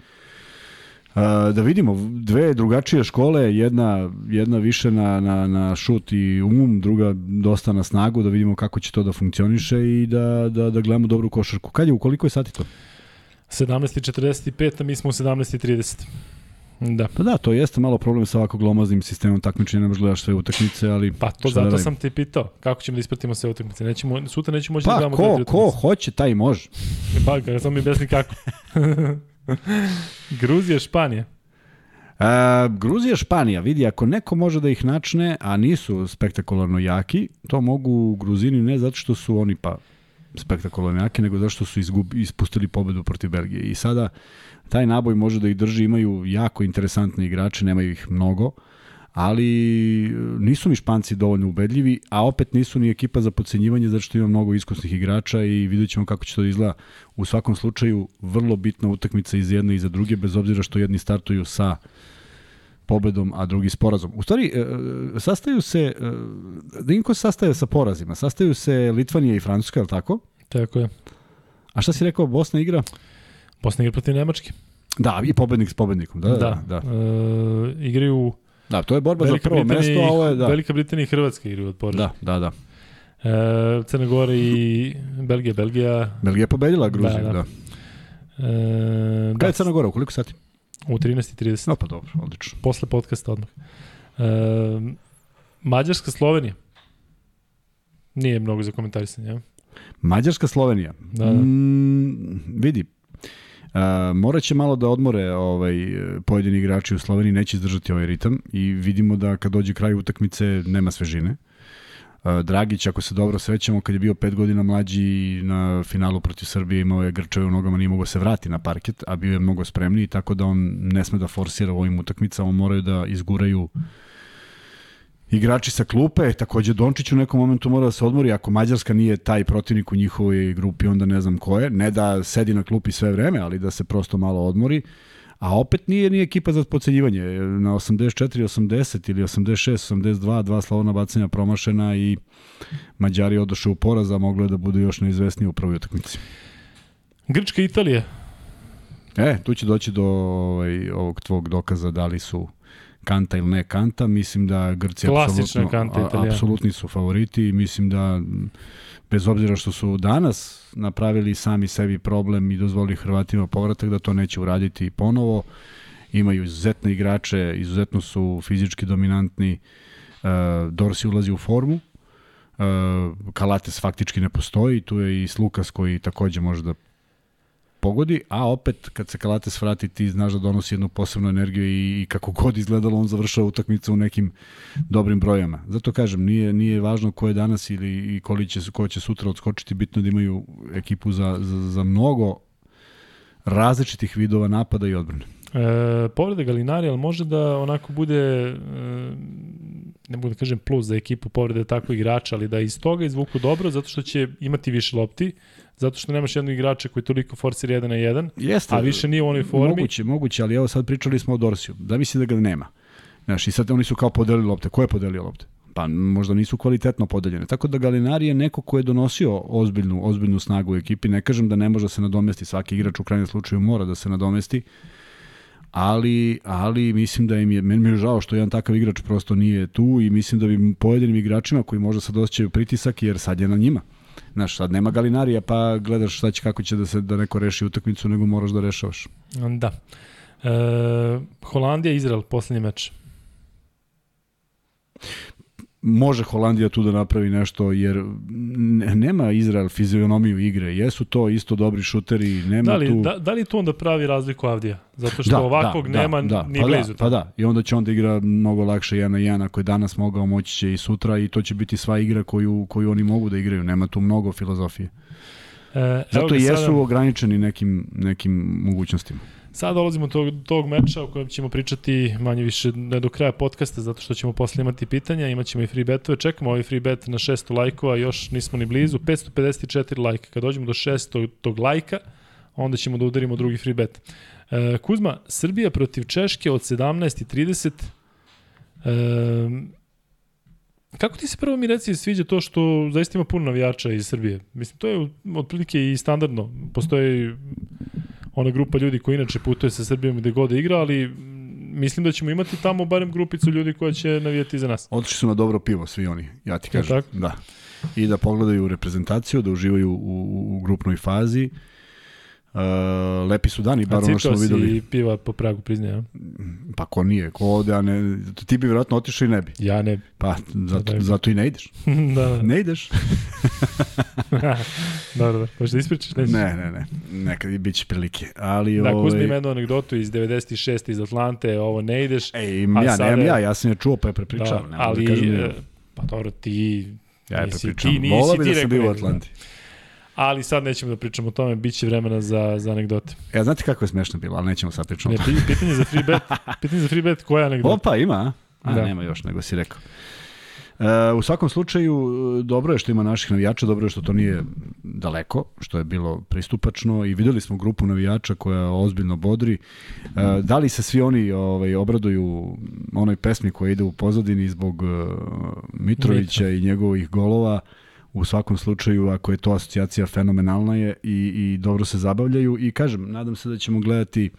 Da vidimo, dve drugačije škole, jedna, jedna više na, na, na šut i um, druga dosta na snagu, da vidimo kako će to da funkcioniše i da, da, da gledamo dobru košarku. Kad je, u koliko je sati to? 17.45, a mi smo u 17.30. Da. Pa da, to jeste malo problem sa ovako glomaznim sistemom takmičenja, ne možeš gledaš sve utakmice, ali... Pa to da zato radim? sam te pitao. Kako ćemo da ispratimo sve utakmice? Nećemo, sutra nećemo moći da Pa gledamo ko, te ko utakmice. hoće, taj može. [LAUGHS] Pa, kada sam mi objasni kako. [LAUGHS] Gruzija, Španija. E, Gruzija, Španija, vidi, ako neko može da ih načne, a nisu spektakularno jaki, to mogu Gruzini ne zato što su oni pa spektakularno jaki, nego zato što su izgub, ispustili pobedu protiv Belgije. I sada taj naboj može da ih drži, imaju jako interesantne igrače, nemaju ih mnogo, ali e, nisu mi Španci dovoljno ubedljivi, a opet nisu ni ekipa za podcenjivanje zato što ima mnogo iskusnih igrača i vidjet ćemo kako će to da izgleda. U svakom slučaju, vrlo bitna utakmica iz jedne i za druge, bez obzira što jedni startuju sa pobedom, a drugi s porazom. U stvari, e, e, sastaju se, e, im ko se sastaje sa porazima? Sastaju se Litvanija i Francuska, je li tako? Tako je. A šta si rekao, Bosna igra? Bosna igra protiv Nemačke. Da, i pobednik s pobednikom. Da, da, da. da. E, igraju Da, to je borba Velika za prvo Britanija, mesto, a ovo je, da. Velika Britanija i Hrvatska igraju od poraza. Da, da, da. E, Crna Gora i Belgija. Belgija. Belgija je pobedila Gruziju, Da, da. da. da. E, Kada da, je Crna Gora, u koliko sati? U 13.30. No, pa dobro, odlično. Posle podcasta odmah. E, Mađarska, Slovenija. Nije mnogo za komentarisanje, ja? Mađarska, Slovenija. Da, da. Mm, vidi, Uh, morat će malo da odmore ovaj, pojedini igrači u Sloveniji, neće izdržati ovaj ritam i vidimo da kad dođe kraj utakmice nema svežine. Uh, Dragić, ako se dobro sećamo, kad je bio pet godina mlađi na finalu protiv Srbije, imao je grčeve u nogama, nije mogao se vrati na parket, a bio je mnogo spremniji, tako da on ne sme da forsira u ovim utakmicama, moraju da izguraju igrači sa klupe, takođe Dončić u nekom momentu mora da se odmori, ako Mađarska nije taj protivnik u njihovoj grupi, onda ne znam ko je, ne da sedi na klupi sve vreme, ali da se prosto malo odmori, A opet nije ni ekipa za pocenjivanje. Na 84-80 ili 86-82 dva slavona bacanja promašena i Mađari odoše u poraz, a moglo je da budu još neizvesniji u prvoj utakmici. Grčka i Italija. E, tu će doći do ovaj, ovog tvog dokaza da li su kanta ili ne kanta. Mislim da Grci Klasična kanta apsolutni su favoriti i mislim da bez obzira što su danas napravili sami sebi problem i dozvolili Hrvatima povratak da to neće uraditi ponovo. Imaju izuzetne igrače, izuzetno su fizički dominantni. Uh, Dorsi ulazi u formu. Uh, Kalates faktički ne postoji, tu je i Slukas koji takođe može da pogodi, a opet kad se Kalates vrati ti znaš da donosi jednu posebnu energiju i, i kako god izgledalo on završava utakmicu u nekim dobrim brojama. Zato kažem, nije, nije važno ko je danas ili i koliko će, ko će sutra odskočiti, bitno da imaju ekipu za, za, za mnogo različitih vidova napada i odbrane. E, povreda Galinari, ali može da onako bude, e, ne mogu da kažem plus za ekipu povrede takvog igrača, ali da iz toga izvuku dobro, zato što će imati više lopti, zato što nemaš jednog igrača koji toliko forsira 1 na 1, Jeste, a više nije u onoj formi. Moguće, moguće, ali evo sad pričali smo o Dorsiju. Da misli da ga nema. Znaš, i sad oni su kao podelili lopte. Ko je podelio lopte? Pa možda nisu kvalitetno podeljene. Tako da Galinari je neko ko je donosio ozbiljnu, ozbiljnu snagu u ekipi. Ne kažem da ne može da se nadomesti. Svaki igrač u krajnjem slučaju mora da se nadomesti. Ali, ali mislim da im je, meni je žao što jedan takav igrač prosto nije tu i mislim da bi pojedinim igračima koji možda sad osjećaju pritisak jer sad je na njima. Znaš, sad nema galinarija, pa gledaš šta će, kako će da se da neko reši utakmicu, nego moraš da rešavaš. Da. E, Holandija, Izrael, poslednji meč. Može Holandija tu da napravi nešto, jer nema Izrael fizionomiju igre. Jesu to isto dobri šuteri, nema da li, tu... Da, da li to onda pravi razliku Avdija? Zato što da, ovakvog da, nema da, ni pa blizu. Da, pa da, i onda će onda igra mnogo lakše 1 na 1, ako je danas mogao, moći će i sutra i to će biti sva igra koju, koju oni mogu da igraju. Nema tu mnogo filozofije. E, Zato jesu sada... ograničeni nekim, nekim mogućnostima. Sad dolazimo do tog, tog meča o kojem ćemo pričati manje više ne do kraja podcasta, zato što ćemo posle imati pitanja, imaćemo i free betove, čekamo ovaj free bet na 600 lajkova, još nismo ni blizu, 554 lajka. Kad dođemo do 600 tog lajka, onda ćemo da udarimo drugi free bet. E, Kuzma, Srbija protiv Češke od 17.30. E, Kako ti se prvo mi reci sviđa to što zaista ima puno navijača iz Srbije? Mislim, to je otprilike i standardno. Postoji ona grupa ljudi koji inače putuje sa Srbijom gde god da igra, ali mislim da ćemo imati tamo barem grupicu ljudi koja će navijati za nas. Otišli su na dobro pivo svi oni, ja ti kažem. tako? Da. I da pogledaju reprezentaciju, da uživaju u, u grupnoj fazi. Uh, lepi su dani, bar ono što smo videli. A piva po Pragu, priznajem. Pa ko nije, ko ovde, a ne, ti bi vjerojatno otišao i ne bi. Ja ne bi. Pa, zato, da, zato i ne ideš. [LAUGHS] da, da. Ne ideš. [LAUGHS] dobro, da. Možeš da ispričaš? Nećeš? Ne, ne, ne. Nekad i bit će prilike. Ali, da, ovaj... uzmi jednu anegdotu iz 96. iz Atlante, ovo ne ideš. Ej, ja, sada... nemam ja, ja sam je čuo pa je prepričao. Da, ali, da kažem, ja. pa dobro, ti... Ja je prepričao. Vola bi da sam bio u Atlanti. Da. Ali sad nećemo da pričamo o tome, bit će vremena za, za anegdote. Ja, znate kako je smešno bilo, ali nećemo sad pričamo. Ne, pitanje za free bet, [LAUGHS] pitanje za free bet, koja anegdota? Opa, ima, a? a da. nema još, nego si rekao. Uh, u svakom slučaju, dobro je što ima naših navijača, dobro je što to nije daleko, što je bilo pristupačno i videli smo grupu navijača koja ozbiljno bodri. Uh, da li se svi oni ovaj, obraduju onoj pesmi koja ide u pozadini zbog uh, Mitrovića Mitra. i njegovih golova, u svakom slučaju, ako je to asocijacija fenomenalna je i, i dobro se zabavljaju i kažem, nadam se da ćemo gledati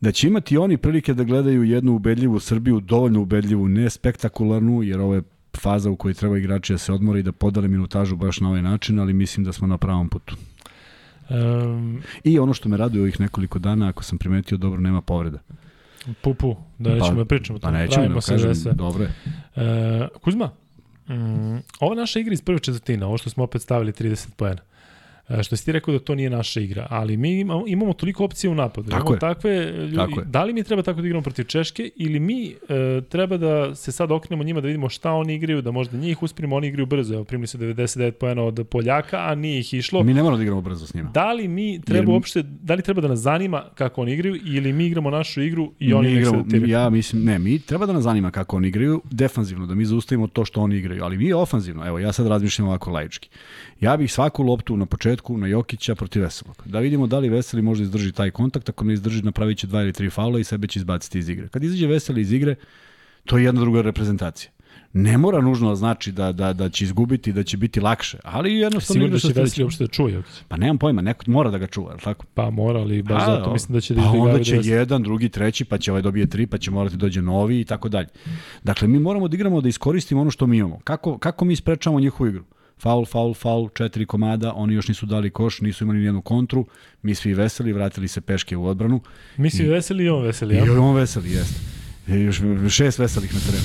da će imati oni prilike da gledaju jednu ubedljivu Srbiju, dovoljno ubedljivu, ne spektakularnu, jer ovo je faza u kojoj treba igrači da se odmore i da podale minutažu baš na ovaj način, ali mislim da smo na pravom putu. Um, I ono što me raduje ovih nekoliko dana, ako sam primetio, dobro, nema povreda. Pu, pu, da nećemo pa, da pričamo. Pa nećemo da kažem, dobro je. Uh, Kuzma, Mm, ova naša igra iz prve četvrtine, ovo što smo opet stavili 30 poena. E, što si ti rekao da to nije naša igra, ali mi imamo, imamo toliko opcije u napadu. Tako imamo je. takve ljudi, Tako je. Da li mi treba tako da igramo protiv Češke ili mi e, treba da se sad okrenemo njima da vidimo šta oni igraju, da možda njih uspirimo, oni igraju brzo. Evo, primili su 99 poena od Poljaka, a nije ih išlo. Mi ne moramo da igramo brzo s njima. Da li mi treba Jer... uopšte, da li treba da nas zanima kako oni igraju ili mi igramo našu igru i oni mi igramo, Ja mislim, ne, mi treba da nas zanima kako oni igraju, defanzivno, da mi zaustavimo to što oni igraju, ali mi ofanzivno, evo, ja sad razmišljam ovako laički. Ja bih svaku loptu na početku na Jokića protiv Veselog. Da vidimo da li Veseli može izdrži taj kontakt, ako ne izdrži napravit će dva ili tri faula i sebe će izbaciti iz igre. Kad izađe Veseli iz igre, to je jedna druga reprezentacija. Ne mora nužno da znači da, da, da će izgubiti, da će biti lakše, ali jednostavno Sigurno da će Veseli uopšte da čuje Jokić. Pa nemam pojma, neko mora da ga čuva, je li tako? Pa mora, ali baš A, zato mislim da će da pa izbjegavaju onda će da jedan, drugi, treći, pa će ovaj dobije tri, pa će morati dođe novi i tako dalje. Dakle, mi moramo da igramo da iskoristimo ono što mi imamo. Kako, kako mi sprečamo njihovu igru? Faul, faul, faul, četiri komada, oni još nisu dali koš, nisu imali nijednu kontru, mi svi veseli, vratili se peške u odbranu. Mi si veseli i on veseli, I ja? on veseli, jeste. I još šest veselih na terenu.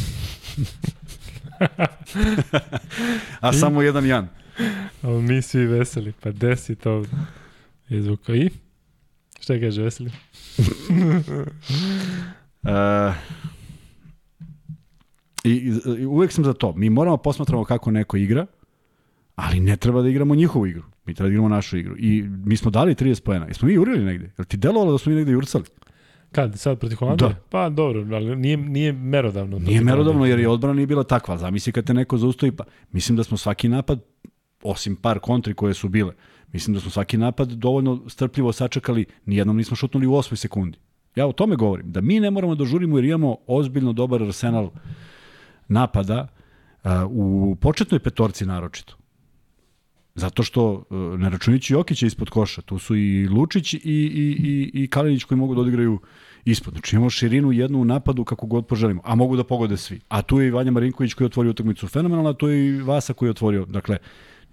A samo jedan Jan. A mi svi veseli, pa desi to izvuka. I? Šta kaže veseli? [LAUGHS] E, i, i, uvek sam za to. Mi moramo posmatramo kako neko igra, ali ne treba da igramo njihovu igru. Mi treba da igramo našu igru. I mi smo dali 30 pojena. Jesmo mi jurili negde? Jel ti delovalo da smo mi negde jurcali? Kad? Sad protiv Holandije? Da. Pa dobro, ali nije, nije merodavno. Nije protiv merodavno jer je odbrana nije bila takva. Zamisli kad te neko zaustavi. Pa, mislim da smo svaki napad, osim par kontri koje su bile, mislim da smo svaki napad dovoljno strpljivo sačekali, nijednom nismo šutnuli u osmoj sekundi. Ja o tome govorim, da mi ne moramo da žurimo jer imamo ozbiljno dobar arsenal napada uh, u početnoj petorci naročito. Zato što, uh, ne računajući Jokića ispod koša, tu su i Lučić i, i, i, i Kalinić koji mogu da odigraju ispod. Znači imamo širinu jednu u napadu kako god poželimo, a mogu da pogode svi. A tu je i Vanja Marinković koji je otvorio utakmicu fenomenalno, a tu je i Vasa koji je otvorio. Dakle,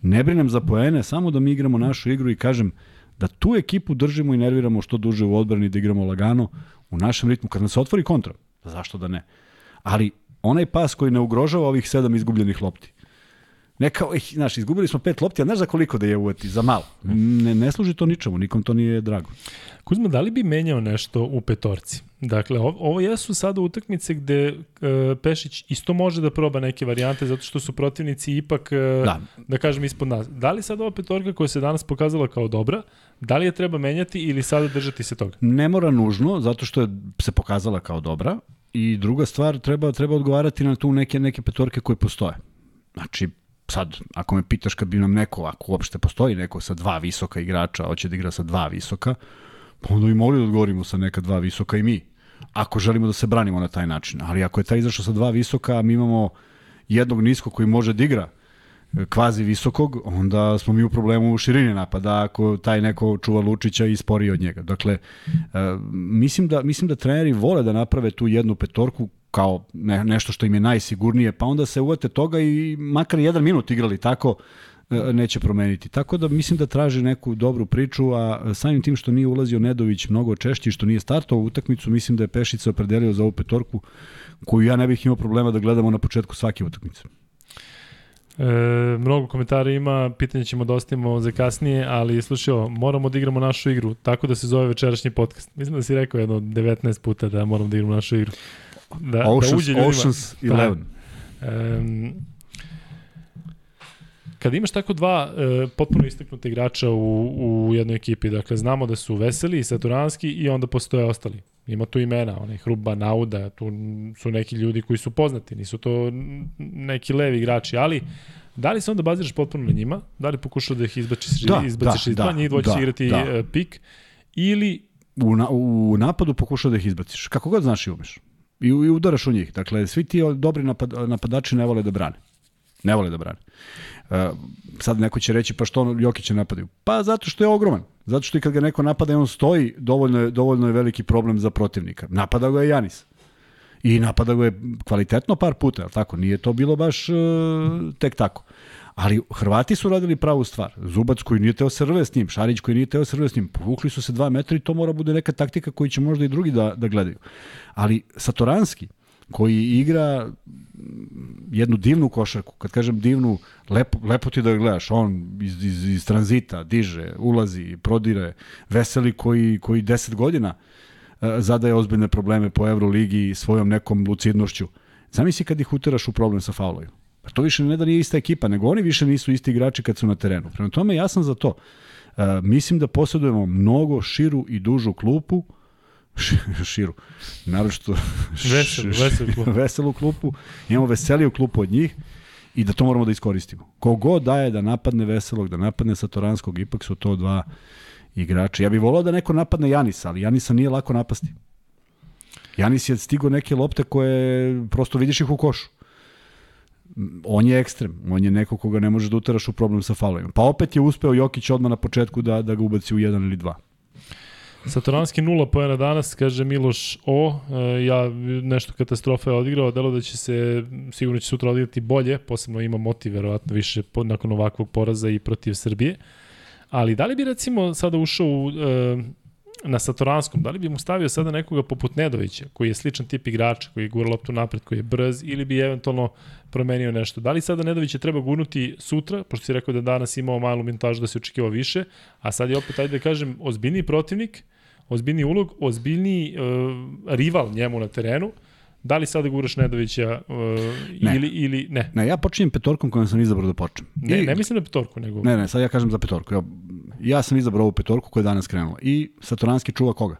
ne brinem za poene, samo da mi igramo našu igru i kažem da tu ekipu držimo i nerviramo što duže u odbrani, da igramo lagano u našem ritmu. Kad nam se otvori kontra, zašto da ne? Ali onaj pas koji ne ugrožava ovih sedam izgubljenih lopti. Ne kao, eh, znaš, izgubili smo pet lopti, a znaš za koliko da je uveti? Za malo. Ne, ne služi to ničemu, nikom to nije drago. Kuzma, da li bi menjao nešto u petorci? Dakle, ovo, jesu sada utakmice gde e, Pešić isto može da proba neke varijante zato što su protivnici ipak, e, da. Da, kažem, ispod nas. Da li sad ova petorka koja se danas pokazala kao dobra, da li je treba menjati ili sada držati se toga? Ne mora nužno, zato što je se pokazala kao dobra. I druga stvar, treba, treba odgovarati na tu neke, neke petorke koje postoje. Znači, sad, ako me pitaš kad bi nam neko, ako uopšte postoji neko sa dva visoka igrača, hoće da igra sa dva visoka, pa onda bi mogli da odgovorimo sa neka dva visoka i mi. Ako želimo da se branimo na taj način. Ali ako je taj izašao sa dva visoka, mi imamo jednog niskog koji može da igra e, kvazi visokog, onda smo mi u problemu u širini napada ako taj neko čuva Lučića i spori od njega. Dakle, e, mislim, da, mislim da treneri vole da naprave tu jednu petorku kao ne, nešto što im je najsigurnije, pa onda se uvate toga i makar jedan minut igrali tako, e, neće promeniti. Tako da mislim da traži neku dobru priču, a samim tim što nije ulazio Nedović mnogo češće i što nije startovao u utakmicu, mislim da je Pešić se opredelio za ovu petorku koju ja ne bih imao problema da gledamo na početku svake utakmice. E, mnogo komentara ima, pitanje ćemo da ostavimo za kasnije, ali slušaj, ovo, moramo da igramo našu igru, tako da se zove večerašnji podcast. Mislim da si rekao jedno 19 puta da moramo da igramo našu igru. Da, da Oceans, uđe ljudima. Oceans Da. 11. Um, kad imaš tako dva e, potpuno istaknuta igrača u, u jednoj ekipi, dakle znamo da su Veseli i Saturanski i onda postoje ostali. Ima tu imena, onaj Hruba, Nauda, tu su neki ljudi koji su poznati, nisu to neki levi igrači, ali da li se onda baziraš potpuno na njima? Da li pokušaš da ih izbaciš, Da, izbaciš da, iz dva, da, njih dvoje će da, igrati da. e, pik, ili u, na, u napadu pokušao da ih izbaciš. Kako god znaš i umeš. I, i udaraš u njih. Dakle, svi ti dobri napad, napadači ne vole da brane. Ne vole da brane. Uh, sad neko će reći pa što on Jokića napadaju? Pa zato što je ogroman. Zato što i kad ga neko napada i on stoji, dovoljno je, dovoljno je veliki problem za protivnika. Napada ga je Janis. I napada ga je kvalitetno par puta, je li tako? Nije to bilo baš uh, tek tako. Ali Hrvati su radili pravu stvar. Zubac koji nije teo se rve s njim, Šarić koji nije teo se rve s njim, povukli su se dva metra i to mora bude neka taktika koju će možda i drugi da, da gledaju. Ali Satoranski, koji igra jednu divnu košarku, kad kažem divnu, lepo, lepo ti da ga gledaš, on iz, iz, iz tranzita diže, ulazi, prodire, veseli koji, koji 10 godina e, zadaje ozbiljne probleme po Euroligi svojom nekom lucidnošću. Zamisli kad ih uteraš u problem sa faulovima. Pa to više ne da nije ista ekipa, nego oni više nisu isti igrači kad su na terenu. Prema tome, ja sam za to. Uh, mislim da posjedujemo mnogo širu i dužu klupu, ši- [LAUGHS] širu, naročito [LAUGHS] Veselu, veselu klupu. [LAUGHS] veselu klupu, imamo veseliju klupu od njih i da to moramo da iskoristimo. Kogod daje da napadne Veselog, da napadne Satoranskog, ipak su to dva igrača. Ja bih volao da neko napadne Janisa, ali Janisa nije lako napasti. Janis je stigo neke lopte koje prosto vidiš ih u košu. On je ekstrem, on je neko koga ne možeš da utaraš u problem sa faulovima. Pa opet je uspeo Jokić odmah na početku da, da ga ubaci u jedan ili dva. Satoranski nula pojena danas, kaže Miloš O. E, ja nešto katastrofa je odigrao, delo da će se, sigurno će sutra odigrati bolje, posebno ima motiv, verovatno više nakon ovakvog poraza i protiv Srbije. Ali da li bi recimo sada ušao u, e, na Satoranskom, da li bi mu stavio sada nekoga poput Nedovića, koji je sličan tip igrača, koji gura loptu napred, koji je brz, ili bi eventualno promenio nešto? Da li sada Nedovića treba gurnuti sutra, pošto si rekao da danas imao malu minutažu da se očekivao više, a sad je opet, ajde da kažem, ozbiljniji protivnik, ozbiljniji ulog, ozbiljniji uh, rival njemu na terenu, Da li sada guraš Nedovića uh, ne. ili, ili ne? Ne, ja počinjem petorkom kojom sam izabrao da počnem. Ne, I, ne mislim na petorku, nego... Ne, ne, sad ja kažem za petorku. Ja, ja sam izabrao ovu petorku koja je danas krenula. I Satoranski čuva koga?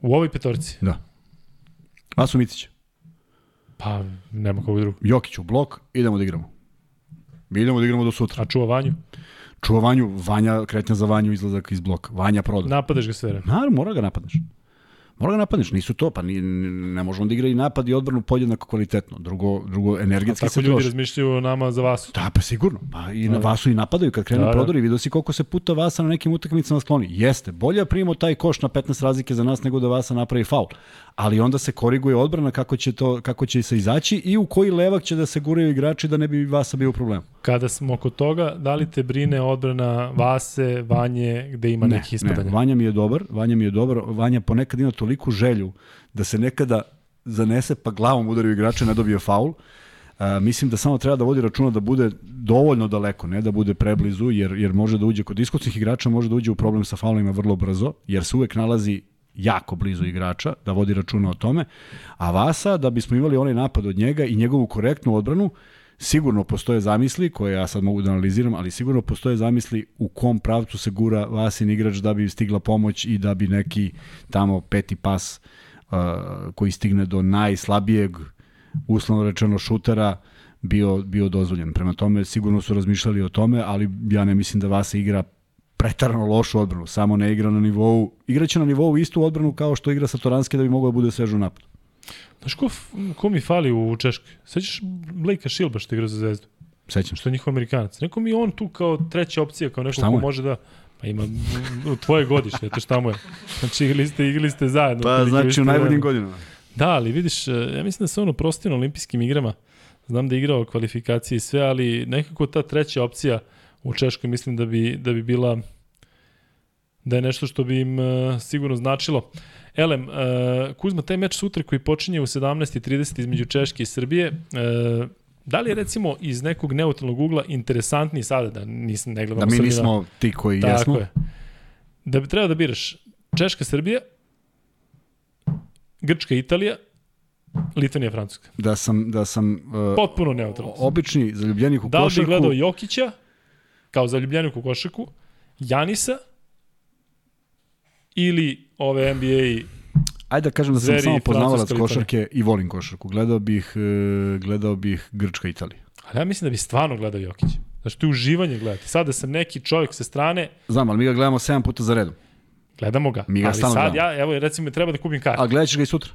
U ovoj petorci? Da. Vasu Micić. Pa, nema koga drugo. Jokić u blok, idemo da igramo. Mi idemo da igramo do sutra. A čuva Vanju? Čuva Vanju, Vanja, kretnja za Vanju, izlazak iz bloka. Vanja proda. Napadaš ga sve vreme. Naravno, mora ga napadneš. Mora ga napadneš, nisu to, pa ni, ne možemo da igra i napad i odbranu podjednako kvalitetno. Drugo, drugo energetski se troši. Tako ljudi razmišljaju o nama za Vasu. Da, pa sigurno. Pa i na da. Vasu i napadaju kad krenu da, da. prodori. Vidio si koliko se puta Vasa na nekim utakmicama skloni. Jeste, bolje da primimo taj koš na 15 razlike za nas nego da Vasa napravi faul ali onda se koriguje odbrana kako će to kako će se izaći i u koji levak će da se guraju igrači da ne bi Vasa bio problem. Kada smo oko toga, da li te brine odbrana Vase, Vanje, gde ima ne, neki ispadanja? Ne, Vanja mi je dobar, Vanja mi je dobar, Vanja ponekad ima toliku želju da se nekada zanese pa glavom udari u igrača ne dobije faul. Uh, mislim da samo treba da vodi računa da bude dovoljno daleko, ne da bude preblizu, jer, jer može da uđe kod iskusnih igrača, može da uđe u problem sa faulima vrlo brzo, jer se uvek nalazi jako blizu igrača, da vodi računa o tome, a Vasa, da bismo imali onaj napad od njega i njegovu korektnu odbranu, sigurno postoje zamisli, koje ja sad mogu da analiziram, ali sigurno postoje zamisli u kom pravcu se gura Vasin igrač da bi stigla pomoć i da bi neki tamo peti pas uh, koji stigne do najslabijeg, uslovno rečeno šutera, bio, bio dozvoljen. Prema tome, sigurno su razmišljali o tome, ali ja ne mislim da Vasa igra pretarano lošu odbranu, samo ne igra na nivou, igraće na nivou istu odbranu kao što igra Satoranski da bi mogao da bude svež u napadu. Znaš ko, ko mi fali u Češkoj? Sećaš Blakea Šilba što igra za Zvezdu? Sećam. Što je njihov Amerikanac. Neko mi on tu kao treća opcija, kao neko ko može da... Pa ima u tvoje godište, eto šta mu je. Znači igrali ste, igrali ste zajedno. Pa znači u najboljim godinama. Da, ali vidiš, ja mislim da se ono prostio na olimpijskim igrama. Znam da je igrao kvalifikacije i sve, ali nekako ta treća opcija, uh, u Češkoj mislim da bi, da bi bila da je nešto što bi im uh, sigurno značilo. Elem, uh, Kuzma, taj meč sutra koji počinje u 17.30 između Češke i Srbije, uh, da li je recimo iz nekog neutralnog ugla interesantniji sada, da nisam ne gledamo Da mi nismo ti koji Tako jesmo? je. Da bi treba da biraš Češka, Srbija, Grčka, Italija, Litvanija, Francuska. Da sam, da sam uh, Potpuno neutralno. Obični zaljubljenik u da košarku. Da li bi gledao Jokića, kao zaljubljenik u košarku, Janisa ili ove NBA Ajde da kažem da sam samo poznavalac košarke i volim košarku. Gledao bih, e, gledao bih Grčka Italija. Ali ja mislim da bi stvarno gledao Jokić. Znači, to je uživanje gledati. Sada sam neki čovjek sa strane... Znam, ali mi ga gledamo 7 puta za redom. Gledamo ga. Mi ga ali sad, gledamo. ja, evo, recimo, treba da kupim kartu. A gledat ćeš ga i sutra.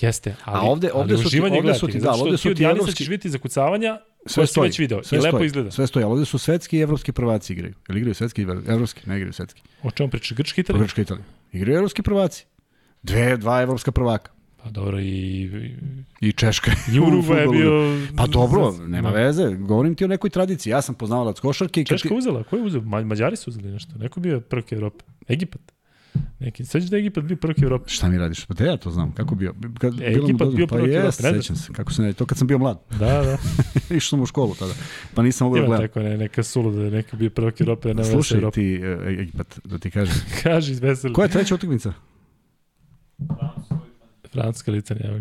Jeste, ali, A ovde, ovde ali su ti, ovde su ti, da, ovde su ti evropski... ćeš vidjeti zakucavanja, sve stoji, već video. Sve I lepo stoji, izgleda. Sve stoji, ali ovde su svetski i evropski prvaci igraju. Ili igraju svetski i evropski? Ne igraju svetski. O čemu priča? Grčki Italija? Grčki Italija. Igraju evropski prvaci. Dve, dva evropska prvaka. Pa dobro i... I Češka. [LAUGHS] I Uruguay je bio... Pa dobro, nema da. veze. Govorim ti o nekoj tradiciji. Ja sam poznavalac košarke. I Češka ti... uzela? Ko je uzeo? Mađari su uzeli nešto. Neko bio prvke Evrope. Egipat. Neki, sećaš da je Egipat bio prvak Evrope? Šta mi radiš? Pa te ja to znam. Kako bio? Kad, e, Egipat bio prvak pa Evrope, ne sećam se. Kako se ne, to kad sam bio mlad. Da, da. [LAUGHS] Išao sam u školu tada. Pa nisam mogao da gledam. Ima ne, neka suluda, da neka bio prvak Evrope, ne Slušaj Evrope. ti, uh, Egipat, da ti kažem. [LAUGHS] Kaži, veseli. Koja je treća utakmica? Francuska licanija.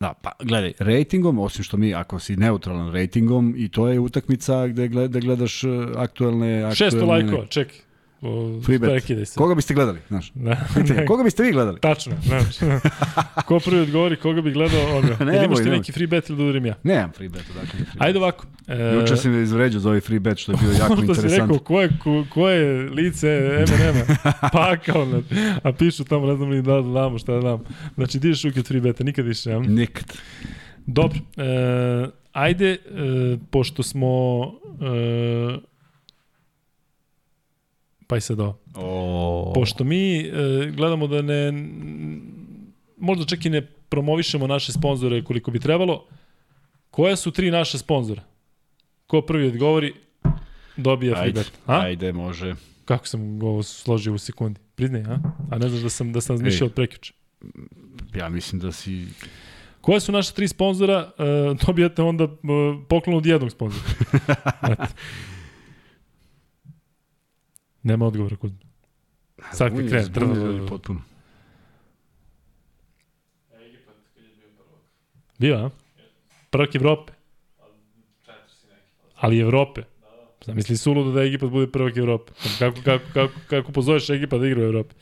Da, pa gledaj, rejtingom, osim što mi, ako si neutralan rejtingom, i to je utakmica gde, gleda, gledaš aktuelne... aktuelne Šesto lajkova, čekaj. Prekidaj se. Koga biste gledali, znaš? Da, [LAUGHS] ne, koga biste vi gledali? Tačno, znači. [LAUGHS] Ko prvi odgovori, koga bi gledao, on ga. Nemoj, Ili imaš ti neki free bet ili da udarim ja? Nemam free bet, odakle mi free bet. Ajde ovako. E, Juče sam izvređao za ovaj free bet, što je bio [LAUGHS] jako Ono što si rekao, ko je, ko, ko je lice M&M-a? Pa kao, na, a pišu tamo, ne znam ni da, damo, šta da dam. Znači, ti uke od free beta, nikad više, ja? Nikad. Dobro, e, ajde, e, pošto smo... E, pa i sad ovo. O, Pošto mi e, gledamo da ne... Možda čak i ne promovišemo naše sponzore koliko bi trebalo. Koja su tri naše sponzora? Ko prvi odgovori, dobija Ajde, bet. A? ajde, može. Kako sam ovo složio u sekundi? Priznaj, a? A ne znaš da sam, da sam razmišljao Ej. od prekjuče. Ja mislim da si... Koje su naše tri sponzora? E, dobijate onda e, poklon od jednog sponzora. [LAUGHS] Nema odgovora kod Sad kad krene, zbunjen trno- ljudi potpuno. Bio, a? Prvak Evrope. Ali Evrope. Zamisli suludo da Egipat bude prvak Evrope. Kako, kako, kako, kako pozoveš Egipat da igra u Evropi?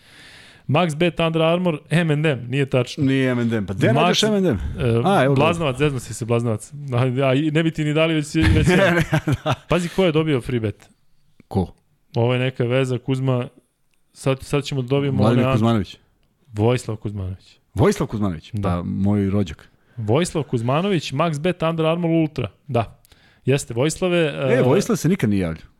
Max Bet Under Armour, M&M, nije tačno. Nije M&M. Pa gde nađeš M&M? E, A, evo ga. Blaznovac, zezno si se Blaznovac. A, ne bi ti ni dali već, si- već ja. [LAUGHS] Pazi ko je dobio free bet. Ko? Ovo je neka veza Kuzma, sad, sad ćemo da dobijemo Vladimir Kuzmanović. Vojislav Kuzmanović. Vojislav Kuzmanović. Da. Da. moj rođak. Vojislav Kuzmanović, Max Bet Under Armour Ultra. Da. Jeste, Vojislave... E, Vojislav se nikad nije javljao.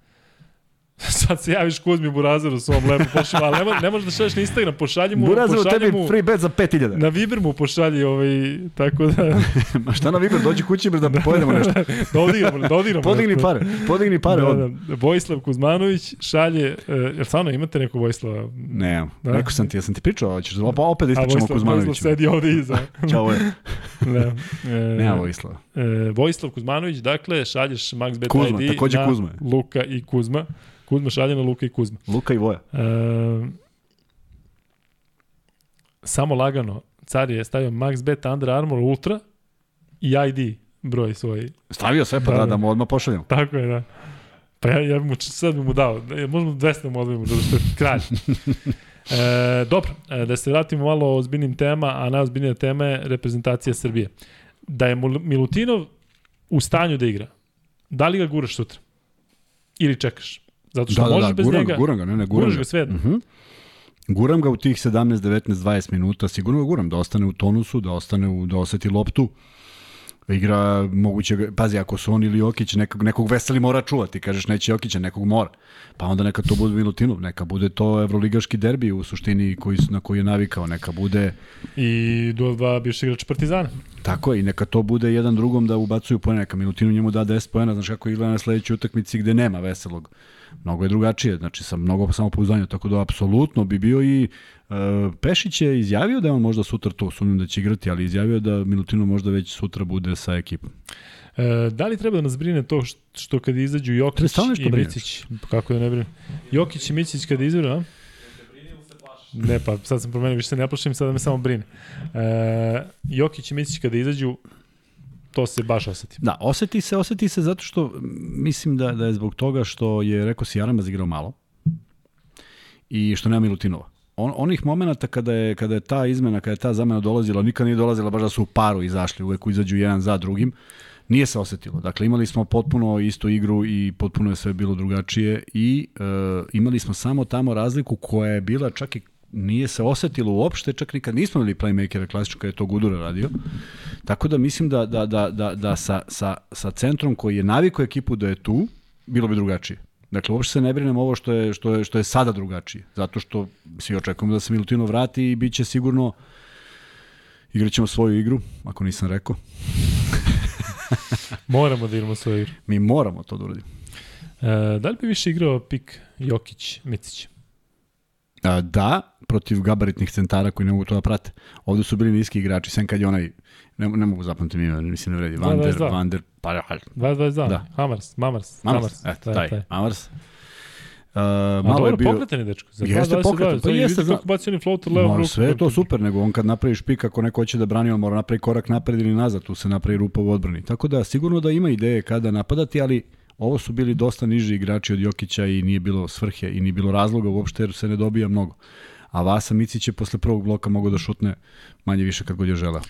[LAUGHS] Sad se javiš Kuzmi Burazeru svom lepo pošalju, ali ne, mo- ne možeš da šalješ na Instagram, pošalji mu, Burazer, u pošalji tebi mu, free bet za 5000. na Viber mu pošalji ovaj, tako da, [LAUGHS] Ma šta na Viber, dođi kući bre da pojedemo nešto. [LAUGHS] da odigramo, da odigramo. Podigni pare, podigni pare. Da, od... da, Vojislav Kuzmanović šalje, uh, jel stvarno imate nekog Vojislava? Ne, Da. rekao sam ti, ja sam ti pričao, hoćeš da opet da A ispričamo Vojislav, Vojislav Kuzmanoviću. sedi ovde iza. Ćao, je. da. E, Nema Vojislava. E, Vojislav Kuzmanović, dakle, šalješ Max Bet Kuzma, ID takođe na Kuzma. Luka i Kuzma. Kuzma šalje na Luka i Kuzma. Luka i Voja. E, samo lagano, car je stavio Max Bet Under Armour Ultra i ID broj svoj. Stavio sve pa Da, da, da. da mu odmah pošaljemo. Tako je, da. Pa ja, ja bi mu, sad bi mu dao. Da, Možemo 200 mu odvijemo, zato što je kralj. [LAUGHS] E, dobro, e, da se vratimo malo o ozbiljnim tema, a najozbiljnija tema je reprezentacija Srbije. Da je Milutinov u stanju da igra, da li ga guraš sutra? Ili čekaš? Zato što Da, da, možeš da, bez guram njega, ga, guram ga, ne, ne, guram guraš ga. ga sve. Mhm. Guram ga u tih 17, 19, 20 minuta, sigurno ga guram, da ostane u tonusu, da ostane u, da oseti loptu, igra moguće, pazi, ako su on ili Jokić, nekog, nekog veseli mora čuvati, kažeš neće Jokića, nekog mora. Pa onda neka to bude Milutinov, neka bude to evroligaški derbi u suštini koji, na koji je navikao, neka bude, I duel dva bivši igrač Partizana. tako je, i neka to bude jedan drugom da ubacuju poena, neka Milutinov njemu da 10 poena, znaš kako igra na sledećoj utakmici gde nema veselog. Mnogo je drugačije, znači sa mnogo samopouzdanja, tako da apsolutno bi bio i uh, Pešić je izjavio da je on možda sutra to, sumnjam da će igrati, ali izjavio da Milutinov možda već sutra bude sa ekipom. E, da li treba da nas brine to što, što kad izađu Jokić i brine. Micić? Kako da ne brine? Jokić i Micić kada izađu, a? Ne, pa sad sam promenio, više se ne plašim, sada me samo brine. E, Jokić i Micić kada izađu, to se baš oseti. Da, oseti se, oseti se zato što mislim da, da je zbog toga što je, rekao si, Jaramaz igrao malo i što nema Milutinova. On, onih momenata kada je, kada je ta izmena, kada je ta zamena dolazila, nikad nije dolazila baš da su u paru izašli, uvek izađu jedan za drugim, nije se osetilo. Dakle, imali smo potpuno istu igru i potpuno je sve bilo drugačije i e, imali smo samo tamo razliku koja je bila čak i nije se osetilo uopšte, čak nikad nismo imali playmakera klasično kada je to Gudura radio. Tako da mislim da, da, da, da, da sa, sa, sa centrom koji je navikao ekipu da je tu, bilo bi drugačije. Dakle, uopšte se ne brinem ovo što je, što je, što je sada drugačije. Zato što svi očekujemo da se Milutino vrati i bit će sigurno igraćemo svoju igru, ako nisam rekao. [LAUGHS] Moramo da igramo svoju igru. Mi moramo to da uradimo. E, da li bi više igrao pik Jokić, Micić? Da, protiv gabaritnih centara koji ne mogu to da prate. Ovde su bili niski igrači, sem kad je onaj, ne, ne mogu zapamtiti ime, mislim ne vredi, Vander, 22. Vander, pa, 22, Da. Hamars, Mamars, Mamars, Mamars. eto, taj, Mamars. Uh, A malo je bio... pokretan je dečko. Za Jeste 2.22, pokretan, pa jeste, kako baci oni floater levom rukom. sve je to super, nego on kad napravi špik, ako neko hoće da brani, on mora napravi korak napred ili nazad, tu se napravi rupa u odbrani. Tako da sigurno da ima ideje kada napadati, ali Ovo su bili dosta niži igrači od Jokića i nije bilo svrhe i nije bilo razloga uopšte jer se ne dobija mnogo. A Vasa Micić je posle prvog bloka mogao da šutne manje više kad god je želeo.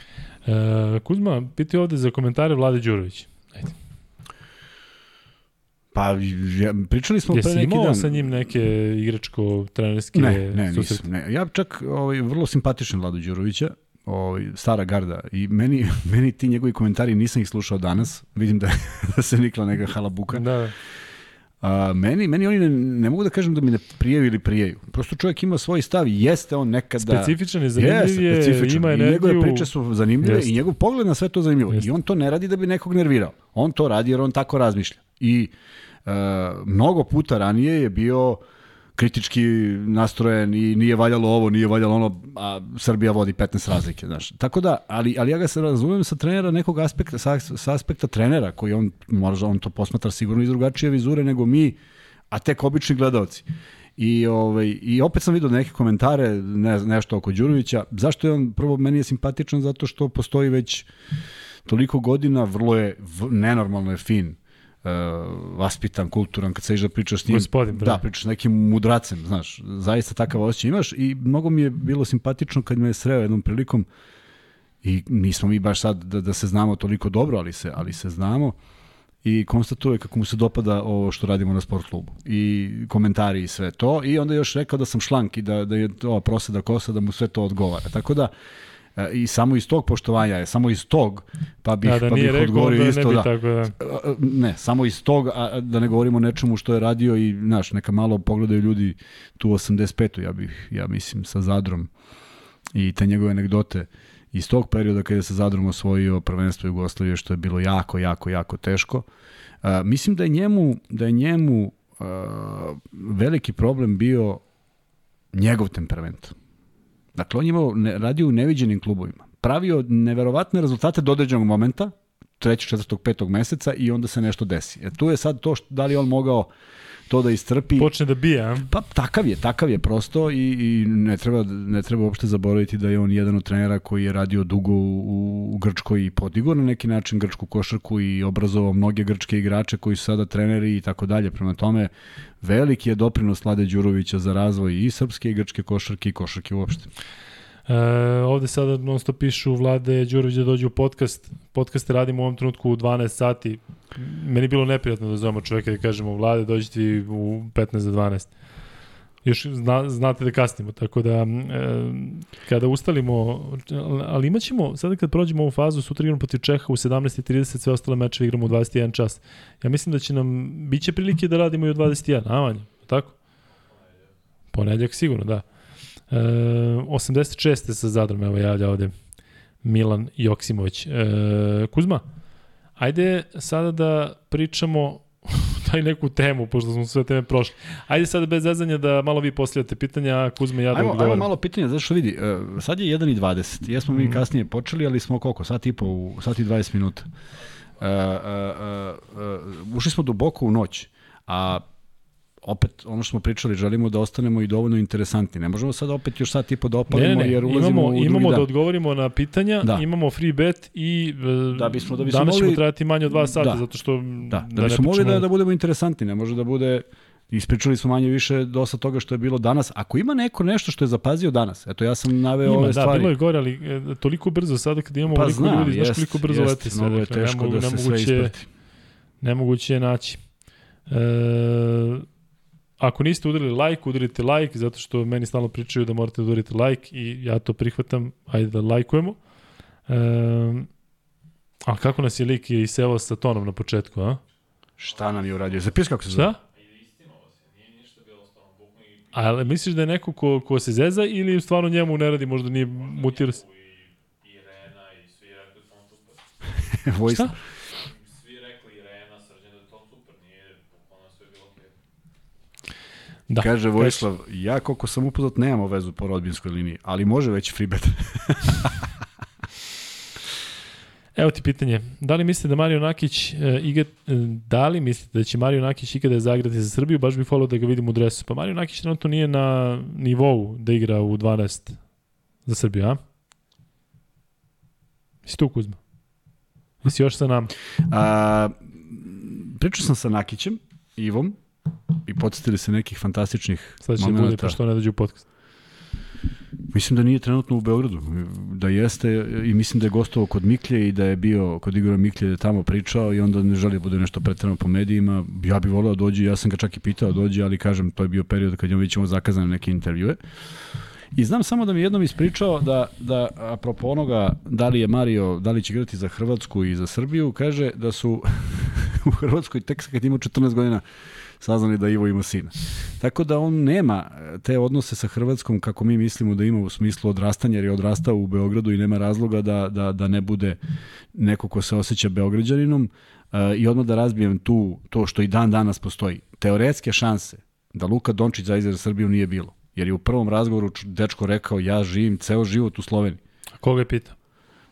E, Kuzma, piti ovde za komentare Vlade Đurović. Ajde. Pa, ja, pričali smo Jesi pre neki imao dan. sa njim neke igračko-trenerske Ne, ne, susrete? nisam. Ne. Ja čak ovaj, vrlo simpatičan Vladu Đurovića, ovaj, stara garda i meni, [LAUGHS] meni ti njegovi komentari nisam ih slušao danas, vidim da, [LAUGHS] da se nikla neka halabuka. Da, A, meni, meni oni ne, ne mogu da kažem da mi ne prijaju ili prijaju. Prosto čovjek ima svoj stav i jeste on nekada... specifičan je, zanimljiv je, specifičan. ima I energiju. njegove priče su zanimljive Jeste. i njegov pogled na sve to zanimljivo. Jeste. I on to ne radi da bi nekog nervirao. On to radi jer on tako razmišlja. I e, mnogo puta ranije je bio kritički nastrojen i nije valjalo ovo, nije valjalo ono, a Srbija vodi 15 razlike, znaš. Tako da, ali, ali ja ga se razumem sa trenera nekog aspekta, sa, sa aspekta trenera, koji on, možda on to posmatra sigurno iz drugačije vizure nego mi, a tek obični gledalci. I, ovaj, I opet sam vidio neke komentare, ne, nešto oko Đurovića. Zašto je on, prvo, meni je simpatičan zato što postoji već toliko godina, vrlo je, v, nenormalno je fin, uh, vaspitan, kulturan, kad se da pričaš s njim. Gospodin, da, pričaš s nekim mudracem, znaš, zaista takav osjećaj imaš. I mnogo mi je bilo simpatično kad me je sreo jednom prilikom i nismo mi baš sad da, da se znamo toliko dobro, ali se, ali se znamo. I konstatuje kako mu se dopada ovo što radimo na sport klubu. I komentari i sve to. I onda je još rekao da sam šlank i da, da je to proseda kosa da mu sve to odgovara. Tako da e, i samo iz tog poštovanja je, samo iz tog, pa bih, Da, da pa bih odgovorio da ne isto bi da. tako da. A, Ne, samo iz tog, a da ne govorimo o nečemu što je radio i, znaš, neka malo pogledaju ljudi tu 85. ja bih, ja mislim, sa Zadrom i te njegove anegdote iz tog perioda kada je sa Zadrom osvojio prvenstvo Jugoslavije, što je bilo jako, jako, jako teško. A, mislim da je njemu, da je njemu a, veliki problem bio njegov temperament. Dakle, on je imao, ne, radio u neviđenim klubovima. Pravio neverovatne rezultate do određenog momenta, trećeg, četvrtog, petog meseca i onda se nešto desi. E, tu je sad to što, da li on mogao to da istrpi. Počne da bije, a? Pa takav je, takav je prosto i, i ne, treba, ne treba uopšte zaboraviti da je on jedan od trenera koji je radio dugo u, u Grčkoj i podigao na neki način grčku košarku i obrazovao mnoge grčke igrače koji su sada treneri i tako dalje. Prema tome, veliki je doprinos Vlade Đurovića za razvoj i srpske i grčke košarke i košarke uopšte. E, ovde sada non stop pišu Vlade Đurović da dođe u podcast. Podcaste radimo u ovom trenutku u 12 sati. Meni bilo neprijatno da zovemo čoveka da kažemo Vlade dođite u 15 za 12. Još zna, znate da kasnimo, tako da e, kada ustalimo, ali imat ćemo, sada kad prođemo ovu fazu, sutra igramo protiv Čeha u 17.30, sve ostale mečeve igramo u 21 čas. Ja mislim da će nam, bit će prilike da radimo i u 21, a manje, tako? Ponedljak sigurno, da. E, 86. sa Zadrom, evo javlja ovde Milan Joksimović. E, Kuzma, ajde sada da pričamo [LAUGHS] taj neku temu, pošto smo sve teme prošli. Ajde sada bez zezanja da malo vi postavljate pitanja, a Kuzma i ja da Ajmo, ajmo malo pitanja, zato što vidi, e, sad je 1.20, jesmo mi kasnije počeli, ali smo koliko, sat i po, u, sat i 20 minuta. E, e, e, e, ušli smo duboko u noć, a opet ono što smo pričali, želimo da ostanemo i dovoljno interesantni. Ne možemo sad opet još sat i po da opalimo, ne, ne, jer ulazimo imamo, u drugi imamo dan. da odgovorimo na pitanja, Da. imamo free bet i e, Da bismo- da bismo danas ćemo mogli- trajati manje od 2 sata, Da. zato što Da, da, ne bismo mogli da, da budemo interesantni, ne može da bude ispričali smo manje više dosta toga što je bilo danas. Ako ima neko nešto što je zapazio danas, eto ja sam naveo Ima, ove da, stvari. bilo je gore, ali e, toliko brzo sada kad imamo Pa ovoliko znam, ljudi, znaš jest, koliko brzo jest, leti sve. mnogo je dakle, teško ne mogu, da se sve isprati. nemoguće je naći. E, ako niste udarili like, udarite like, zato što meni stalno pričaju da morate da udarite like i ja to prihvatam, ajde da lajkujemo. E, a kako nas je lik isevao sa tonom na početku, a? Šta nam je uradio? Zapis kako se zove? Šta? A ali misliš da je neko ko, ko se zeza ili stvarno njemu ne radi, možda nije mutirao se? [LAUGHS] Voice, Šta? svi rekli Irena, Srđan da je to super, nije bukvalno sve bilo okej. Da. Kaže Vojislav, ja koliko sam upoznat nemamo vezu po rodbinskoj liniji, ali može već freebet. [LAUGHS] Evo ti pitanje. Da li mislite da Mario Nakić e, iga, e, da li mislite da će Mario Nakić ikada zagrati za Srbiju? Baš bih volio da ga vidim u dresu. Pa Mario Nakić trenutno nije na nivou da igra u 12 za Srbiju, a? Si tu, Kuzma? Jesi još sa nama? A, pričao sam sa Nakićem, Ivom, i podsjetili se nekih fantastičnih Sad će da bude, momenta. pa što ne dođe u podcast. Mislim da nije trenutno u Beogradu. Da jeste i mislim da je gostovao kod Miklje i da je bio kod Igora Miklje da je tamo pričao i onda ne želi da bude nešto pretrano po medijima. Ja bih voleo da dođe, ja sam ga čak i pitao da dođe, ali kažem, to je bio period kad je već imao zakazane neke intervjue. I znam samo da mi je jednom ispričao da, da apropo onoga da li je Mario, da li će igrati za Hrvatsku i za Srbiju, kaže da su [LAUGHS] u Hrvatskoj tek kad ima 14 godina saznali da Ivo ima sina. Tako da on nema te odnose sa Hrvatskom kako mi mislimo da ima u smislu odrastanja, jer je odrastao u Beogradu i nema razloga da, da, da ne bude neko ko se osjeća Beograđaninom uh, i odmah da razbijem tu, to što i dan danas postoji. Teoretske šanse da Luka Dončić za Srbiju nije bilo. Jer je u prvom razgovoru dečko rekao ja živim ceo život u Sloveniji. A koga je pitao?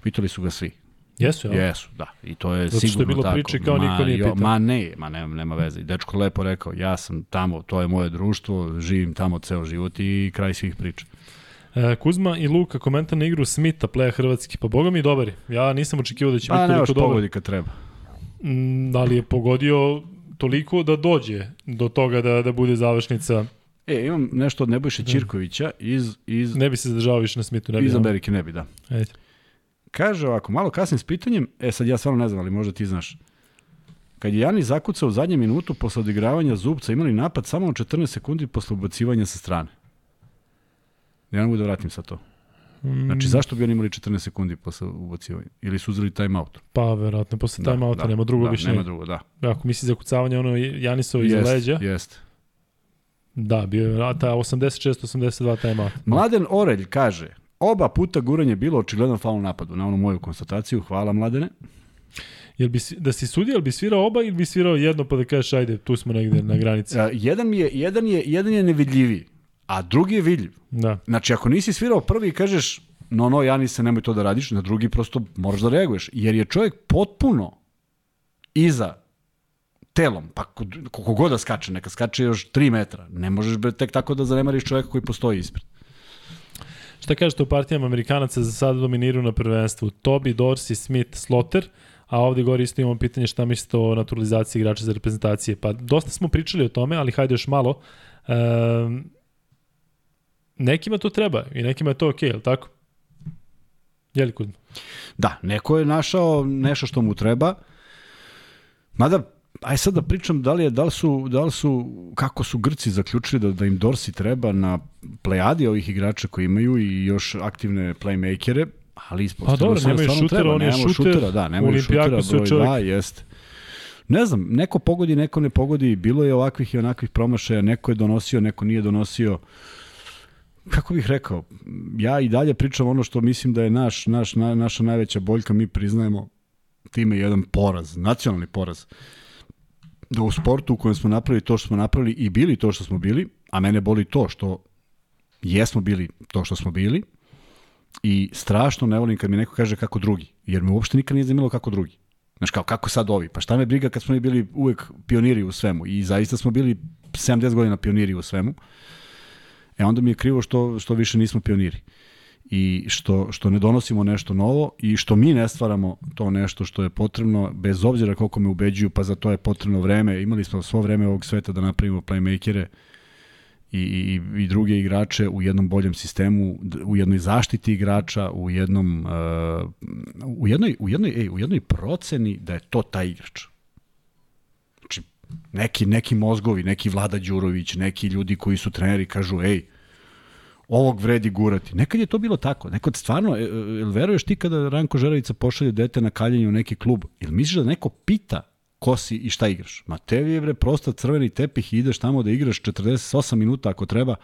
Pitali su ga svi. Jesu, ja? Jesu, da. I to je Zato što je sigurno bilo tako. priče kao ma, niko nije pitao. Ma ne, ma nema, nema veze. Dečko lepo rekao, ja sam tamo, to je moje društvo, živim tamo ceo život i kraj svih priča. E, Kuzma i Luka komentar na igru Smita, pleja hrvatski. Pa boga mi dobar. Ja nisam očekivao da će Pa biti ne toliko dobar. pogodi kad treba. Mm, ali je pogodio toliko da dođe do toga da, da bude završnica. E, imam nešto od Nebojše Ćirkovića iz, iz, Ne bi se zadržao više na Smitu. Ne bi, iz. Amerike, ne bi, da. Ajde. Kaže ovako, malo kasnim s pitanjem, e sad ja stvarno ne znam, ali možda ti znaš. Kad je Jani zakucao u zadnjem minutu posle odigravanja Zubca, imali napad samo u 14 sekundi posle ubacivanja sa strane. Ja ne mogu da vratim sa to. Mm, Znači, zašto bi oni imali 14 sekundi posle ubacivanja? Ili su uzeli timeout? Pa, verovatno, posle da, time outa nema drugog da, objašnjenja. Nema drugo, da. Ako misli za kucavanje ono Janisovo Jest, leđa, Jest. da, bio je a ta 86-82 time out. Mladen Orelj kaže, oba puta guranje bilo očigledan faul napadu. Na onu moju konstataciju, hvala Mladene. Jel bi, da si sudio, jel bi svirao oba ili bi svirao jedno pa da kažeš ajde, tu smo negde na granici. A, jedan, je, jedan, je, jedan je nevidljiviji, a drugi je vidljiv. Da. Znači, ako nisi svirao prvi i kažeš, no, no, ja nisam, nemoj to da radiš, na drugi prosto moraš da reaguješ. Jer je čovjek potpuno iza telom, pa koliko god da skače, neka skače još 3 metra. Ne možeš tek tako da zanemariš čovjeka koji postoji ispred. Šta kažete o partijama Amerikanaca za sada dominiraju na prvenstvu? Toby, Dorsey, Smith, Slotter, a ovde gore isto imamo pitanje šta mislite o naturalizaciji igrača za reprezentacije. Pa dosta smo pričali o tome, ali hajde još malo. Um, nekima to treba i nekima je to okej, okay, je tako? Jeli Kuzma? Da, neko je našao nešto što mu treba. Mada, aj sad da pričam da li, je, da li, su, da li su, kako su Grci zaključili da, da im Dorsi treba na plejadi ovih igrača koji imaju i još aktivne playmakere, ali Pa dobro, nemaju šutera, treba, on je šuter, šutera, da, nemaju šutera, broj čovjek. 2, jeste. Ne znam, neko pogodi, neko ne pogodi, bilo je ovakvih i onakvih promašaja, neko je donosio, neko nije donosio. Kako bih rekao, ja i dalje pričam ono što mislim da je naš, naš, na, naša najveća boljka, mi priznajemo time jedan poraz, nacionalni poraz. Da u sportu u kojem smo napravili to što smo napravili i bili to što smo bili, a mene boli to što jesmo bili to što smo bili, i strašno ne volim kad mi neko kaže kako drugi, jer me uopšte nikad nije zanimalo kako drugi. Znaš kao, kako sad ovi? Pa šta me briga kad smo mi bili uvek pioniri u svemu i zaista smo bili 70 godina pioniri u svemu. E onda mi je krivo što, što više nismo pioniri i što, što ne donosimo nešto novo i što mi ne stvaramo to nešto što je potrebno, bez obzira koliko me ubeđuju, pa za to je potrebno vreme. Imali smo svo vreme ovog sveta da napravimo playmakere i, i, i druge igrače u jednom boljem sistemu, u jednoj zaštiti igrača, u jednom uh, u jednoj u jednoj ej, u jednoj proceni da je to taj igrač. Znači neki neki mozgovi, neki Vlada Đurović, neki ljudi koji su treneri kažu ej ovog vredi gurati. Nekad je to bilo tako. Nekad stvarno, e, e, jel veruješ ti kada Ranko Žeravica pošalje dete na kaljenje u neki klub? Jel misliš da neko pita ko si i šta igraš? Ma tebi je bre prosto crveni tepih i ideš tamo da igraš 48 minuta ako treba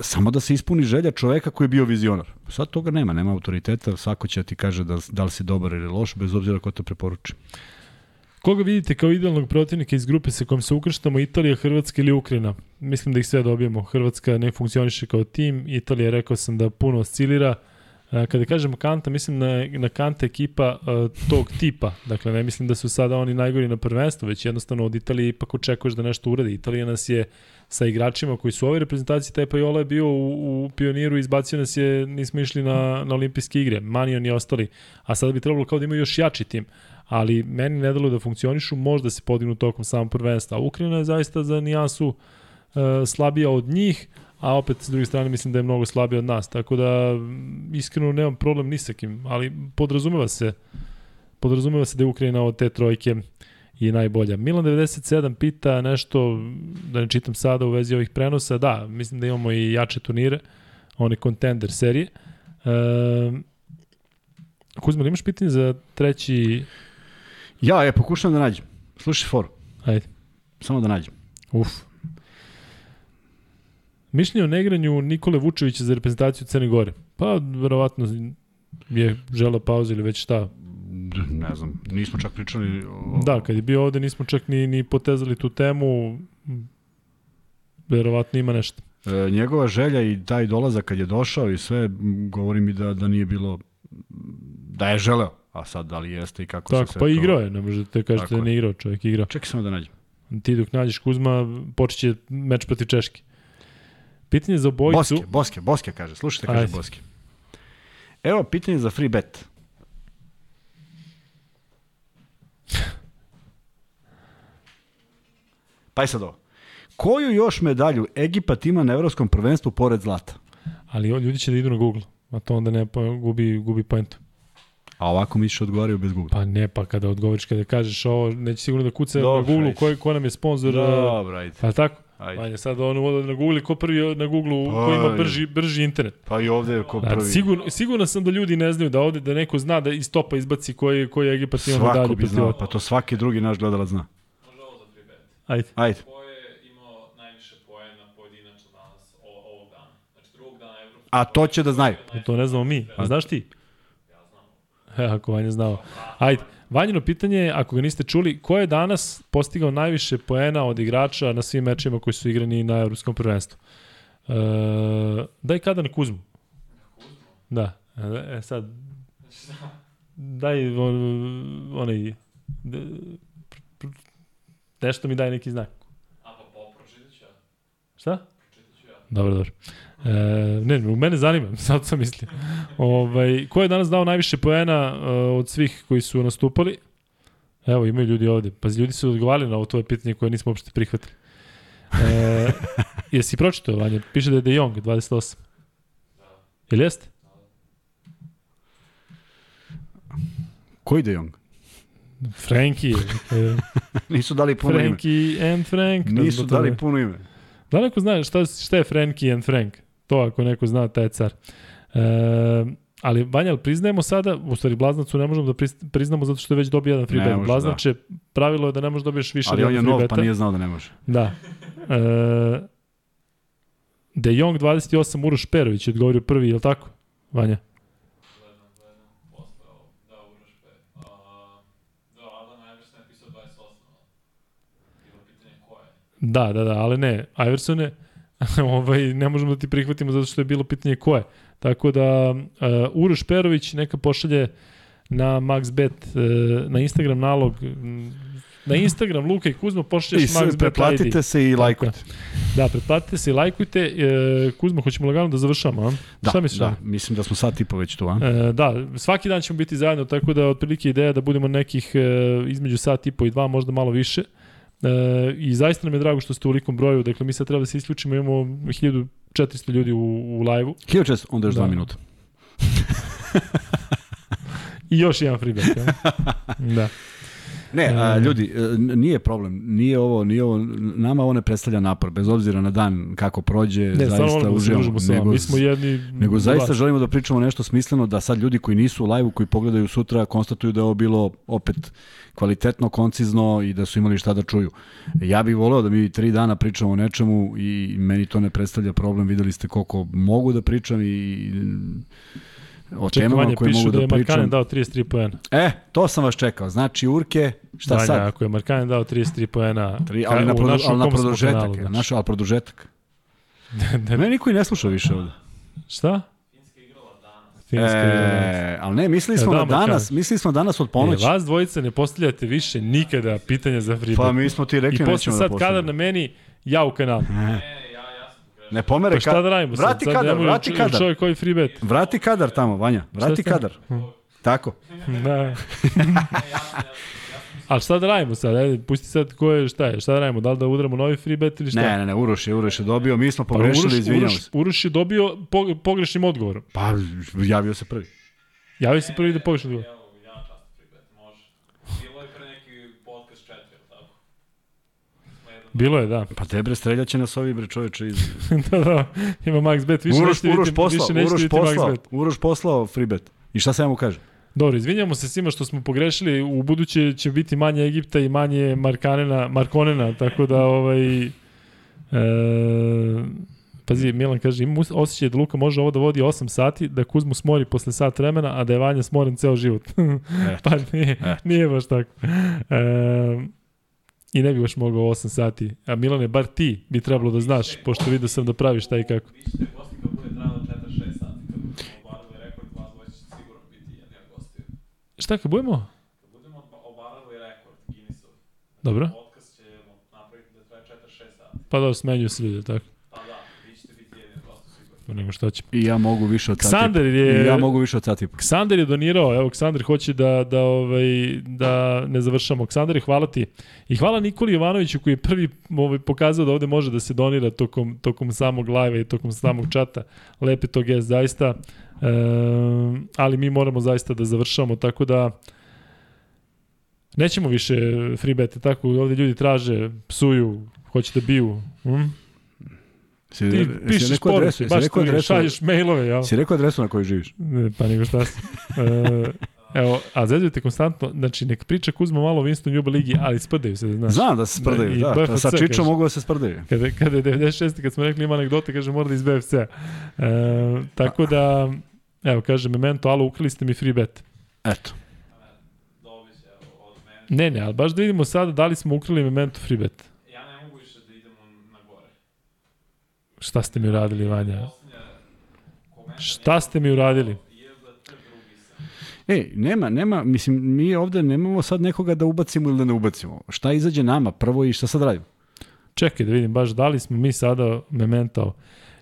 samo da se ispuni želja čoveka koji je bio vizionar. Sad toga nema, nema autoriteta, svako će da ti kaže da, da li si dobar ili loš, bez obzira ko to preporuči. Koga vidite kao idealnog protivnika iz grupe sa kojom se ukrštamo, Italija, Hrvatska ili Ukrajina? Mislim da ih sve dobijemo. Hrvatska ne funkcioniše kao tim, Italija rekao sam da puno oscilira. E, Kada kažemo Kanta, mislim na, na Kanta ekipa uh, tog tipa. Dakle, ne mislim da su sada oni najgori na prvenstvu, već jednostavno od Italije ipak očekuješ da nešto uradi. Italija nas je sa igračima koji su u ovoj reprezentaciji, taj Pajola je bio u, u pioniru, izbacio nas je, nismo išli na, na olimpijske igre, Manion i ostali, a sada bi trebalo kao da imaju još jači tim. Ali meni ne delo da funkcionišu, možda se podignu tokom samog prvenstva. Ukrajina je zaista za nijansu uh, slabija od njih, a opet s druge strane mislim da je mnogo slabija od nas, tako da iskreno nemam problem ni sa kim, ali podrazumeva se podrazumeva se da je Ukrajina od te trojke i najbolja. Milan 97 pita nešto, da ne čitam sada u vezi ovih prenosa, da, mislim da imamo i jače turnire, one contender serije. E, Kuzma, ili imaš pitanje za treći... Ja, je, pokušam da nađem. Slušaj foru, Ajde, samo da nađem. uf. Mišljenje o negranju Nikole Vučevića za reprezentaciju Crne Gore. Pa, verovatno je žela pauzu ili već šta. Ne znam, nismo čak pričali o... Da, kad je bio ovde nismo čak ni, ni potezali tu temu. Verovatno ima nešto. E, njegova želja i taj dolazak kad je došao i sve, govori mi da, da nije bilo, da je želeo. A sad, da li jeste i kako Tako, se sve pa to- igrao je, ne možete kažete Tako da je. nije igrao, čovjek je igrao. Čekaj samo da nađem. Ti dok nađeš Kuzma, počet će meč protiv Češke. Pitanje za obojicu. Boske, Boske, Boske kaže, slušajte kaže Ajde. Boske. Evo pitanje za free bet. Pa je sad ovo. Koju još medalju Egipat ima na evropskom prvenstvu pored zlata? Ali ljudi će da idu na Google, a to onda ne pa, gubi, gubi poentu. A ovako misliš odgovaraju bez Google. Pa ne, pa kada odgovoriš, kada kažeš ovo, neće sigurno da kuca na Google ko, ko nam je sponsor. a, Dobro, ajde. Pa tako? Ajde. Ajde, sad on uvode na Google, ko prvi na Google ko ima brži, brži internet. Pa i ovde ko Da, prvi. sigurno, sigurno sam da ljudi ne znaju da ovde da neko zna da iz topa izbaci koji, koji Egipat ima Svako medalju bi znao, pa to svaki drugi naš gledalac zna. Može ovo bet. Ajde. Ajde. Je? Znači A to će da znaju. To ne znamo mi. A znaš ti? [LAUGHS] Ako Vanja znao. Ajde. Vanjino pitanje je, ako ga niste čuli, ko je danas postigao najviše poena od igrača na svim mečima koji su igrani na Evropskom prvenstvu? E, daj kada na Kuzmu. Da. E, sad, daj on, onaj, nešto mi daj neki znak. A pa po, pročitat ću ja. Šta? Dobro, dobro. E, ne, u mene zanima, [LAUGHS] sad sam mislio. ovaj, ko je danas dao najviše poena uh, od svih koji su nastupali? Evo, imaju ljudi ovde. Pa ljudi su odgovarali na ovo tvoje pitanje koje nismo uopšte prihvatili. E, [LAUGHS] jesi pročitao, Vanja? Piše da je De Jong, 28. Jel jeste? Koji De Jong? Frankie. [LAUGHS] E, Nisu dali puno ime. Frankie and Frank. Nisu dali puno ime. Da neko zna šta, šta je Frankie and Frank? To ako neko zna, taj je car. E, ali, Vanja, priznajemo sada, u stvari Blaznacu ne možemo da priznamo zato što je već dobio jedan free bet. može, Blaznače, pravilo je da ne možeš da dobiješ više Ali on je nov, beta. pa nije znao da ne može. Da. E, De Jong 28, Uroš Perović je odgovorio prvi, je li tako, Vanja? Gledam, gledam, posle ovo. Da, Uroš P. A, da, Adam Iverson je pisao 28. ali. Bilo pitanje ko je. Da, da, da, ali ne, Iversone, [LAUGHS] ovaj, ne možemo da ti prihvatimo zato što je bilo pitanje ko je. Tako da, uh, Uroš Perović neka pošalje na MaxBet, uh, na Instagram nalog, m, na Instagram Luka i Kuzma pošalješ MaxBet pretplatite ID. se i lajkujte. Da, pretplatite se i lajkujte. E, Kuzma, hoćemo lagano da završamo, a? Da, Šta misliš? da, mislim da smo sad tipa već tu, a? E, da, svaki dan ćemo biti zajedno, tako da otprilike ideja da budemo nekih e, između sat i po i dva, možda malo više. E, I zaista nam je drago što ste u likom broju, dakle mi sad treba da se isključimo, imamo 1400 ljudi u, u live-u 1600, onda još Da. dva minuta. [LAUGHS] i još jedan free bet. Ja? [LAUGHS] da. Ne, a, E. ljudi, e, nije problem, nije ovo, nije ovo, nama ovo ne predstavlja napor, bez obzira na dan kako prođe, Ne, zaista uživamo. vama. Mi smo jedni... Nego zaista vas. želimo da pričamo nešto smisleno, da sad ljudi koji nisu u live-u, koji pogledaju sutra, konstatuju da je ovo bilo opet kvalitetno, koncizno i da su imali šta da čuju. Ja bih voleo da mi tri dana pričamo o nečemu i meni to ne predstavlja problem. Videli ste koliko mogu da pričam i o Čekaj, temama Vanja, koje mogu da da, je Markanen pričam. dao 33 poena. E, to sam vas čekao. Znači, Urke, šta Vanja, sad? ako je Markanen dao 33 poena, Tri, ali, na, u produ, našem ali na produžetak. kanalu, znači. naš, ali produžetak. [LAUGHS] Da- Mene niko i ne sluša više ovde. Šta? Finska igrala danas. Finska e, E, ali ne, mislili E, smo da, na danas, mislili smo danas od E, ponoći. vas dvojica ne postavljate više nikada pitanja za free Pa mi smo ti rekli I posle nećemo da sad pošaljemo. kadar na meni, ja u kanalu. Ne, ne, pomere Pa šta da radimo sad? Vrati sad kadar, nemoj vrati kadar. Čovjek koji free bet. Vrati kadar tamo, Vanja. Vrati ste? kadar. Tako? Da. [LAUGHS] Ali šta da radimo sad? Ajde, pusti sad ko je, šta je, šta da radimo? Da li da udaramo novi free bet ili šta? Ne, ne, ne, Uroš je, Uroš je dobio, mi smo Pa pogrešili, Uroš, izvinjamo se. Uroš je dobio po, pogrešnim odgovorom. Pa, javio se prvi. Javi se prvi da pogrešni odgovor. Evo, ja čast free bet, može. Bilo je pre neki podcast 4, ili tako? Smo jedan Bilo je, da. Pa te bre, streljaće nas ovi bre čoveče iz... [LAUGHS] da, da. Ima max bet, više Uroš, nećete Uroš vidjeti, poslao, više nećete Uroš vidjeti max poslao, bet. Uroš poslao free bet. I šta ja mu kaže? Dobro, izvinjamo se svima što smo pogrešili, u buduće će biti manje Egipta i manje Markanena, Markonena, tako da ovaj... E, pazi, Milan kaže, imam us- osjećaj da Luka može ovo da vodi 8 sati, da Kuzmu smori posle sat vremena, a da je Vanja smoren ceo život. [LAUGHS] pa nije, nije baš tako. E, I ne bi baš mogao 8 sati. A Milane, bar ti bi trebalo da znaš, pošto vidio sam da praviš šta i kako. Vi ćete gosti kad bude trajalo 4-6 sati, kad budemo obarali rekord, vas dvoje ćete sigurno biti jedni od gostiju. Šta kad budemo? Kad budemo obarali rekord Guinnessov, Dobro. podcast ćemo napraviti da traje 4-6 sati. Pa dobro, smenjuju se ljudi, tako. Pa da, vi ćete biti jedni Pa nego šta će. I ja mogu više od. Ksander I je... ja mogu više od sati. i. Ksander je donirao, evo Ksander hoće da, da, ovaj, da ne završamo. Ksander, hvala ti. I hvala Nikoli Jovanoviću koji je prvi ovaj, pokazao da ovde može da se donira tokom, tokom samog live i tokom samog čata. Lepe to gest, zaista. E, ali mi moramo zaista da završamo, tako da nećemo više free bete, tako ovde ljudi traže, psuju, hoće da biju. Hm? Si, Ti pišeš poruke, baš rekao adresu, šalješ mailove, ja. si rekao adresu na kojoj živiš? Pa nego šta si. E, evo, a zezujete konstantno, znači nek priča Kuzma malo o Winston Juba ligi, ali sprdaju se, znaš. Znam da se sprdaju, da. BFC sa Čičom mogu da se sprdaju. Kada, kada je 96. kad smo rekli ima anegdote, kaže mora da iz BFC-a. E, tako da, evo, kaže Memento, alo, ukrili ste mi free bet. Eto. Ne, ne, ali baš da vidimo sada da li smo ukrili Memento free bet. Ja ne mogu više da idemo na gore. Šta ste mi uradili, Vanja? Šta ste mi uradili? Ej, nema, nema, mislim, mi ovde nemamo sad nekoga da ubacimo ili da ne ubacimo. Šta izađe nama prvo i šta sad radimo? Čekaj da vidim baš da li smo mi sada Memento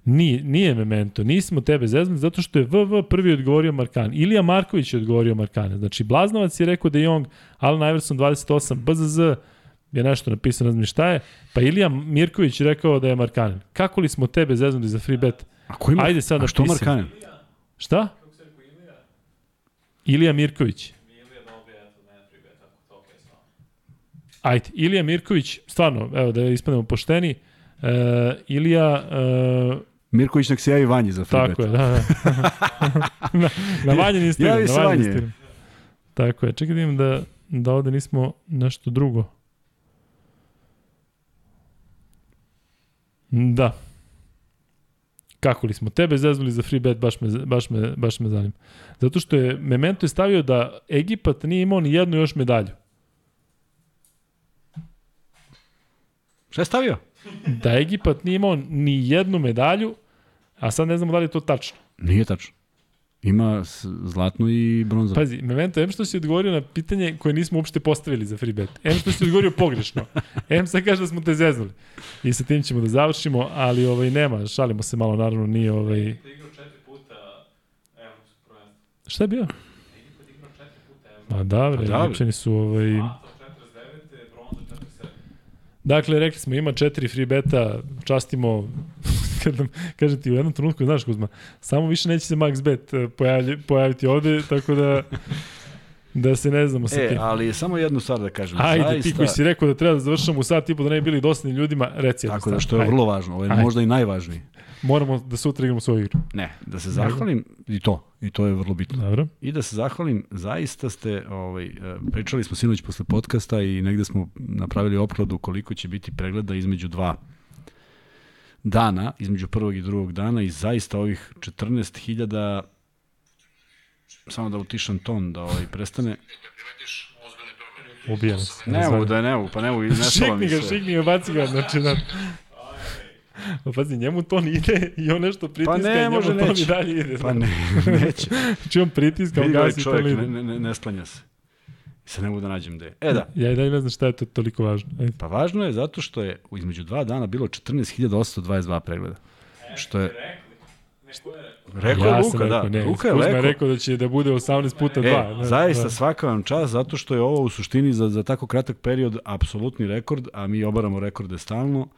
Nije, nije Memento, nismo tebe zeznuli zato što je VV prvi odgovorio Markan. Ilija Marković je odgovorio Markane. Znači, Blaznovac je rekao da Jong, Alan Iverson 28, BZZ je nešto napisano, ne znam šta je, pa Ilija Mirković je rekao da je Markanen. Kako li smo tebe zeznuli za free bet? A ko ima? Ajde sad A što napisim. Markanen? Šta? Ilija? Mirković. Ajde, Ilija Mirković, stvarno, evo da ispademo pošteni, uh, Ilija uh, Mirković nek se javi Vanji za free Tako bet. je, da, da. [LAUGHS] na, na vanjen Instagram. Javi se Vanje. Instagram. Tako je. Čekaj da da, da ovde nismo nešto drugo. Da. Kako li smo tebe zeznuli za free bet, baš me, baš me, baš me zanima. Zato što je Memento je stavio da Egipat nije imao ni jednu još medalju. Šta je stavio? Da Egipat nije imao ni jednu medalju, a sad ne znamo da li je to tačno. Nije tačno. Ima zlatnu i bronzanu. Pazi, Memento, em što si odgovorio na pitanje koje nismo uopšte postavili za free bet. Em što si odgovorio pogrešno. Em sad kaže da smo te zeznuli. I sa tim ćemo da završimo, ali ovaj nema, šalimo se malo, naravno nije ovaj... Egipat je igrao četiri puta evropsko prvenstvo. Šta je bio? Ma da, bre, Pa da, bre. Egipćani su ovaj... Zlato 49, bronza 47. Dakle, rekli smo, ima četiri free beta, častimo, kad nam, kažem ti, u jednom trenutku, znaš Kuzma, samo više neće se max bet eh, pojavlji, pojaviti ovde, tako da da se ne znamo sa E, tim. ali samo jednu stvar da kažem. Ajde, Zaista, ti koji si rekao da treba da završamo u sat i po da ne bi bili dosadni ljudima, reci jednu Tako da što je Ajde. vrlo važno, ovo je Ajde. možda i najvažniji. Moramo da sutra igramo svoju igru. Ne, da se zahvalim i to, i to je vrlo bitno. Dobro. I da se zahvalim, zaista ste, ovaj, e, pričali smo sinoć posle podcasta i negde smo napravili opkladu koliko će biti pregleda između dva dana, između prvog i drugog dana i zaista ovih 14.000 samo da utišam ton, da ovaj prestane. Ubijam se. Ne mogu da ne mogu, pa ne mogu, nestalo Šikni mi ga, se. šikni ga, baci ga, znači da... Pa pazi, njemu to ide i on nešto pritiska Pa ne, i njemu to i dalje ide. Pa ne, [LAUGHS] neće. Znači on pritiska, on gasi to ide. ne, ne, ne, ne sklanja se. I sad ne mogu da nađem gde. E da, Ja i dalje ne znam šta je to toliko važno. Ajde. Pa važno je zato što je između dva dana bilo 14.822 pregleda. Što je, Rekli. Rekao ja Luka, rekao, da. ne, Luka je rekao. rekao da će da bude 18 puta 2. E, zaista svaka vam čast zato što je ovo u suštini za, za tako kratak period apsolutni rekord, a mi obaramo rekorde stalno.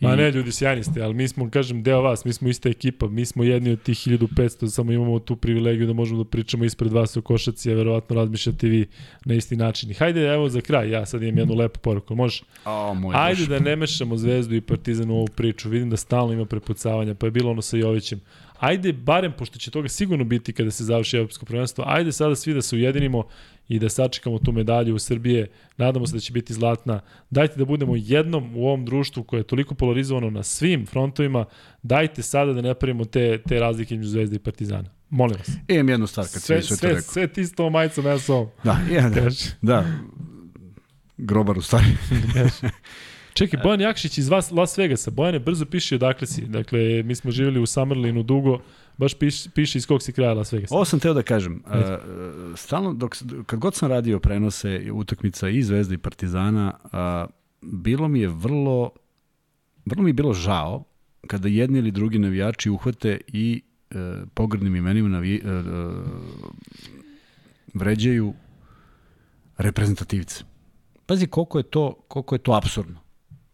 Ma ne, ljudi, sjajni ste, ali mi smo, kažem, deo vas, mi smo ista ekipa, mi smo jedni od tih 1500, samo imamo tu privilegiju da možemo da pričamo ispred vas o košaci, a verovatno razmišljate vi na isti način. I hajde, evo za kraj, ja sad imam jednu lepu poruku, može? O, moj Ajde da ne mešamo Zvezdu i Partizan u ovu priču. Vidim da stalno ima prepucavanja, pa je bilo ono sa Jovićem. Ajde, barem, pošto će toga sigurno biti kada se završi Evropsko prvenstvo, ajde sada svi da se ujedinimo i da sačekamo tu medalju u Srbije. Nadamo se da će biti zlatna. Dajte da budemo jednom u ovom društvu koje je toliko polarizovano na svim frontovima. Dajte sada da ne pravimo te, te razlike između Zvezde i Partizana. Molim vas. E, imam jednu stvar kad Sve, sve, sve, rekao. sve ti s tom majicom, ja sa ovom. Da, jedan, da. Grobar u stvari. [LAUGHS] Čekaj, Bojan Jakšić iz Vas, Las Vegasa. Bojane, brzo piši odakle si. Dakle, mi smo živjeli u Summerlinu dugo. Baš piši, piši iz kog si kraja Las Vegasa. Ovo sam teo da kažem. Uh, stalno, dok, kad god sam radio prenose utakmica i Zvezde i Partizana, uh, bilo mi je vrlo, vrlo mi je bilo žao kada jedni ili drugi navijači uhvate i uh, pogrdnim imenima navi, uh, vređaju reprezentativce. Pazi koliko je to, koliko je to absurdno.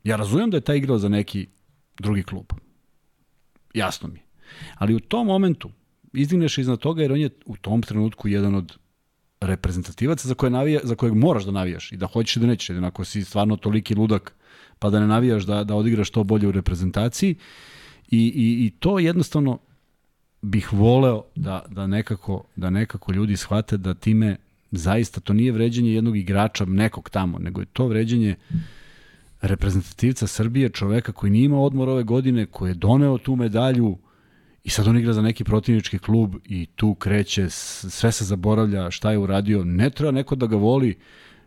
Ja razumem da je taj igrao za neki drugi klub. Jasno mi. Ali u tom momentu izdigneš iznad toga jer on je u tom trenutku jedan od reprezentativaca za, koje navija, za kojeg moraš da navijaš i da hoćeš i da nećeš. Jedin ako si stvarno toliki ludak pa da ne navijaš da, da odigraš to bolje u reprezentaciji i, i, i to jednostavno bih voleo da, da, nekako, da nekako ljudi shvate da time zaista to nije vređenje jednog igrača nekog tamo, nego je to vređenje reprezentativca Srbije, čoveka koji nije imao odmor ove godine, koji je doneo tu medalju i sad on igra za neki protivnički klub i tu kreće, sve se zaboravlja šta je uradio. Ne treba neko da ga voli,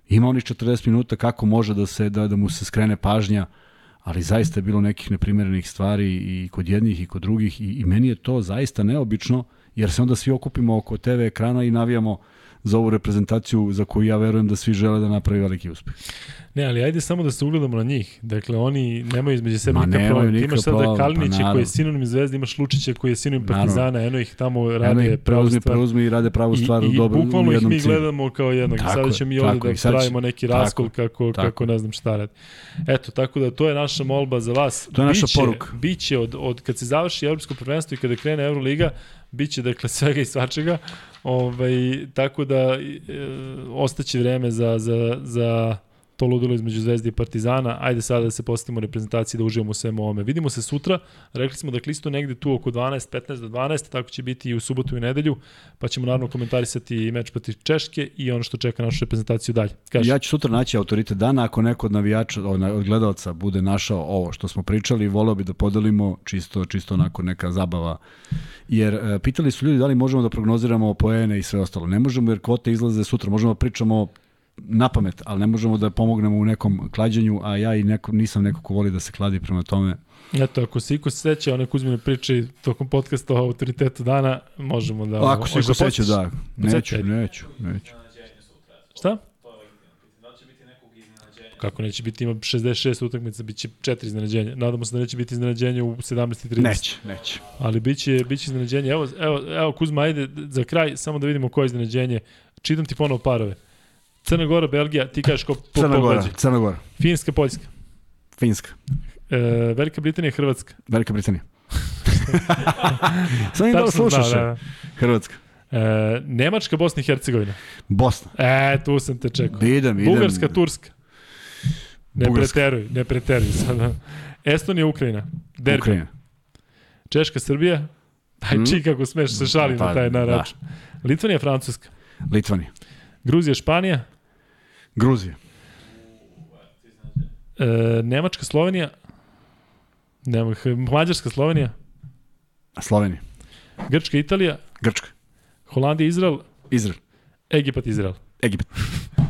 ima onih 40 minuta kako može da se da, da mu se skrene pažnja, ali zaista je bilo nekih neprimerenih stvari i kod jednih i kod drugih i, i meni je to zaista neobično, jer se onda svi okupimo oko TV ekrana i navijamo za ovu reprezentaciju za koju ja verujem da svi žele da napravi veliki uspeh. Ne, ali ajde samo da se ugledamo na njih. Dakle, oni nemaju između sebe nikakav problem. Ti imaš sada pa Kalinića koji naravno. je sinonim Zvezde, imaš Lučića koji je sinonim Naravno. Partizana, eno ih tamo Eno rade ih pravu preuzmi, stvar. preuzmi i rade pravu stvar I, i dobro, bukvalno ih mi cilju. gledamo kao jednog. Tako sada ćemo mi ovde tako da će- pravimo neki tako, raskol kako, tako. kako ne znam šta radi. Eto, tako da to je naša molba za vas. To je naša Biće- poruka. Biće od, od kad se završi Evropsko prvenstvo i kada krene Euroliga, biće dakle [LAUGHS] svega i svačega. Ovaj, tako da e, ostaće vreme za, za, za to ludilo između Zvezde i Partizana. Ajde sada da se postavimo reprezentaciji da uživamo u svemu ovome. Vidimo se sutra. Rekli smo da klisto negde tu oko 12, 15 do 12, tako će biti i u subotu i nedelju, pa ćemo naravno komentarisati i meč protiv Češke i ono što čeka našu reprezentaciju dalje. Kaži. Ja ću sutra naći autoritet dana, ako neko od navijača, od gledalca bude našao ovo što smo pričali, voleo bi da podelimo čisto, čisto onako neka zabava. Jer e, pitali su ljudi da li možemo da prognoziramo poene i sve ostalo. Ne možemo jer kvote izlaze sutra, možemo da pričamo na pamet, ali ne možemo da pomognemo u nekom klađenju, a ja i neko, nisam neko ko voli da se kladi prema tome. Eto, ako se iko seća one Kuzmine priče tokom podcasta o autoritetu dana, možemo da... Ako se iko seća, da. Neću, neću, neću. Šta? Pitanje. Da li će biti nekog iznenađenja? Kako neće biti, ima 66 utakmica, bit će 4 iznenađenja. Nadamo se da neće biti iznenađenje u 17.30. Neće, neće. Ali biće, biće iznenađenje. Evo, evo, evo Kuzma, ajde za kraj, samo da vidimo koje je iznenađenje. Čitam ti ponovo parove. Crna Gora, Belgija, ti kažeš ko po Crna Gora. Crna Gora, Finska, Poljska. Finska, E, Velika Britanija, Hrvatska. Velika Britanija. [LAUGHS] Samo im da Tačno slušaš. da, Hrvatska. da. E, Nemačka, Bosna i Hercegovina. Bosna. E, tu sam te čekao. Idem, idem. Bugarska, Turska. Ne Bugarska. preteruj, ne preteruj sada. Estonija, Ukrajina. Derbi. Ukrajina. Češka, Srbija. Aj, Mm. čik kako smeš se šali na Pa, taj da. narač. Litvanija, Francuska. Litvanija. Gruzija, Španija. Gruzija. E, Nemačka, Slovenija. Nema, H- Mađarska, Slovenija. Slovenija. Grčka, Italija. Grčka. Holandija, Izrael. Izrael. Egipat, Izrael. Egipat.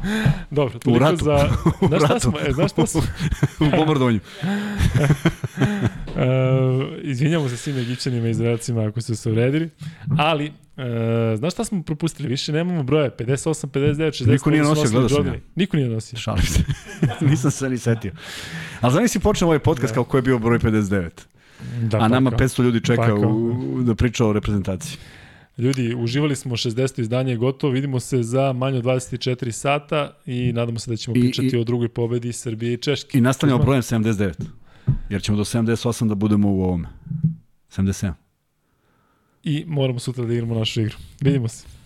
[LAUGHS] Dobro, toliko ratu. za... [LAUGHS] U Znaš šta ratu. smo? E, znaš šta smo? U bombardovanju. [LAUGHS] Uh, izvinjamo se svim Egipćanima i Izraelcima ako su se uredili, ali uh, znaš šta smo propustili? Više nemamo broje, 58, 59, 60, Niko nije nosio, gledao sam ja. Niko nije nosio. Šalim se. [LAUGHS] Nisam se ni setio. Ali znam si počeo ovaj podcast da. kao ko je bio broj 59. Da, A nama 500 ljudi čeka u, u, da priča o reprezentaciji. Ljudi, uživali smo 60. izdanje gotovo, vidimo se za manje od 24 sata i nadamo se da ćemo I, pričati i, o drugoj pobedi Srbije i Češke. I nastavljamo brojem 79. Jer ćemo do 78 da budemo u ovome. 77. I moramo sutra da igramo našu igru. Vidimo se.